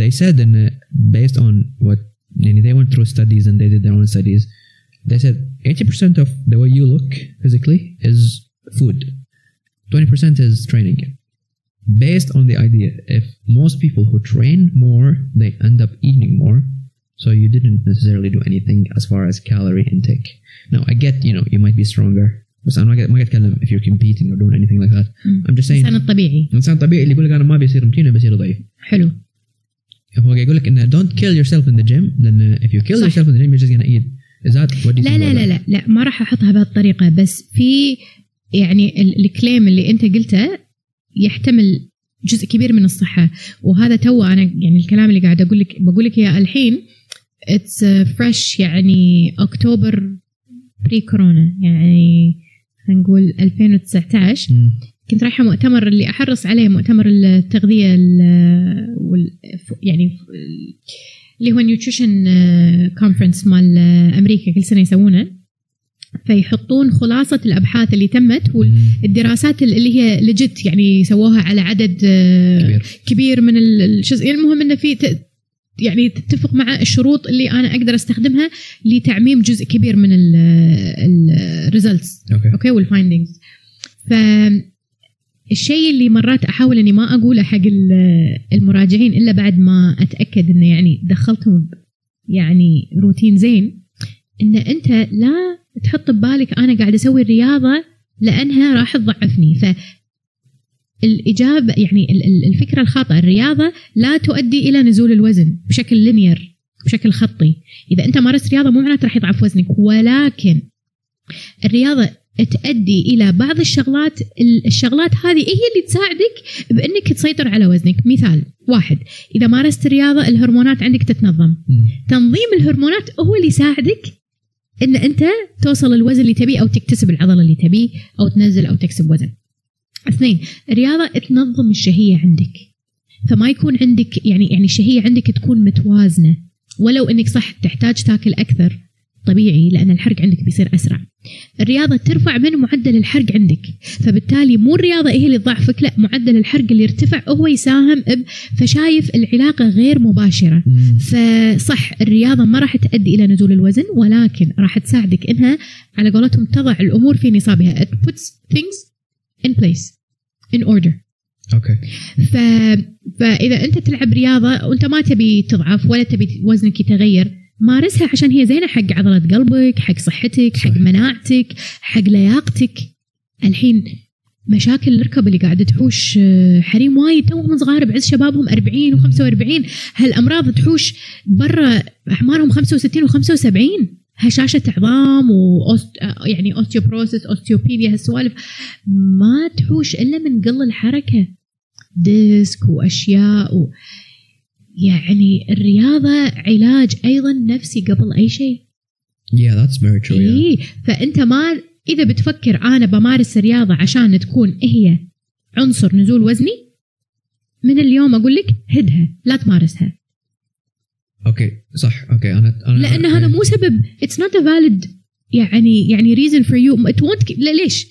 they said in uh, based on what you know, they went through studies and they did their own studies. They said eighty percent of the way you look physically is food. Twenty percent is training. Based on the idea, if most people who train more, they end up eating more, so you didn't necessarily do anything as far as calorie intake. Now I get, you know, you might be stronger, but I'm not get, ما قاعد اتكلم if you're competing or doing anything like that. مم. I'm just saying الانسان الطبيعي الانسان الطبيعي اللي يقول لك انا ما بيصير متين بيصير ضعيف. حلو هو قاعد يقول لك انه don't kill yourself in the gym لان if you kill صح. yourself in the gym you're just gonna eat. Is that what do you لا think لا about لا that? لا لا ما راح احطها بهالطريقه بس في يعني ال- الكليم اللي انت قلته يحتمل جزء كبير من الصحة. وهذا تو أنا يعني الكلام اللي قاعد أقول لك بقول لك إياه الحين it's fresh يعني October pre كورونا يعني خلينا نقول 2019 مم. كنت رايحة مؤتمر اللي أحرص عليه مؤتمر التغذية ال- وال يعني اللي هو nutrition conference مال آه، أمريكا كل سنة يسوونه. فيحطون خلاصة الأبحاث اللي تمت. والدراسات اللي هي لجت يعني سووها على عدد آه، كبير. كبير من ال- الشز... المهم إنه في ت... يعني تتفق مع الشروط اللي أنا أقدر أستخدمها لتعميم جزء كبير من ال results okay. okay وال findings ف الشيء اللي مرات أحاول إني ما أقوله حق ال- المراجعين إلا بعد ما أتأكد إنه يعني دخلتهم يعني روتين زين إن أنت لا تحط ببالك أنا قاعد أسوي الرياضة لأنها راح تضعفني. ف الاجابه يعني ال- ال- الفكرة الخاطئة الرياضة لا تؤدي إلى نزول الوزن بشكل لينير بشكل خطي. إذا أنت مارست رياضة مو معناته راح يضعف وزنك ولكن الرياضة تؤدي إلى بعض الشغلات ال- الشغلات هذه هي اللي تساعدك بأنك تسيطر على وزنك. مثال واحد إذا مارست رياضة الهرمونات عندك تتنظم. تنظيم الهرمونات هو اللي يساعدك إن أنت توصل الوزن اللي تبيه أو تكتسب العضلة اللي تبيه أو تنزل أو تكسب وزن. اثنين الرياضه تنظم الشهية عندك. فما يكون عندك يعني يعني الشهية عندك تكون متوازنة. ولو إنك صح تحتاج تاكل أكثر. طبيعي لأن الحرق عندك بيصير أسرع. الرياضة ترفع من معدل الحرق عندك فبالتالي مو الرياضة هي اللي تضعفك لا معدل الحرق اللي يرتفع هو يساهم ب- فشايف العلاقة غير مباشرة. مم. فصح الرياضة ما راح تؤدي إلى نزول الوزن ولكن راح تساعدك إنها على قولتهم تضع الأمور في نصابها it puts things in place in order أوكي. ف... فإذا أنت تلعب رياضة وأنت ما تبي تضعف ولا تبي وزنك يتغير مارسها عشان هي زينة حق عضلة قلبك حق صحتك حق. مناعتك حق لياقتك. الحين مشاكل الركب اللي قاعدة تحوش آه، حريم وايد. توهم صغار بعز شبابهم 40 و45 هالأمراض تحوش برا أعمارهم 65 و75 هشاشة عظام و osteo... آه، يعني osteoporosis osteopenia هالسوالف. ما تحوش إلا من قل الحركة. ديسك وأشياء و... يعني الرياضة علاج أيضا نفسي قبل أي شيء Yeah, that's very true. Yeah. إيه فأنت ما إذا بتفكر أنا بمارس الرياضة عشان تكون هي عنصر نزول وزني من اليوم أقول لك هدها لا تمارسها okay صح okay أنا أنا لأن هذا مو سبب it's not a valid يعني يعني reason for you لا ليش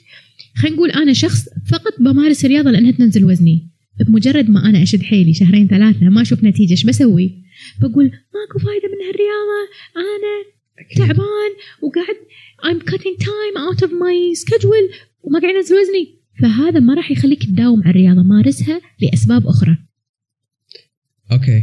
خلينا نقول أنا شخص فقط بمارس الرياضة لأنها تنزل وزني بمجرد ما أنا اشد حيلي شهرين ثلاثة ما أشوف نتيجه إيش بسوي؟ بقول ماكو فايده من هالرياضه أنا. تعبان وقاعد I'm cutting time out of my schedule وما قاعد انزل وزني فهذا ما راح يخليك تداوم على الرياضه مارسها لاسباب أخرى Okay.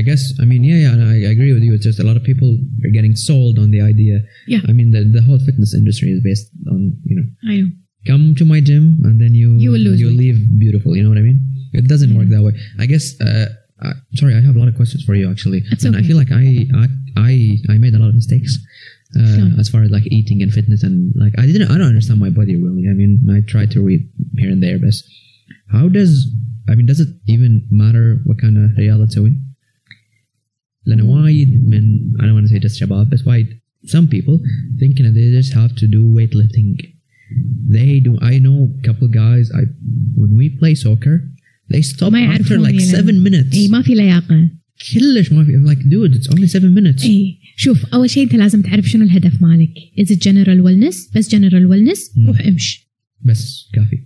I guess I mean yeah yeah I, I agree with you. It's just a lot of people are getting sold on the idea. Yeah. I mean the the whole fitness industry is based on you know I know come to my gym and then you You will lose you leave beautiful. You know what I mean? It doesn't work that way. I guess. Uh, uh, sorry, I have a lot of questions for you actually, It's and I okay. feel like I I I, I made a lot of mistakes. Uh, Sure. As far as like eating and fitness and like I didn't I don't understand my body really. I mean I try to read here and there, but how does I mean does it even matter what kind of رياضة تسوي؟ لأن وايد من I don't want to say just شباب بس وايد some people thinking that they just have to do weightlifting. They do. I know a couple guys. I when we play soccer, they stop ما after like seven minutes. إي ما في لياقة كلش ما في I'm like dude it's only seven minutes. إي شوف أول شيء أنت لازم تعرف شنو الهدف مالك is general wellness بس general wellness مم. روح امش بس كافي.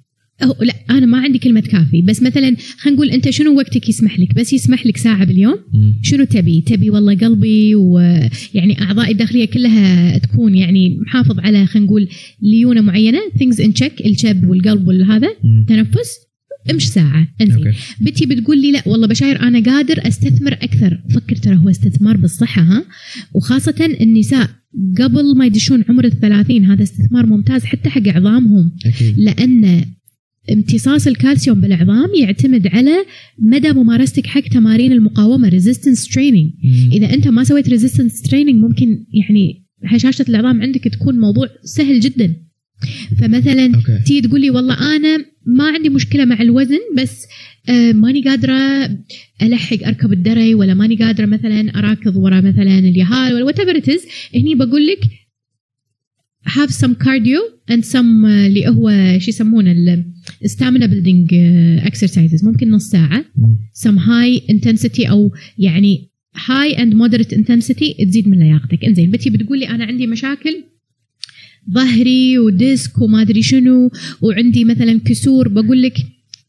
أو لا أنا ما عندي كلمة كافي بس مثلا خلينا نقول أنت شنو وقتك يسمح لك بس يسمح لك ساعة باليوم. شنو تبي تبي والله قلبي ويعني اعضائي الداخلية كلها تكون يعني محافظ على خلينا نقول ليونة معينة ثينجز ان تشيك الشب والقلب والهذا. تنفس امش ساعة انزين. بنتي بتقول لي لا والله بشاير أنا قادر أستثمر أكثر فكر ترى هو استثمار بالصحة ها وخاصة النساء قبل ما يدشون عمر الثلاثين هذا استثمار ممتاز حتى حق عظامهم أكيد. لأن امتصاص الكالسيوم بالعظام يعتمد على مدى ممارستك حق تمارين المقاومة resistance training. إذا أنت ما سويت resistance training ممكن يعني هشاشه العظام عندك تكون موضوع سهل جدا فمثلا. تيجي تقول لي والله أنا ما عندي مشكلة مع الوزن بس آه، ماني قادرة ألحق أركب الدري ولا ماني قادرة مثلا أراكض ورا مثلا اليهال ولا whatever هني بقول لك some cardio and some آه، اللي هو شو يسمونه building آه، exercises. ممكن نص ساعة. some high intensity أو يعني high and moderate intensity تزيد من لياقتك. إنزين بتي بتقول لي أنا عندي مشاكل ظهري وديسك وما أدري شنو وعندي مثلا كسور بقول لك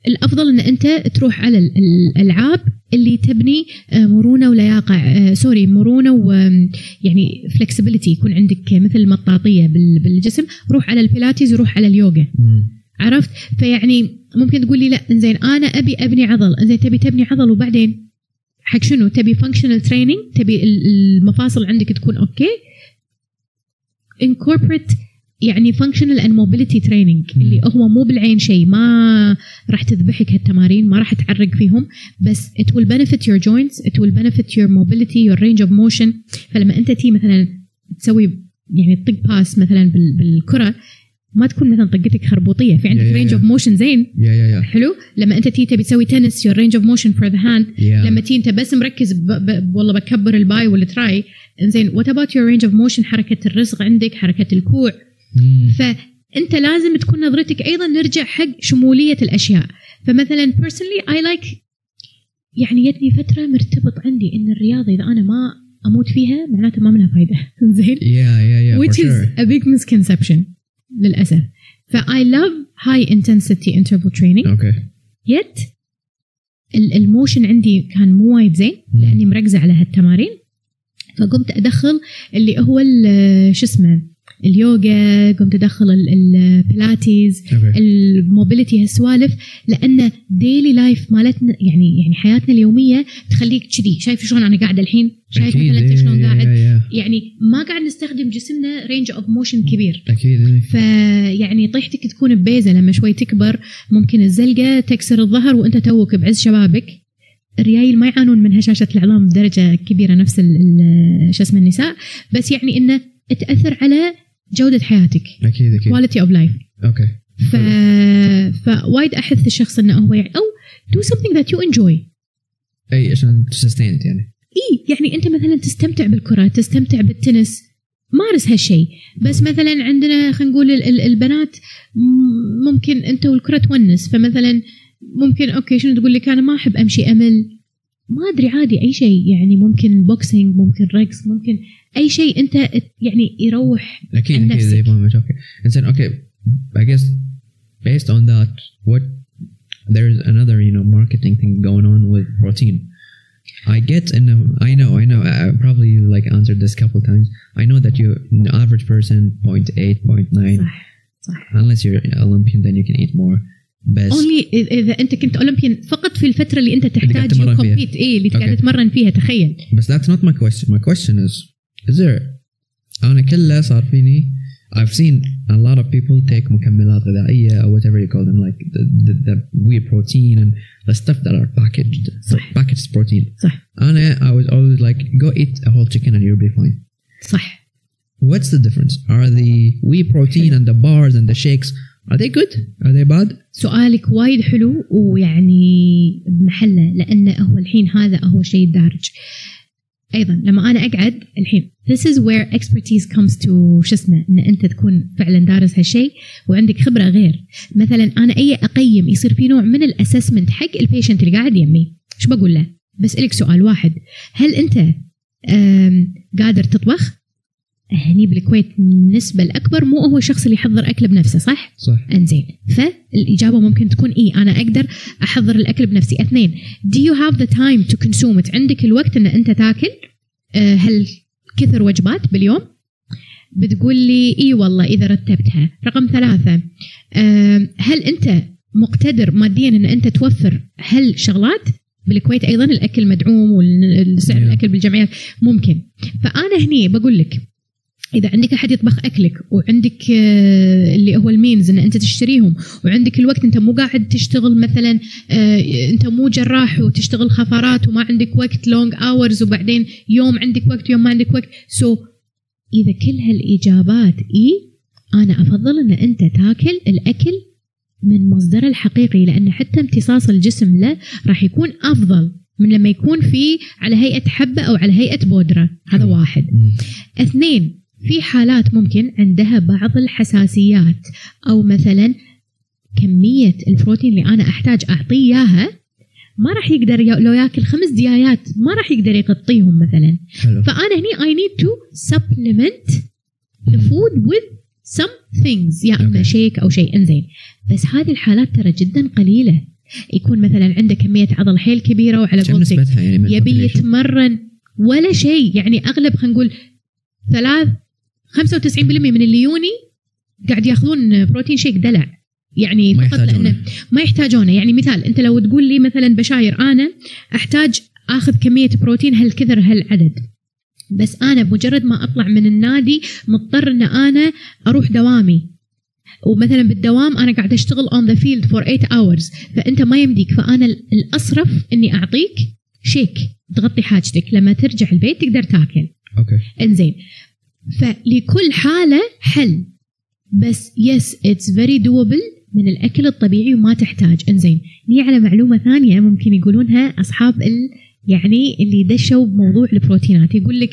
الأفضل إن أنت تروح على ال- الألعاب اللي تبني آه، مرونة ولياقه سوري مرونة ويعني فلكسبيتي يكون عندك مثل مطاطية بال- بالجسم. روح على البيلاتيز وروح على اليوغا. عرفت؟ فيعني ممكن تقول لي لا إنزين أنا أبي أبني عضل. إنزين تبي تبني عضل وبعدين حق شنو؟ تبي functional training تبي ال- المفاصل عندك تكون okay؟ Incorporate يعني and mobility training مم. اللي هو مو بالعين شيء ما راح تذبحك هالتمارين ما راح تعرق فيهم بس it will benefit your joints it will benefit your mobility your range of motion فلما أنت تي مثلا تسوي يعني تطق باس مثلا بال- بالكرة ما تكون مثلا طقتك خربوطية في عندك range. of motion زين Yeah yeah yeah. حلو لما أنت تي تبي تسوي تنس range of motion for the hand Yeah. لما تي أنت بس مركز ب... ب... والله بكبر الباي والتراي إنزين what about your range of motion حركة الرسغ عندك حركة الكوع. فأنت لازم تكون نظرتك أيضا نرجع حق شمولية الأشياء فمثلا personally I like يعني يدني فترة مرتبط عندي إن الرياضة إذا أنا ما أموت فيها معناته ما منها فايدة زين Yeah yeah yeah. which is sure. a big misconception للأسف ف I love high intensity interval training Okay. يت ال- ال motion عندي كان مو وايد زين. لأني مركزة على هالتمارين فقمت أدخل اللي هو شو اسمه اليوغا قمت أدخل ال- ال Pilates Okay. ال mobility هالسوالف لأن daily life مالتنا يعني يعني حياتنا اليومية تخليك كذي. شايف شلون أنا قاعدة الحين؟ شايف. مثلا انت شلون yeah, قاعد؟ yeah, yeah. يعني ما قاعد نستخدم جسمنا range of motion كبير. أكيد فيعني طيحتك تكون ببيزة. لما شوي تكبر ممكن الزلقة تكسر الظهر وأنت توك بعز شبابك. الريايل ما يعانون من هشاشه العظام بدرجة كبيرة نفس شو اسمه النساء. بس يعني إنه تأثر على جودة حياتك أكيد أكيد. quality of life Okay. ف... فوايد أحث الشخص إنه هو يعني أو do something that you enjoy أي عشان consistent يعني. إي يعني أنت مثلا تستمتع بالكرة تستمتع بالتنس مارس هالشيء بس مثلا عندنا خلينا نقول ال- ال- البنات ممكن أنت والكرة تونس فمثلا ممكن okay شنو تقول لك أنا ما أحب أمشي أمل ما ادري عادي اي شيء يعني ممكن boxing ممكن رقص ممكن اي شيء انت يعني يروح أكيد عن أكيد نفسك. زي فاهمك okay انزين okay I guess based on that what there's another you know marketing thing going on with protein I get in a, I know I know I, probably you like answered this couple times I know that you average person 0.8 0.9 صح صح unless you're Olympian then you can eat more بس only اذا انت كنت Olympian فقط في الفترة اللي انت تحتاج فيها. compete إيه اللي قاعد. تتمرن فيها تخيل But that's not my question. My question is, is there أنا كله صار فيني I've seen a lot of people take مكملات غذائية or whatever you call them like the, the, the whey protein and the stuff that are packaged صح. packaged protein صح أنا I was always like go eat a whole chicken and you'll be fine صح what's the difference are the whey protein and the bars and the shakes are they good? Are they bad? سؤالك وايد حلو ويعني بمحله لأنه هو الحين هذا هو شيء دارج. أيضا لما أنا أقعد الحين this is where expertise comes to شو اسمه إن أنت تكون فعلا دارس هالشيء وعندك خبرة غير. مثلا أنا أي أقيم يصير في نوع من الأسسمنت حق البيشنت اللي قاعد يمي. إيش بقول له؟ بسألك سؤال واحد. هل أنت قادر تطبخ؟ هني بالكويت النسبة الأكبر مو هو الشخص اللي يحضر أكله بنفسه صح؟ صح. إنزين. فالإجابة ممكن تكون اي أنا أقدر أحضر الأكل بنفسي. اثنين do you have the time to consume it عندك الوقت إن أنت تاكل؟ آه، هل كثر وجبات باليوم؟ بتقول لي إي والله إذا رتبتها. رقم ثلاثة آه، هل أنت مقتدر ماديا إن أنت توفر هل شغلات؟ بالكويت أيضا الأكل مدعوم والسعر. الأكل بالجمعيات ممكن. فأنا هني بقول لك إذا عندك أحد يطبخ أكلك وعندك آه، اللي هو المينز إن أنت تشتريهم وعندك الوقت أنت مو قاعد تشتغل مثلا آه، أنت مو جراح وتشتغل خفرات وما عندك وقت long hours وبعدين يوم عندك وقت ويوم ما عندك وقت. so so, إذا كل هالإجابات إي أنا أفضل إن أنت تاكل الأكل من مصدره الحقيقي لأن حتى امتصاص الجسم له راح يكون أفضل من لما يكون في على هيئة حبة أو على هيئة بودرة. هذا واحد. اثنين في حالات ممكن عندها بعض الحساسيات أو مثلا كمية البروتين اللي أنا أحتاج أعطيه إياها ما راح يقدر لو ياكل خمس ديايات ما راح يقدر يغطيهم مثلا. حلو. فأنا هني I need to supplement the food with some things يا إما. شيك أو شيء إنزين. بس هذه الحالات ترى جدا قليلة. يكون مثلا عنده كمية عضل حيل كبيرة وعلى قولتك يعني يبي؟ يتمرن ولا شيء. يعني أغلب خلينا نقول ثلاث 95% من اللي يوني قاعد ياخذون protein shake دلع. يعني ما فقط. لأنه ما يحتاجونه. يعني مثال أنت لو تقول لي مثلا بشاير أنا أحتاج آخذ كمية بروتين هالكثر هالعدد. بس أنا بمجرد ما أطلع من النادي مضطر إن أنا أروح دوامي. ومثلا بالدوام أنا قاعد أشتغل on the field for 8 hours فأنت ما يمديك. فأنا ال- الأصرف إني أعطيك shake تغطي حاجتك. لما ترجع البيت تقدر تاكل. okay. إنزين. فلكل حالة حل. بس yes it's very doable من الأكل الطبيعي وما تحتاج. إنزين ني على معلومة ثانية ممكن يقولونها أصحاب ال يعني اللي دشوا بموضوع البروتينات. يقول لك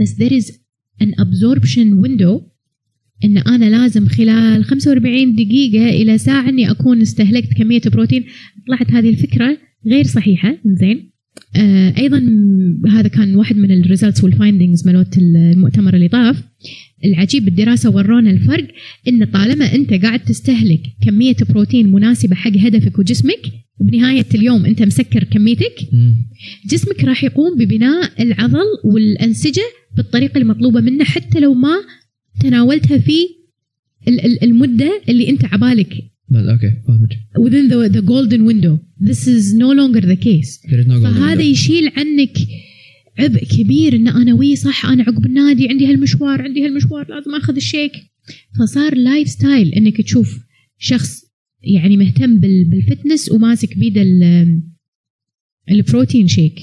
بس there is an absorption window إن أنا لازم خلال 45 دقيقة إلى ساعة إني أكون استهلكت كمية بروتين. طلعت هذه الفكرة غير صحيحة. زين أيضا هذا كان واحد من ال results وال findings مالت المؤتمر اللي طاف العجيب بالدراسة ورونا الفرق إن طالما أنت قاعد تستهلك كمية بروتين مناسبة حق هدفك وجسمك بنهاية اليوم أنت مسكر كميتك. جسمك راح يقوم ببناء العضل والأنسجة بالطريقة المطلوبة منه حتى لو ما تناولتها في ال- ال- المدة اللي أنت عبالك But okay فهمت within the, the golden window. This is no longer the case. There is no golden فهذا window. يشيل عنك عبء كبير إن أنا وي صح أنا عقب النادي عندي هالمشوار عندي هالمشوار لازم آخذ ال shake. فصار lifestyle إنك تشوف شخص يعني مهتم بال- بال fitness وماسك بيده ال- ال protein shake.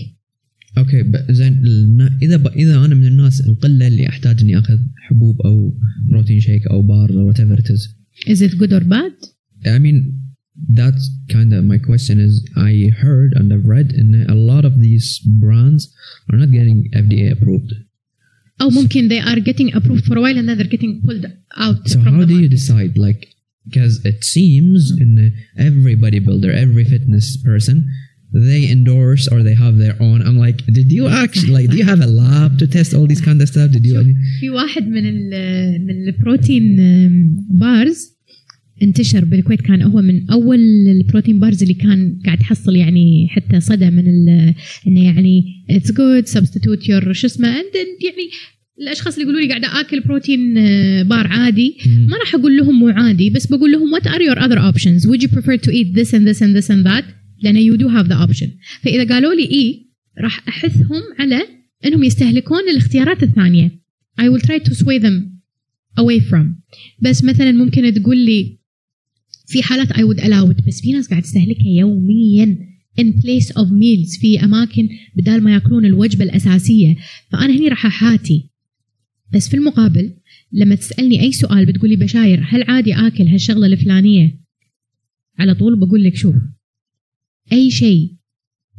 okay زين إذا ب... إذا أنا من الناس القلة اللي أحتاج إني آخذ حبوب أو بروتين شيك أو بار whatever it is. Is it good or bad? I mean, that's kind of my question is I heard and I've read in a lot of these brands are not getting FDA approved. أو ممكن they are getting approved for a while and then they're getting pulled out So from how the do you market. decide like because it seems in every bodybuilder, every fitness person, they endorse or they have their own. I'm like, did you actually like? Do you have a lab to test all these kind of stuff? Did you? في واحد من ال من البروتين بارز انتشر بالكويت كان هو من أول ال protein bars اللي كان قاعد يحصل يعني حتى صدى من إنه يعني it's good substitute your شو اسمه يعني الأشخاص اللي يقولوا لي قاعدة آكل بروتين آه، بار عادي ما راح أقول لهم مو عادي بس بقول لهم what are your other options would you prefer to eat this and this and this and that لأن you do have the option. فإذا قالوا لي إيه راح أحثهم على إنهم يستهلكون الاختيارات الثانية. I will try to sway them away from. بس مثلا ممكن تقول لي في حالات would allow it. بس في ناس قاعد تستهلكها يوميا in place of meals. في أماكن بدال ما يأكلون الوجبة الأساسية. فأنا هني راح أحاتي. بس في المقابل لما تسألني أي سؤال بتقولي بشاير هل عادي آكل هالشغلة الفلانية؟ على طول بقول لك شوف. أي شيء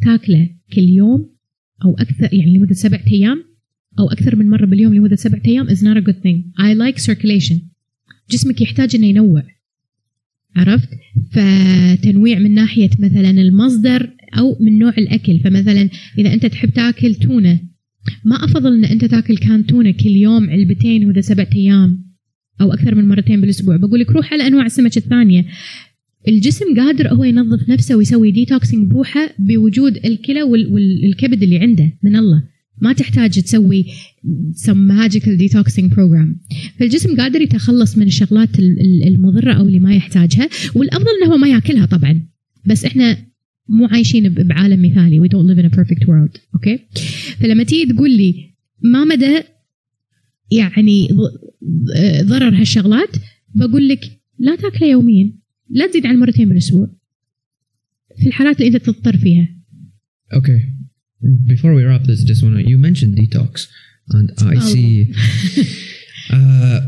تاكله كل يوم أو أكثر يعني لمدة سبعة أيام أو أكثر من مرة باليوم لمدة سبعة أيام is not a good thing. I like circulation. جسمك يحتاج إنه ينوع. عرفت؟ فتنويع من ناحية مثلا المصدر أو من نوع الأكل. فمثلا إذا أنت تحب تاكل تونة ما أفضل إن أنت تاكل كان تونة كل يوم علبتين وذا سبعة أيام أو أكثر من مرتين بالأسبوع. بقول لك روح على أنواع السمك الثانية. الجسم قادر هو ينظف نفسه ويسوي detoxing بروحه بوجود الكلى وال- والكبد اللي عنده من الله. ما تحتاج تسوي some magical detoxing program. فالجسم قادر يتخلص من الشغلات ال- ال- المضرة أو اللي ما يحتاجها والأفضل أنه هو ما ياكلها طبعا. بس إحنا مو عايشين بعالم مثالي. We don't live in a perfect world. okay فلما تيجي تقول لي ما مدى يعني آه، ضرر هالشغلات بقول لك لا تاكله يوميا. لا تزيد عن مرتين بالأسبوع. في الحالات اللي انت تضطر فيها. Okay. Before we wrap this, just wanna you mentioned detox, and I Oh. see. Uh,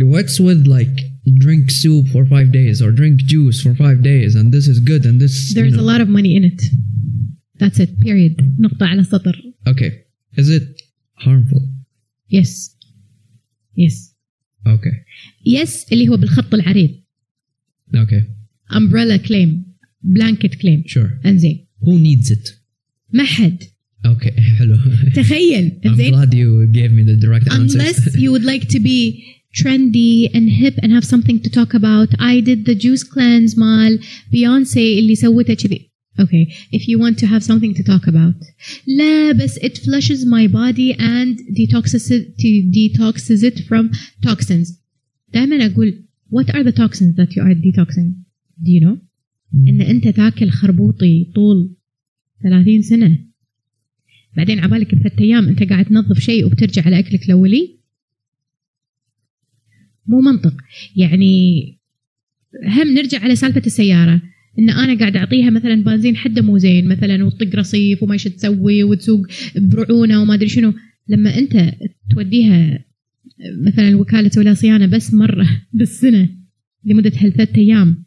what's with like drink soup for five days or drink juice for five days, and this is good, and this. you there's a know- lot of money in it that's it period نقطة على سطر Okay. Is it harmful? yes yes Okay. yes اللي هو بالخط العريض Okay. umbrella claim blanket claim Sure. انزين Who needs it? ما حد Okay. Hello. تخيل I'm انزين glad you gave me the direct answers. unless you would like to be trendy and hip and have something to talk about I did the juice cleanse مال Beyonce اللي سوتها كذي Okay, if you want to have something to talk about. لا بس it flushes my body and detoxes it, detoxes it from toxins. دائما أقول what are the toxins that you are detoxing? Do you know? إن أنت تاكل خربوطي طول 30 سنة. بعدين عبالك بثلاث أيام أنت قاعد تنظف شيء وبترجع على أكلك الأولي. مو منطق. يعني هم نرجع على سالفة السيارة. إن أنا قاعد أعطيها مثلا بنزين حده مو زين مثلا وتطق رصيف وما إيش تسوي وتسوق برعونة وما أدري شنو. لما أنت توديها مثلا وكاله ولا صيانة بس مرة بالسنة لمدة هالثلاث أيام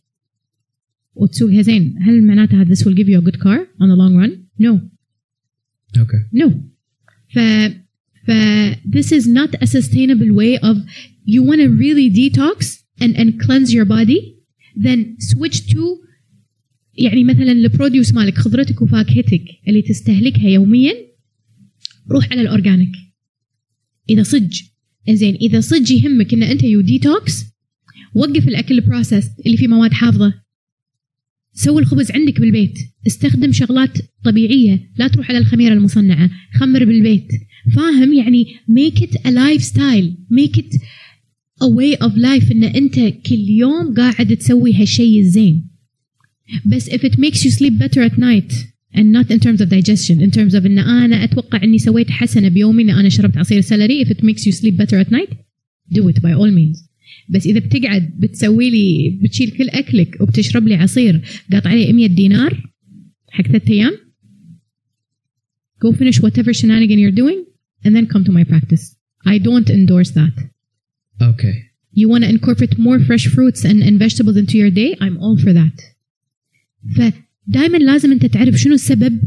وتسوقها زين هل معناتها this will give you a good car on the long run? No. Okay. No. ف ف this is not a sustainable way of you want to really detox and and cleanse your body then switch to يعني مثلا ال produce مالك خضرتك وفاكهتك اللي تستهلكها يوميا روح على ال organic إذا صج زين إذا صج يهمك إن أنت you detox وقف الأكل ال processed اللي فيه مواد حافظة سوي الخبز عندك بالبيت. استخدم شغلات طبيعية لا تروح على الخميرة المصنعة. خمر بالبيت. فاهم؟ يعني make it a lifestyle. Make it a way of life إن أنت كل يوم قاعد تسوي هالشيء الزين. بس if it makes you sleep better at night and not in terms of digestion. In terms of إن أنا أتوقع إني سويت حسنة بيومي إن أنا شربت عصير سلري. If it makes you sleep better at night do it by all means. بس اذا بتقعد بتسوي لي بتشيل كل اكلك وبتشرب لي عصير قاطع عليه 100 دينار حق ثلاث أيام go finish whatever shenanigan you're doing and then come to my practice I don't endorse that Okay. you want to incorporate more fresh fruits and, and vegetables into your day I'm all for that فدائما لازم انت تعرف شنو السبب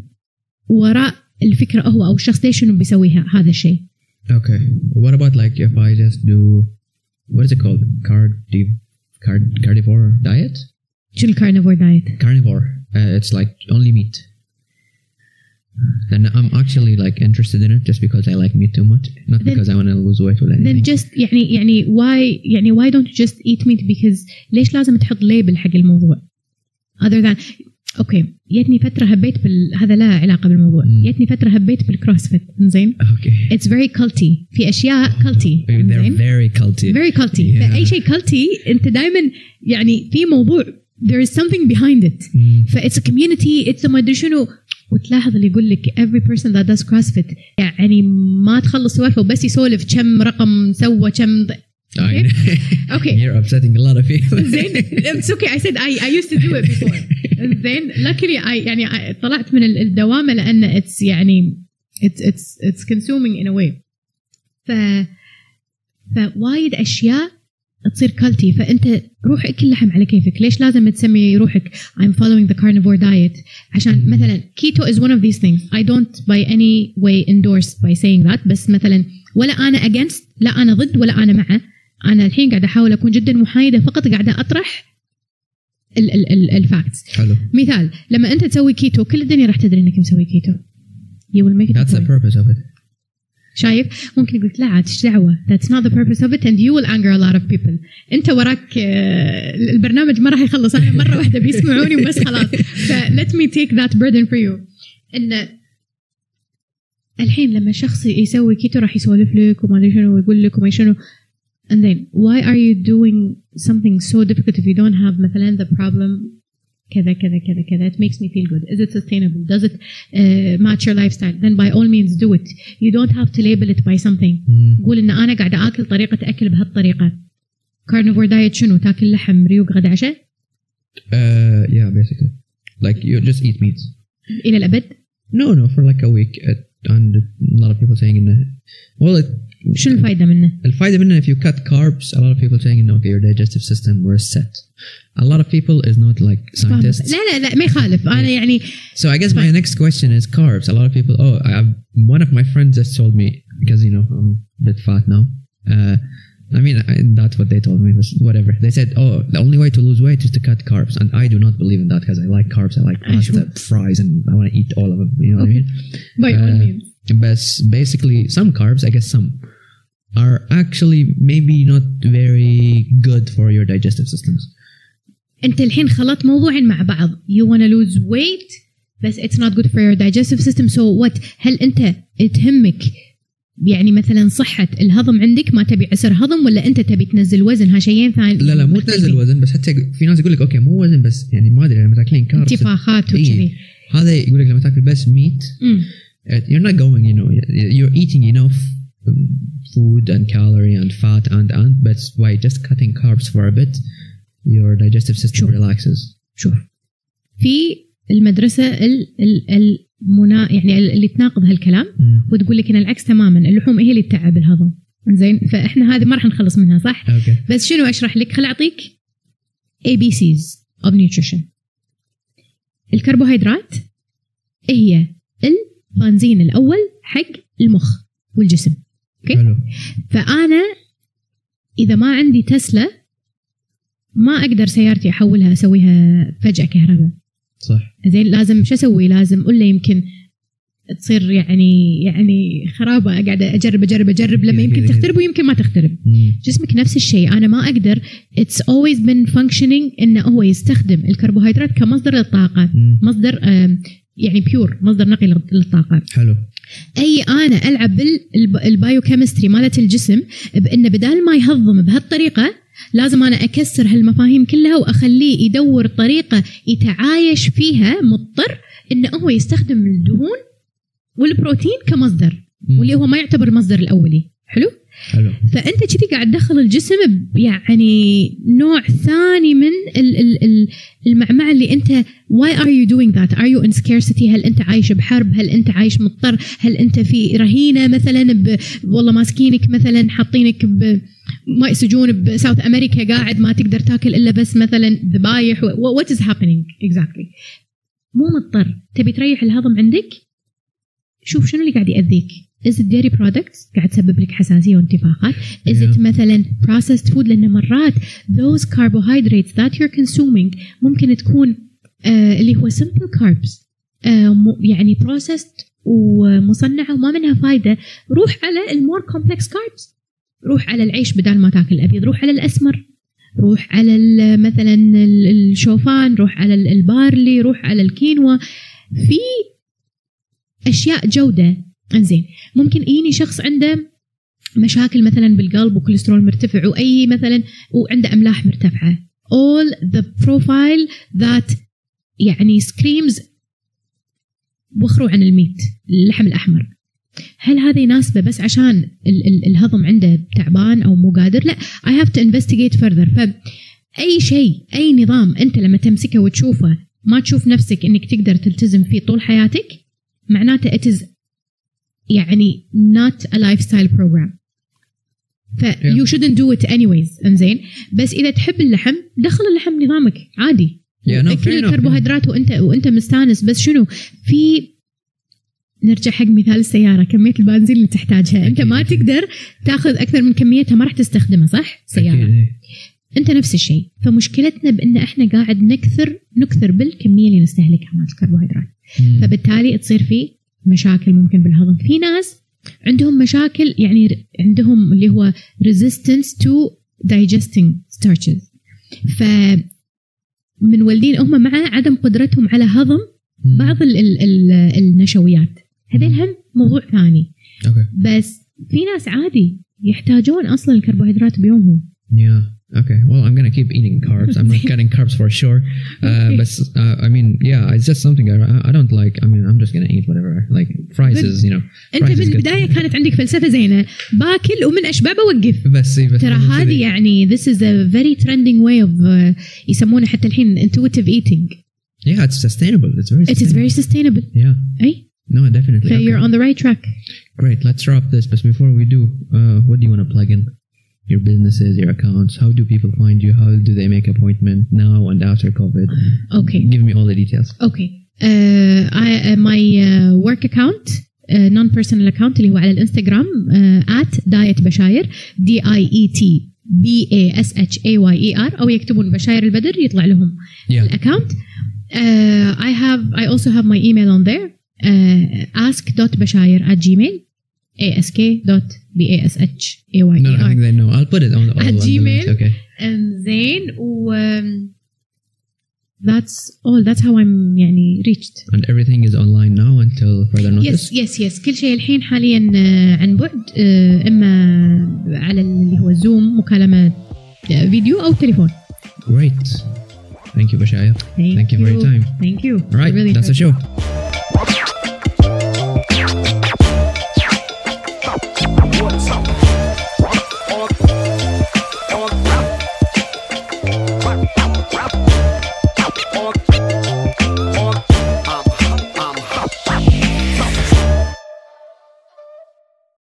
وراء الفكرة هو أو الشخص ليش شنو بيسوي هذا الشيء Okay. What about like if I just do what is it called? Cardi card- carnivore diet. شو الكارنيفور دايت؟ Carnivore. Uh, it's like only meat. And I'm actually like interested in it just because I like meat too much, not Then- because I want to lose weight or anything. then just يعني يعني why يعني why don't you just eat meat because ليش لازم تحط ليبل حق الموضوع other than أوكي جتني فترة هبيت بال هذا لا علاقة بالموضوع. جتني فترة هبيت بالكروسفيت زين okay. اتس فيري كالتي في أشياء كالتي زين very culty. very culty. فأي شيء culty أنت دائما يعني في موضوع there is something behind it Mm. ف it's community it's ما أدري شنو وتلاحظ اللي يقول لك every person that does crossfit يعني ما تخلص سوالفه وبس يسولف كم رقم سوى كم ض- I know. Okay. You're upsetting a lot of people. زين it's okay I said I, I used to do it before زين luckily I يعني I طلعت من ال- الدوامه لان it's يعني it's it's it's consuming in a way ف فوايد اشياء تصير كالتي فانت روح اكل لحم على كيفك ليش لازم تسمي روحك I'm following the carnivore diet عشان مثلا keto is one of these things I don't by any way endorse by saying that بس مثلا ولا انا against لا انا ضد ولا انا مع أنا الحين قاعدة أحاول أكون جدا محايدة فقط قاعدة أطرح ال facts. حلو. مثال لما أنت تسوي كيتو كل الدنيا راح تدري إنك مسوي كيتو you will make it That's the purpose of it. شايف؟ ممكن يقول لا عاد إيش دعوة؟ That's not the purpose of it and you will anger a lot of people. أنت وراك آه، البرنامج ما راح يخلص. أنا مرة واحدة بيسمعوني وبس خلاص. ف let me take that burden for you. إن الحين لما شخص يسوي كيتو راح يسولف لك وما أدري شنو ويقول لك وما شنو. and then why are you doing something so difficult if you don't have مثلا the problem كذا كذا كذا كذا it makes me feel good is it sustainable does it uh, match your lifestyle then by all means do it you don't have to label it by something Mm. قول ان انا قاعده اكل طريقه اكل بهالطريقه carnivore diet شنو تاكل لحم ريوق غدا عشاء Uh, yeah, basically. Like you just eat meat. الى الابد No, no, for like a week. Uh, and a lot of people saying in the well, it, شنو الفائده منه الفائدة منه if you cut carbs, a lot of people saying no, okay, your digestive system was set. A lot of people is not like فاهمة. scientists. لا لا لا ما يخالف انا يعني So I guess my Fine. next question is carbs. A lot of people. Oh, I have one of my friends just told me because you know I'm a bit fat now. Uh, I mean I, that's what they told me. But whatever. They said, oh, the only way to lose weight is to cut carbs, and I do not believe in that because I like carbs. I like I pasta, sure. fries, and I want to eat all of them. You know what I mean? by all Uh, means But basically, some carbs, I guess some, are actually maybe not very good for your digestive systems. انت الحين خلطت موضوعين مع بعض you wanna lose weight بس it's not good for your digestive system so what هل انت تهمك يعني مثلا صحة الهضم عندك ما تبي عسر هضم ولا أنت تبي تنزل وزن؟ ها شيئين ثاني. لا لا مو تنزل وزن بس حتى في ناس يقول لك okay مو وزن بس. يعني ما أدري لما تأكلين carbs انتفاخات إيه. وكذي. هذا يقول لك لما تأكل بس meat أمم. you're not going you know you're eating enough um, food and calorie and fat and and but by just cutting carbs for a bit your digestive system Sure. relaxes. شوف. في المدرسة ال ال المنا يعني اللي تناقض هالكلام وتقول لك إن العكس تماما اللحوم هي اللي تتعب الهضم. زين؟ فإحنا هذه ما راح نخلص منها صح؟ أوكي. بس شنو أشرح لك؟ خل أعطيك ABCs of nutrition. الكربوهيدرات هي البنزين الأول حق المخ والجسم. okay. حلو. فأنا إذا ما عندي تسلا ما أقدر سيارتي أحولها أسويها فجأة كهرباء. صح. زين لازم شو أسوي؟ لازم ولا يمكن تصير يعني يعني خرابة قاعدة أجرب أجرب أجرب. لما يمكن. تخترب ويمكن ما تخترب. مم. جسمك نفس الشيء. أنا ما أقدر. it's always been functioning إنه هو يستخدم الكربوهيدرات كمصدر للطاقة. مم. مصدر يعني pure مصدر نقي لل- للطاقة. حلو. أي أنا ألعب بال biochemistry مالت الجسم بإنه بدال ما يهضم بهالطريقة لازم أنا أكسر هالمفاهيم كلها وأخليه يدور طريقة يتعايش فيها مضطر إنه هو يستخدم الدهون والبروتين كمصدر مم. واللي هو ما يعتبر المصدر الأولي. حلو؟ حلو. فأنت كذي قاعد تدخل الجسم يعني نوع ثاني من ال- ال- ال- المعمعة اللي أنت why are you doing that? Are you in scarcity? هل أنت عايش بحرب؟ هل أنت عايش مضطر؟ هل أنت في رهينة مثلا ب... والله ماسكينك مثلا حاطينك ب ما سجون بساوث أمريكا قاعد ما تقدر تاكل إلا بس مثلا ذبايح و- what is happening exactly مو مضطر. تبي تريح الهضم عندك؟ شوف شنو اللي قاعد is it dairy products قاعد تسبب لك حساسية وانتفاخات. It Yeah. مثلا processed food لأن مرات those carbohydrates that you're consuming ممكن تكون آه اللي هو simple carbs آه م- يعني processed ومصنعة وما منها فايدة. روح على المور complex carbs. روح على العيش بدل ما تاكل الأبيض روح على الأسمر روح على مثلا ال- الشوفان روح على ال- البارلي روح على الكينوا. في أشياء جودة. إنزين ممكن يجيني شخص عنده مشاكل مثلا بالقلب وكوليسترول مرتفع وأي مثلا وعنده أملاح مرتفعة. All the profile that يعني screams وخروا عن الميت اللحم الأحمر. هل هذا يناسبه بس عشان ال- ال- الهضم عنده تعبان أو مو قادر؟ لا I have to investigate further. فأي شيء أي نظام أنت لما تمسكه وتشوفه ما تشوف نفسك أنك تقدر تلتزم فيه طول حياتك معناته it is يعني not a lifestyle program. ف Yeah. you shouldn't do it anyways إنزين. بس إذا تحب اللحم دخل اللحم نظامك عادي. Yeah, no, enough, الكربوهيدرات وانت وأنت مستانس بس شنو؟ في نرجع حق مثال السيارة كمية البنزين اللي تحتاجها أنت ما أكيد. تقدر تاخذ أكثر من كميتها ما راح تستخدمها صح سيارة أكيد. أنت نفس الشيء فمشكلتنا بأن إحنا قاعد نكثر نكثر بالكمية اللي نستهلكها مال الكربوهيدرات مم. فبالتالي تصير في مشاكل ممكن بالهضم في ناس عندهم مشاكل يعني عندهم اللي هو resistance to digesting starches ف من والدين هم مع عدم قدرتهم على هضم. بعض ال ال ال النشويات هذين هم موضوع ثاني Okay. بس في ناس عادي يحتاجون أصلا الكربوهيدرات بيومهم Yeah. Okay. Well, I'm gonna keep eating carbs. I'm not cutting carbs for sure. Uh, but uh, I mean, yeah, it's just something I, I don't like. I mean, I'm just gonna eat whatever. Like fries is, you know. انت من. البدايه كانت عندك فلسفه زينه باكل ومن اشبع بوقف بس ترى هذه يعني this is a very trending way of uh, يسمونه حتى الحين intuitive eating Yeah, it's sustainable. It's very. it is very sustainable Yeah. اي No, definitely. so Okay. you're on the right track Great. Let's wrap this. But before we do, uh, what do you want to plug in? Your businesses, your accounts. How do people find you? How do they make appointment now and after COVID? okay Give me all the details. okay uh, I, uh, my uh, work account uh, non-personal account اللي هو على الانستغرام uh, at diet بشاير d i e t b a s h a y e r او يكتبون بشاير البدر يطلع لهم Yeah. الاكونت uh, I have I also have my email on there uh, ask.bashair at gmail ask dot b a s h a y e No, I r think they know. I'll put it on the, all At on the Gmail? links, Okay. and زين و um, that's all that's how I'm يعني reached And everything is online now until further notice. يس يس يس كل شيء الحين حاليا آه، عن بعد آه، اما على اللي هو زوم مكالمه آه، فيديو او تليفون Great. Thank you, Bashaya. Thank you for your time. Thank you. All right, I really that's the enjoyed show.